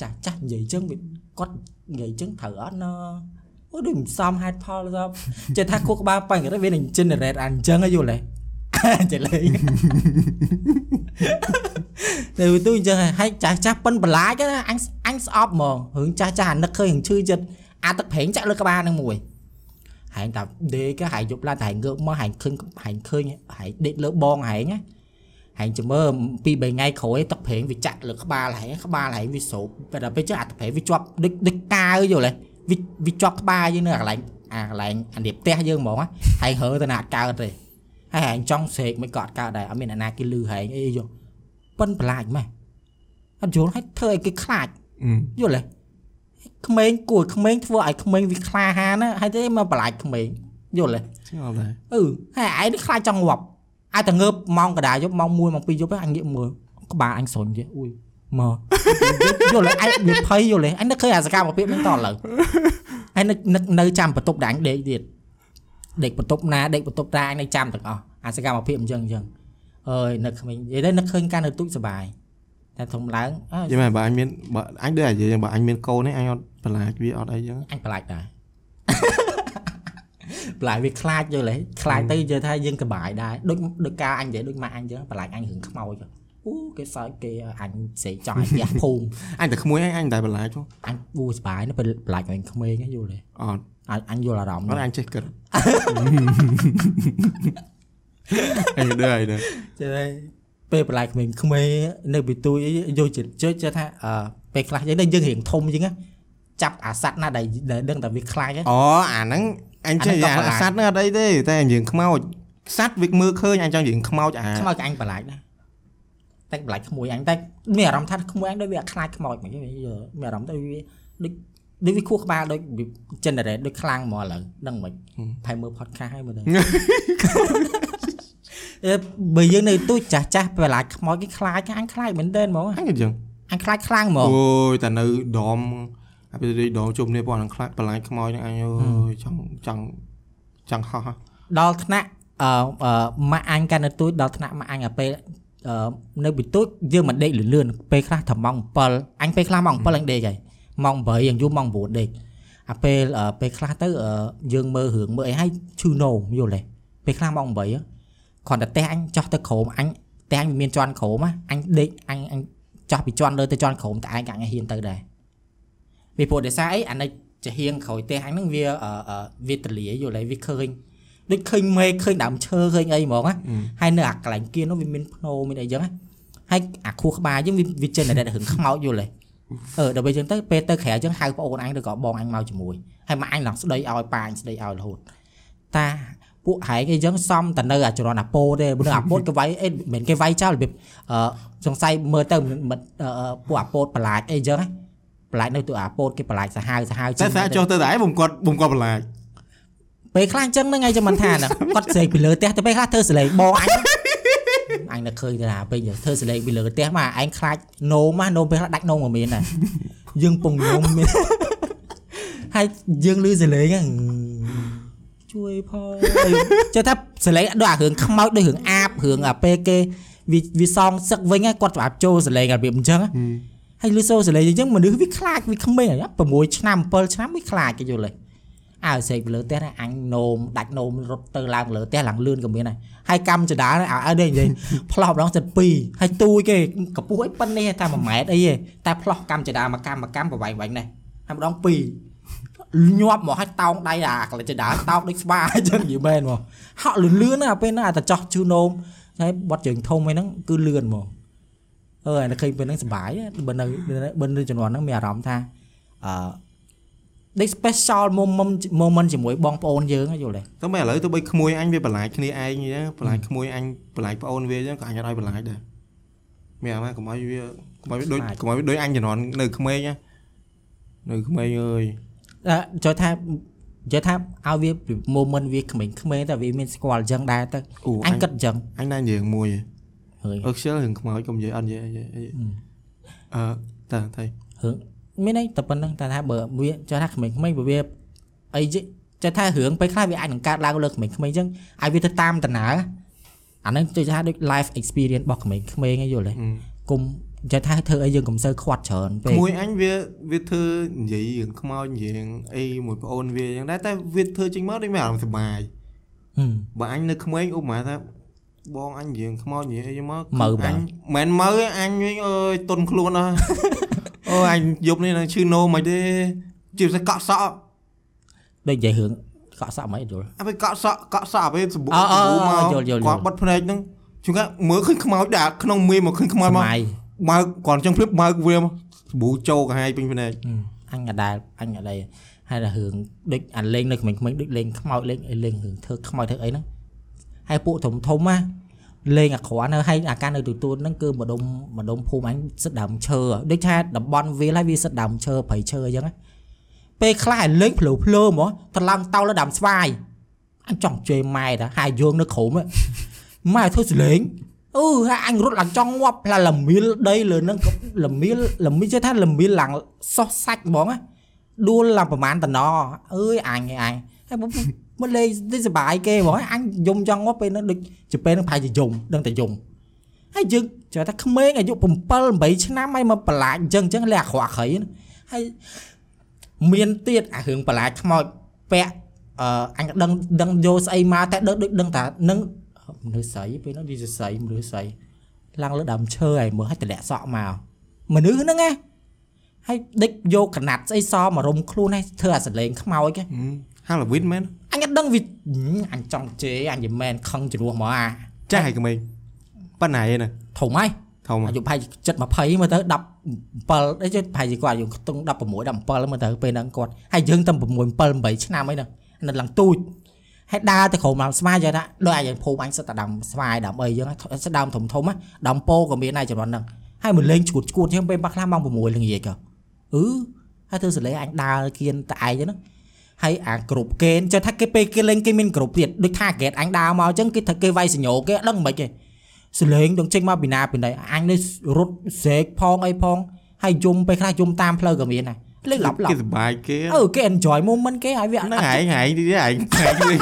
B: ចាស់ចាស់និយាយចឹងវាគាត់និយាយចឹងត្រូវអត់ណ អូដូចមិនសមហេតុផលទៅចេះថាគូក្បាលបញ្ញរិទ្ធវានឹង generate អានចឹងហ៎យល់ទេចេះលេងតែវាទូអញ្ចឹងហើយចាស់ចាស់ប៉ិនបន្លាចណាអញអញស្អប់ហ្មងរឿងចាស់ចាស់អានឹកឃើញរឿងឈឺចិត្តអាទឹកប្រេងចាក់លើក្បាលនឹងមួយហែងតែដេកហែងយប់ឡើងតែហែងងើបមកហែងឃើញហែងឃើញហែងដេកលើបងហែងណាហែងចាំមើលពី3ថ្ងៃក្រោយទឹកប្រេងវាចាក់លើក្បាលហែងក្បាលហែងវាស្រូបតែដល់ពេលចឹងអាទឹកប្រេងវាជាប់ដូចដូចកាវយល់ទេ វាវាជាប់ក្បាលយើងនៅអាកន្លែងអាកន្លែងអានេះផ្ទះយើងហ្មងណាហែងហើទៅណាអត់កើតទេហើយហែងចង់ស្រេកមិនក៏អត់កើតដែរអត់មានអ្នកណាគេលឺហែងអីយល់ប៉ិនប្រឡាចម៉េះអត់យល់ឲ្យធ្វើឲ្យគេខ្លាចយល់ទេក្មេងគួរក្មេងធ្វើឲ្យក្មេងវាក្លាហានណាហើយទេមកបន្លាចក្មេងយល់ទេ
A: ចោលដែរ
B: អឺហើយឯងនេះខ្លាចចង់ងាប់អាចតែងើបម៉ោងកដាយប់ម៉ោង1ម៉ោង2យប់ហ្នឹងអញងាកមើលក្បាលអញស្រុញទេអ៊ុយ មកយល់ទេអញវាភ័យយល់ទេអញនឹកឃើញអាសកម្មភាពហ្នឹងតឥឡូវហើយនឹកនឹកនៅចាំបន្ទប់ដែលអញដេកទៀតដេកបន្ទប់ណាដេកបន្ទប់តាអញនៅចាំទាំងអស់អាសកម្មភាពអញ្ចឹងអញ្ចឹងអើយនឹកក្មេងនិយាយទៅនឹកឃើញការនៅទូចសបាយតែធំឡើងអើ
A: យល់មែនបើអញមានបើអញដូចអានិយាយបើអញមានកូននេះអញអត់បន្លាចវាអត់អីចឹង
B: អញប្រឡាចដែរប្រឡាចវាខ្លាចយល់ទេខ្លាចទៅនិយាយថាយើងសប្បាយដែរដូចដូចការអញនិយាយដូចម៉ាក់អញចឹងប្រឡាចអញរឿងខ្មោច អូគេសើចគេអញស្រេកចង់ឲ្យផ្ទះភូមិ
A: អញតែក្មួយអញអញតែបន្លាចហ៎
B: អញវូសប្បាយណាស់ពេលប្រឡាចឲ្យក្មេងហ្នឹងយល់ទេ
A: អត់
B: អញអញយល់អារម្មណ៍
A: អត់
B: ហ្នឹង
A: អញចេះគិតអញដែរដែរ
B: ចេះទេពេលប្រឡាចក្មេងក្មេងនៅពីទួយអីយកចិត្តជឿចេះថាអឺពេលខ្លះយើងយើងរៀងធំអញ្ចឹងណាចាប់អាសัตว์ណាដែលដែលដឹងតែវាខ្លាចហ្នឹង
A: អូអាហ្នឹងអញចេះ
B: អាហ្នឹងក៏
A: អា
B: បន្លាច
A: សัตว์ហ្នឹងអត់អីទេតែយើងខ្មោចសัตว์វាមើលឃើញអញចង់យើងខ្មោចអា
B: ខ្មោចក៏អញប្រឡាចដែរ តែប្រឡាចក្មួយអញតែមានអារម្មណ៍ថាក្មួយអញដូចវាអត់ខ្លាចខ្មោចមិនយល់មានអារម្មណ៍ទៅវាដូចដូចវាខួរក្បាលដូច generate ដូចខ្លាំងហ្មងឥឡូវដឹងមិនផៃមើល podcast ហើយមើលទៅអឺបើយើងនៅទូចចាស់ចាស់ប្រឡាចខ្មោចគេខ្លាចអញខ្លាចមែនទែនហ្មង
A: អញក៏ចឹង
B: អញខ្លាចខ្លាំងហ្មង
A: អូយតែនៅដមអាពេលទីដមជុំនេះបងហ្នឹងខ្លាចបន្លាចខ្មោចហ្នឹងអញអើយចង់ចង់ចង់ហោះហ៎
B: ដល់ថ្នាក់អឺអឺម៉ាក់អញកាន់នៅទូចដល់ថ្នាក់ម៉ាក់អញអាពេលអឺ នៅពីទូចយើងមិនដេកលឿនលឿនពេលខ្លះត្រម៉ោង7អញពេលខ្លះម៉ោង7អញដេកហើយម៉ោង8យ៉ាងយូរម៉ោង9ដេកអាពេលអឺពេលខ្លះទៅអឺយើងមើលរឿងមើលអីហើយឈឺនោមយល់ទេពេលខ្លះម៉ោង8ហ្នឹងគ្រាន់តែផ្ទះអញចោះទៅក្រោមអញផ្ទះអញមានជាន់ក្រោមណាអញដេកអញអញចោះពីជាន់លើទៅជាន់ក្រោមតែឯងក៏អញហ៊ានទៅដែរពីព្រោះដោយសារអីអានេះចាហៀងក្រោយផ្ទះអញហ្នឹងវាអឺអឺវាទលាយល់ទេវាឃើញ ដូចឃើញមេឃឃើញដើមឈើឃើញអីហ្មងណាហើយនៅអាកន្លែងគៀននោះវាមានភ្នោមានអីចឹងណាហើយអាខួរក្បាលយើងវាវាចេញតែរឿងខ្មោចយល់ទេអឺដល់ពេលអញ្ចឹងទៅពេលទៅក្រៅអញ្ចឹងហៅប្អូនអញឬក៏បងអញមកជាមួយហើយម៉ាក់អញឡើងស្ដីឲ្យប៉ាអញស្ដីឲ្យរហូតតាពួកហែងអីចឹងសំតនៅអាចរន្តអាពោទេព្រោះអាពោតគេវាយអីមិនមែនគេវាយចោលរបៀបអឺសង្ស័យមើលទៅមិនមិនអឺអឺពួកអាពោតបន្លាចអីចឹងណាបន្លាចនៅទូអាពោតគេបន្លាចសាហាវសាហាវ
A: តែសាចុះទៅតែបំគាត់បំគាត់បន្លាច
B: ពេលខ្លះអញ្ចឹងហ្នឹងឯងចាំមិនថាណាគាត់ស្រែកពីលើផ្ទះទៅពេលខ្លះធ្វើសលេងបងអញអញនឹកឃើញទៅថាពេលធ្វើសលេងពីលើផ្ទះមកឯងខ្លាចនោមណានោមពេលខ្លះដាច់នោមក៏មានដែរយើងពងញោមមានហើយយើងលឺសលេងហ្នឹងជួយផងចេះថាសលេងដូចអារឿងខ្មោចដូចរឿងអាបរឿងអាពេលគេវាវាសងសឹកវិញហ្នឹងគាត់ច្បាប់ចូលសលេងរបៀបអញ្ចឹងហើយលឺសូរសលេងអញ្ចឹងមនុស្សវាខ្លាចវាក្មេង6ឆ្នាំ7ឆ្នាំវាខ្លាចគេយល់ទេ អើសេកពីលើផ្ទះណាអញនោមដាច់នោមរត់ទៅឡើងលើផ្ទះឡើងលឿនក៏មានដែរហើយកម្មចដាលឲ្យឲ្យនេះនិយាយផ្លោះម្ដងសិត2ហើយទូយគេកពស់អីប៉ុណ្នេះតែ1ម៉ែត្រអីទេតែផ្លោះកម្មចដាមកកម្មមកកម្មប្រវែងប្រវែងនេះហើយម្ដង2ញាប់មកឲ្យតោងដៃអាកលចដាតោកដូចស្វាអញ្ចឹងនិយាយមែនមកហក់លឿនលឿនណាស់ពេលហ្នឹងអាតែចោះជូនោមហើយបត់ជើងធំអីហ្នឹងគឺលឿនមកអឺអានេះឃើញពេលហ្នឹងសុបាយបើនៅបើនៅជំនាន់ហ្នឹងមានអារម្មណ៍ថាអឺ ដូច special moment moment ជាមួយបងប្អូនយើងយល់ទេ
A: ទៅមិនឥឡូវទៅបីក្មួយអញវាបន្លាចគ្នាឯងអញ្ចឹងបន្លាចក្មួយអញបន្លាចប្អូនវាអញ្ចឹងក៏អញអត់ឲ្យបន្លាចដែរមានអាម៉ែកុំឲ្យវាកុំឲ្យវាដូចកុំឲ្យវាដូចអញជំនាន់នៅក្មេងណានៅក្មេងអើយ
B: អឺចូលថានិយាយថាឲ្យវា moment វាក្មេងៗតែវាមានស្គាល់អញ្ចឹងដែរទៅ
A: អូ
B: អញគិតអញ្ចឹង
A: អញណានិយាយមួយ
B: ហើយ
A: អឺខ្ជិលរឿងខ្មោចកុំនិយាយអត់និយាយនិយាយអីអឺតើថៃ
B: រឿង មានន័យតែប៉ុណ្្នឹងតែថាបើវាចង់ថាក្មេងៗបើវាអីចេះថារឿងពេលខ្លះវាអាចនឹងកើតឡើងលើក្មេងៗអញ្ចឹងឲ្យវាទៅតាមដំណើរអាហ្នឹងចូលថាដូច life experience របស់ក្មេងៗហ្នឹងយល់ទេគុំចេះថាធ្វើអីយើងកុំសូវខ្វាត់ច្រើនពេក
A: ក្មួយអញវាវាធ្វើនិយាយរឿងខ្មោចនិយាយរឿងអីមួយប្អូនវាអញ្ចឹងដែរតែវាធ្វើចេញមកដូចមានអារម្មណ៍សុបាយ
B: ហឹម
A: បើអញនៅក្មេងឧបមាថាបងអញនិយាយខ្មោចនិយាយអីចឹងមក
B: មើលបង
A: អញមិនមើលទេអញវិញអើយទុនខ្លួនអស់ អូអញយប់នេះនឹងឈឺនោមមិនទេជាពិសេសកក់សក់
B: ដូចនិយាយរឿងកក់សក់មិនយល់
A: អាពេលកក់សក់កក់សក់អាពេលសម្បូរ
B: អឺអឺ
A: សម្បូរមក
B: យល់យល់យល់
A: គាត់បិទភ្នែកហ្នឹងជួនកាលមើលឃើញខ្មោចដែរក្នុងមីមកឃើញខ្មោច
B: ស្ម
A: ក
B: មៃ
A: បើគាត់ចង់ព្រៀបបើកវាមកសម្បូរចូលកាហាយពេញភ្នែក
B: អញក៏ដែលអញក៏ដែរហើយតែរឿងដូចអាលេងនៅក្មេងៗដូចលេងខ្មោចលេងអីលេងរឿងធ្វើខ្មោចធ្វើអីហ្នឹងហើយពួកធំធំណា លេងអាក្រក់នៅហើយអាការនៅទទួលហ្នឹងគឺម្ដុំម្ដុំភូមិអញសិតដើមឈើដូចថាតំបន់វាលហើយវាសិតដើមឈើព្រៃឈើអញ្ចឹងណាពេលខ្លះឲ្យលេងភ្លឺភ្លើហ្មងត្រឡងតោលើដើមស្វាយអញចង់ជេរម៉ែតាហើយយើងនៅក្រោមហ្នឹងម៉ែធ្វើសលេងអឺហើយអញរត់ឡើងចង់ងាប់ផ្លាលមៀលដីលើហ្នឹងក៏លមៀលលមៀលចេះថាលមៀលឡើងសោះសាច់ហ្មងណាដួលឡើងប្រហែលតំណអើយអញឯងហើយ មកមកលេងទៅសុបាយគេហ្មងអញយំចង់មកពេលហ្នឹងដូចជាពេលហ្នឹងប្រហែលជាយំដឹងតែយំហើយយើងចេះថាក្មេងអាយុ7 8ឆ្នាំហើយមកបន្លាចអញ្ចឹងអញ្ចឹងលេអាក្រក់ក្រៃណាហើយមានទៀតអារឿងបន្លាចខ្មោចពាក់អឺអញក៏ដឹងដឹងយកស្អីមកតែដឹងដូចដឹងថានឹងមនុស្សស្រីពេលហ្នឹងវាជាស្រីមនុស្សស្រីឡើងលើដើមឈើហើយមើលឲ្យតម្លាក់សក់មកមនុស្សហ្នឹងណាហើយដេកយកកណាត់ស្អីសមករុំខ្លួនហើយធ្វើអាសលេងខ្មោចគេ
A: ហាឡូវីនមែន
B: អញអត់ដឹងវាហឹមអញចង់ជេរអញមិនមែនខឹងជ្រោះហ្មងអា
A: ចាស់ហើយក្មេងប៉ុណ្ណាឯណា
B: ធំហើយ
A: ធំ
B: អាយុប្រហែលចិត្ត20មើលទៅ17អីជិតប្រហែលជាគាត់អាយុខ្ទង់16 17មើលទៅពេលហ្នឹងគាត់ហើយយើងតែ6 7 8ឆ្នាំអីហ្នឹងនៅឡើងទូចហើយដើរទៅក្រុមដើមស្វាយយ៉ាងណាដូចអាយើងភូមិអញសិតតែដើមស្វាយដើមអីយ៉ាងស្ដើមធំធំណាដើមពោក៏មានដែរចំនួនហ្នឹងហើយមកលេងឈួតឈួតជាងពេលបាក់ខ្លះម៉ោង6ល្ងាចក៏អឺហើយធ្វើសលេងអញដើរគៀនតែឯងហ្នឹង ហើយអាគ្រប់គេនចេះថាគេពេលគេលេងគេមានគ្រប់ទៀតដូចថាកេតអញដើរមកអញ្ចឹងគេថាគេវាយសញ្ញោគេអត់ដឹងមិនខ្មិចទេសលេងដឹងចេញមកពីណាពីណីអញនេះរត់សេកផងអីផងហើយយំពេលខ្លះយំតាមផ្លូវក៏មានដែរលេងឡប់ឡប់
A: គេសុបាយគេ
B: អឺគេ enjoy moment គេហើយវាអត់
A: ហ្នឹងឯងឯងទៀតឯងឯងលេង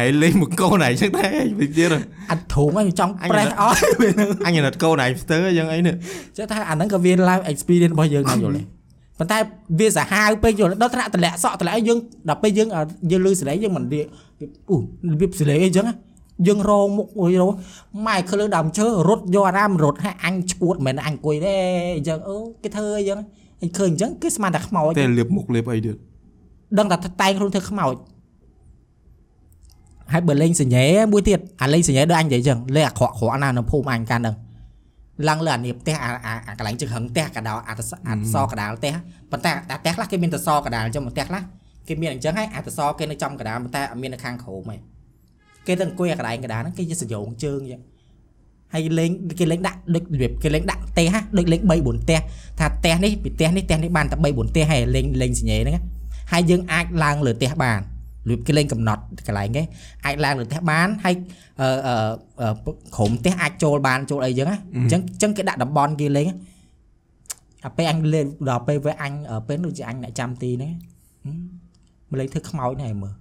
A: ឯងលេងមកកូនឯងចឹងដែរវិញទៀត
B: អត់ធុងហើយចង់
A: អញ
B: ប្រេះអស់ពេលហ្នឹង
A: អញអាណិតកូនឯងស្ទើរយ៉ាងអីនេះ
B: ចេះថាអាហ្នឹងក៏វា live experience របស់យើងដែរយល់ទេ ប៉ុន្តែវាសាហាវពេកយល់ដល់ថ្នាក់តម្លាក់សក់តម្លាក់ឲ្យយើងដល់ពេលយើងអ่าយើងលឺសលេងយើងមិនវាអូរបៀបសលេងអីចឹងណាយើងរងមុខអុយរងម៉ែឃើញលើដើមឈើរត់យកអារាមរត់ឲ្យអញឈួតមិនមែនអញអង្គុយទេអញ្ចឹងអូគេធ្វើអីចឹងអញឃើញអញ្ចឹងគេស្មានតែខ្មោច
A: តែលៀបមុខលៀបអីទៀត
B: ដឹងតែតែងខ្លួនធ្វើខ្មោចហើយបើលេងសញ្ញេមួយទៀតអាលេងសញ្ញេដូចអញនិយាយចឹងលេងអាក្រក់ក្រក់ណាស់នៅភូមិអញកាលហ្នឹង ឡើងលើអានេះផ្ទះអាអាអាកន្លែងជើងហឹងផ្ទះកដាលអាតសអាតសកដាលផ្ទះប៉ុន្តែអាផ្ទះខ្លះគេមានតសកដាលអញ្ចឹងផ្ទះខ្លះគេមានអញ្ចឹងហើយអាតសគេនៅចំកដាលប៉ុន្តែអត់មាននៅខាងក្រោមទេគេទៅអង្គុយអាកន្លែងកដាលហ្នឹងគេជាសញ្ញោងជើងអញ្ចឹងហើយលេងគេលេងដាក់ដូចរបៀបគេលេងដាក់ផ្ទះហ่ะដូចលេង3 4ផ្ទះថាផ្ទះនេះពីផ្ទះនេះផ្ទះនេះបានតែ3 4ផ្ទះហើយលេងលេងសញ្ញេហ្នឹងណាហើយយើងអាចឡើងលើផ្ទះបាន លៀបគេលេងកំណត់កន្លែងគេអាចឡើងលើផ្ទះបានហើយអឺអឺអឺក្រុមផ្ទះអាចចូលបានចូលអីចឹងណាអញ្ចឹងអញ្ចឹងគេដាក់តំបន់គេលេងអាពេលអញលេងដល់ពេលពេលអញអឺពេលដូចជាអញអ្នកចាំទីហ្នឹងហឹមមកលេងធ្វើខ្មោចហ្នឹងឯងមើល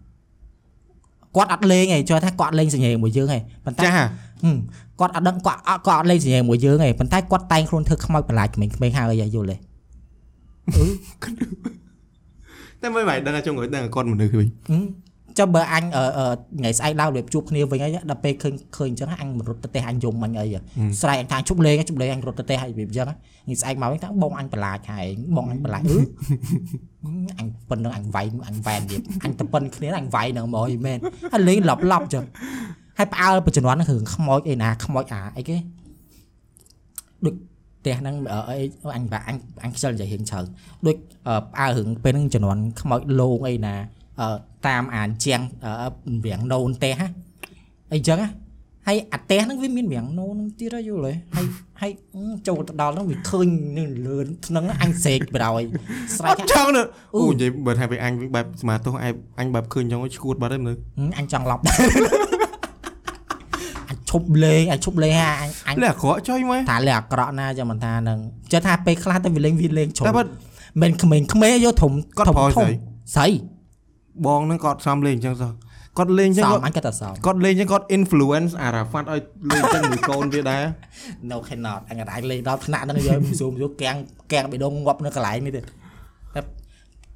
B: គាត់អត់លេងឯងចុះថាគាត់លេងសញ្ញេមួយយើងឯងប៉ុន្តែ
A: ចាស់ហ่ะ
B: ហឹមគាត់អត់ដឹងគាត់អត់គាត់អត់លេងសញ្ញេមួយយើងឯងប៉ុន្តែគាត់តែងខ្លួនធ្វើខ្មោចបន្លាចក្មេងៗហើយយល់ទេ
A: តែមិនបាច់ដឹងថាចុងក្រោយដឹងថាគាត់មនុស្សវិញ
B: ហឹមចុះបើអញអឺអឺថ្ងៃស្អែកឡើងរៀបជួបគ្នាវិញហើយដល់ពេលឃើញឃើញអញ្ចឹងអញមិនរត់ទៅផ្ទះអញយំអញអីហ៎ស្រែកអញថាជប់លេងជប់លេងអញរត់ទៅផ្ទះហើយរៀបអញ្ចឹងថ្ងៃស្អែកមកវិញថាបងអញបន្លាចហើយបងអញបន្លាចអឺអញប៉ុណ្្នឹងអញវាយអញវ៉ែនរៀបអញទៅប៉ុនគ្នាអញវាយនឹងមកអីមែនហើយលេងឡប់ឡប់អញ្ចឹងហើយផ្អើលប្រជំនាន់ហ្នឹងរឿងខ្មោចអីណាខ្មោចអាអីគេដូច ផ្ទះហ្នឹងអឺអីអញបាក់អញអញខ្ជិលនិយាយរឿងច្រើនដូចអឺផ្អើលរឿងពេលហ្នឹងជំនាន់ខ្មោចលោងអីណាអឺតាមអានជាងអឺរៀងណូនទេហ៎អីចឹងហ៎ហើយអាទេហ្នឹងវាមានរៀងណូនហ្នឹងទៀតហ៎យល់ហើយហើយអឺចូលទៅដល់ហ្នឹងវាឃើញនឹងលឿនហ្នឹងអញសេកបដ ாய் ស្រែ
A: អ
B: ក
A: ត់ចង់ទេ
B: អូ
A: អូនិយាយបើថាពេលអញវិញបែបស្មាទោសអញអញបែបឃើញចង់ឲ្យឈួតបាត់ហើយមើល
B: ហឹមអញចង់ឡប់ដែរអញ ឈប់លេងអញឈប់លេងហ่าអញអញ
A: លះអាក្រក់ចុយមើល
B: ថាលេងអាក្រក់ណាចាំមិនថាហ្នឹងចេះថាពេលខ្លះទៅវាលេងវាលេងជ្រុ
A: តែំបាត់
B: មិនក្មេងក្មេងយកធំ
A: គាត់
B: ធំ
A: ប្រយ
B: ធំ
A: ស្អី
B: ស្អី
A: បងហ្នឹងគាត់សំលេងអញ្ចឹងសោះគាត់លេងអញ្ចឹង
B: សំ
A: គាត់
B: អញក៏តែសំ
A: គាត់លេងអញ្ចឹងគាត់ influence អារ៉ាហ្វាត់ឲ្យលេងអញ្ចឹងមួយកូនវាដែរ
B: no cannot អញអាចលេងដល់ថ្នាក់ហ្នឹងយកមស៊ូមយកកាំងកាំងបេះដូងងាប់នៅកន្លែងនេះទៀតតែ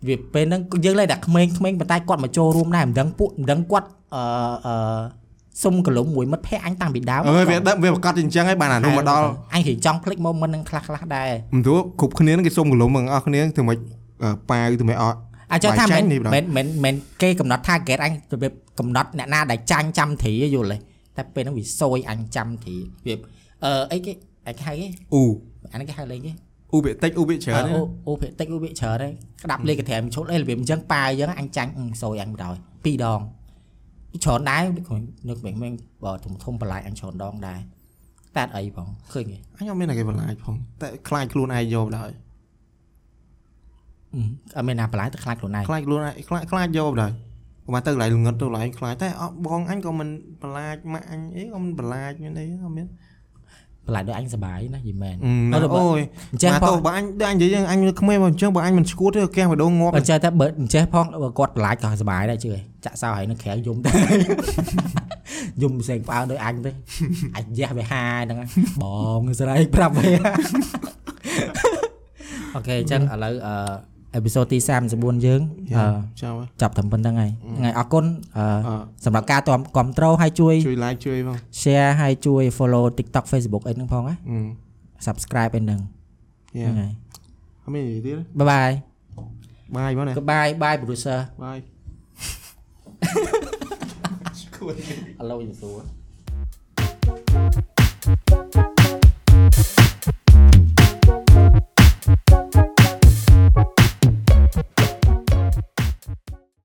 B: វាពេលហ្នឹងយើងលេងតែក្មេងក្មេងប៉ុន្តែគាត់មកចូលរួមដែរមិនដឹងពួកមិនដឹងគាត់អឺអឺ សុំកលុំមួយមិត្តភ័ក្ដិអញតាំងពីដើម
A: អើយវាដឹកវាប្រកាសអញ្ចឹងហើយបានអានោះមកដល់
B: អញរៀងចង់ភ្លេចមកមិននឹងខ្លះខ្លះដែរ
A: មិនទោះគ្រប់គ្នាហ្នឹងគេសុំកលុំទាំងអស់គ្នាធ្វើម៉េចអឺប៉ាវធ្វើម៉េចអត់
B: អាចថា
A: បាយចា
B: មិន
A: ញ់នេះបង
B: មិនមិនមិនគេកំណត់ target អញរបៀបកំណត់អ្នកណាដែលចាញ់ចាំត្រីយល់ទេតែពេលហ្នឹងវាសយអញចាំត្រីរបៀបអឺអីគេអញគេហៅគេ
A: អ៊ូ
B: អានេះគេហៅលេងគេ
A: អ៊ូវាតិចអ៊ូវាច្រើន
B: អូអូភាគតិចអូភាគច្រើនហើយក្តាប់លេខកត្រែមឈុតអីរបៀបអញ្ចឹងប៉ាអញ្ចឹងអញចាញ់អឺសយអញបណ្ដោយពីរដង ច្រើនដែរនឹកមិនមែនបើធំធំបន្លាយអញច្រើនដងដែរតែអត់អីផងឃើញទេ
A: អញអត់មានតែគេបន្លាចផងតែខ្លាចខ្លួនឯងយកដែរ
B: អឺអត់មានណាបន្លាយទៅខ្លាចខ្លួនឯង
A: ខ្លាចខ្លួនឯងខ្លាចខ្លាចយកដែរមកទៅកន្លែងល្ងឹតទៅកន្លែងខ្លាចតែអត់បងអញក៏មិនបន្លាចម៉ាក់អញអីក៏មិនបន្លាចមានអីអត់មាន
B: បន្លាយដូចអញសប្បាយណាយីមែន
A: អឺអូយ
B: អញ្ចឹង
A: មក
B: ផ
A: ទៅ
B: ង
A: បើអញដូចអញនិយាយអញក្មេងមកអញ្ចឹងបើអញមិនឈួតទេកែបដងងាប់
B: បើចេះតែបើអញ្ចេះផងបើគាត់បន្លាយក៏សប្បាយដែរជឿឯងចាក់សោហើយនឹងក្រៅយំទៅយំផ្សេងផ្អើលដូចអញទៅអញយះវាហាហ្នឹងហើយបងស្រែកប្រាប់វាអូខេអញ្ចឹងឥឡូវអឺ អេពីសូតទី34យើងអឺ
A: ចាំ
B: ចាប់តែប៉ុណ្្នឹងហើយថ្ងៃអរគុណអឺ
A: អឺ
B: សម្រាប់ការតាមគ្រប់ត្រូលហើយជួយ
A: ជួយ like ជួយផង
B: share ហើយជួយ follow TikTok Facebook អីហ្នឹងផងណា
A: អឺ
B: subscribe អីហ្នឹង
A: យ៉ា
B: ហ្នឹងហើយ
A: អត់មាននិយាយទៀត
B: bye bye
A: បាយបងណា
B: goodbye bye producer
A: បាយ
B: Hello យូសួរ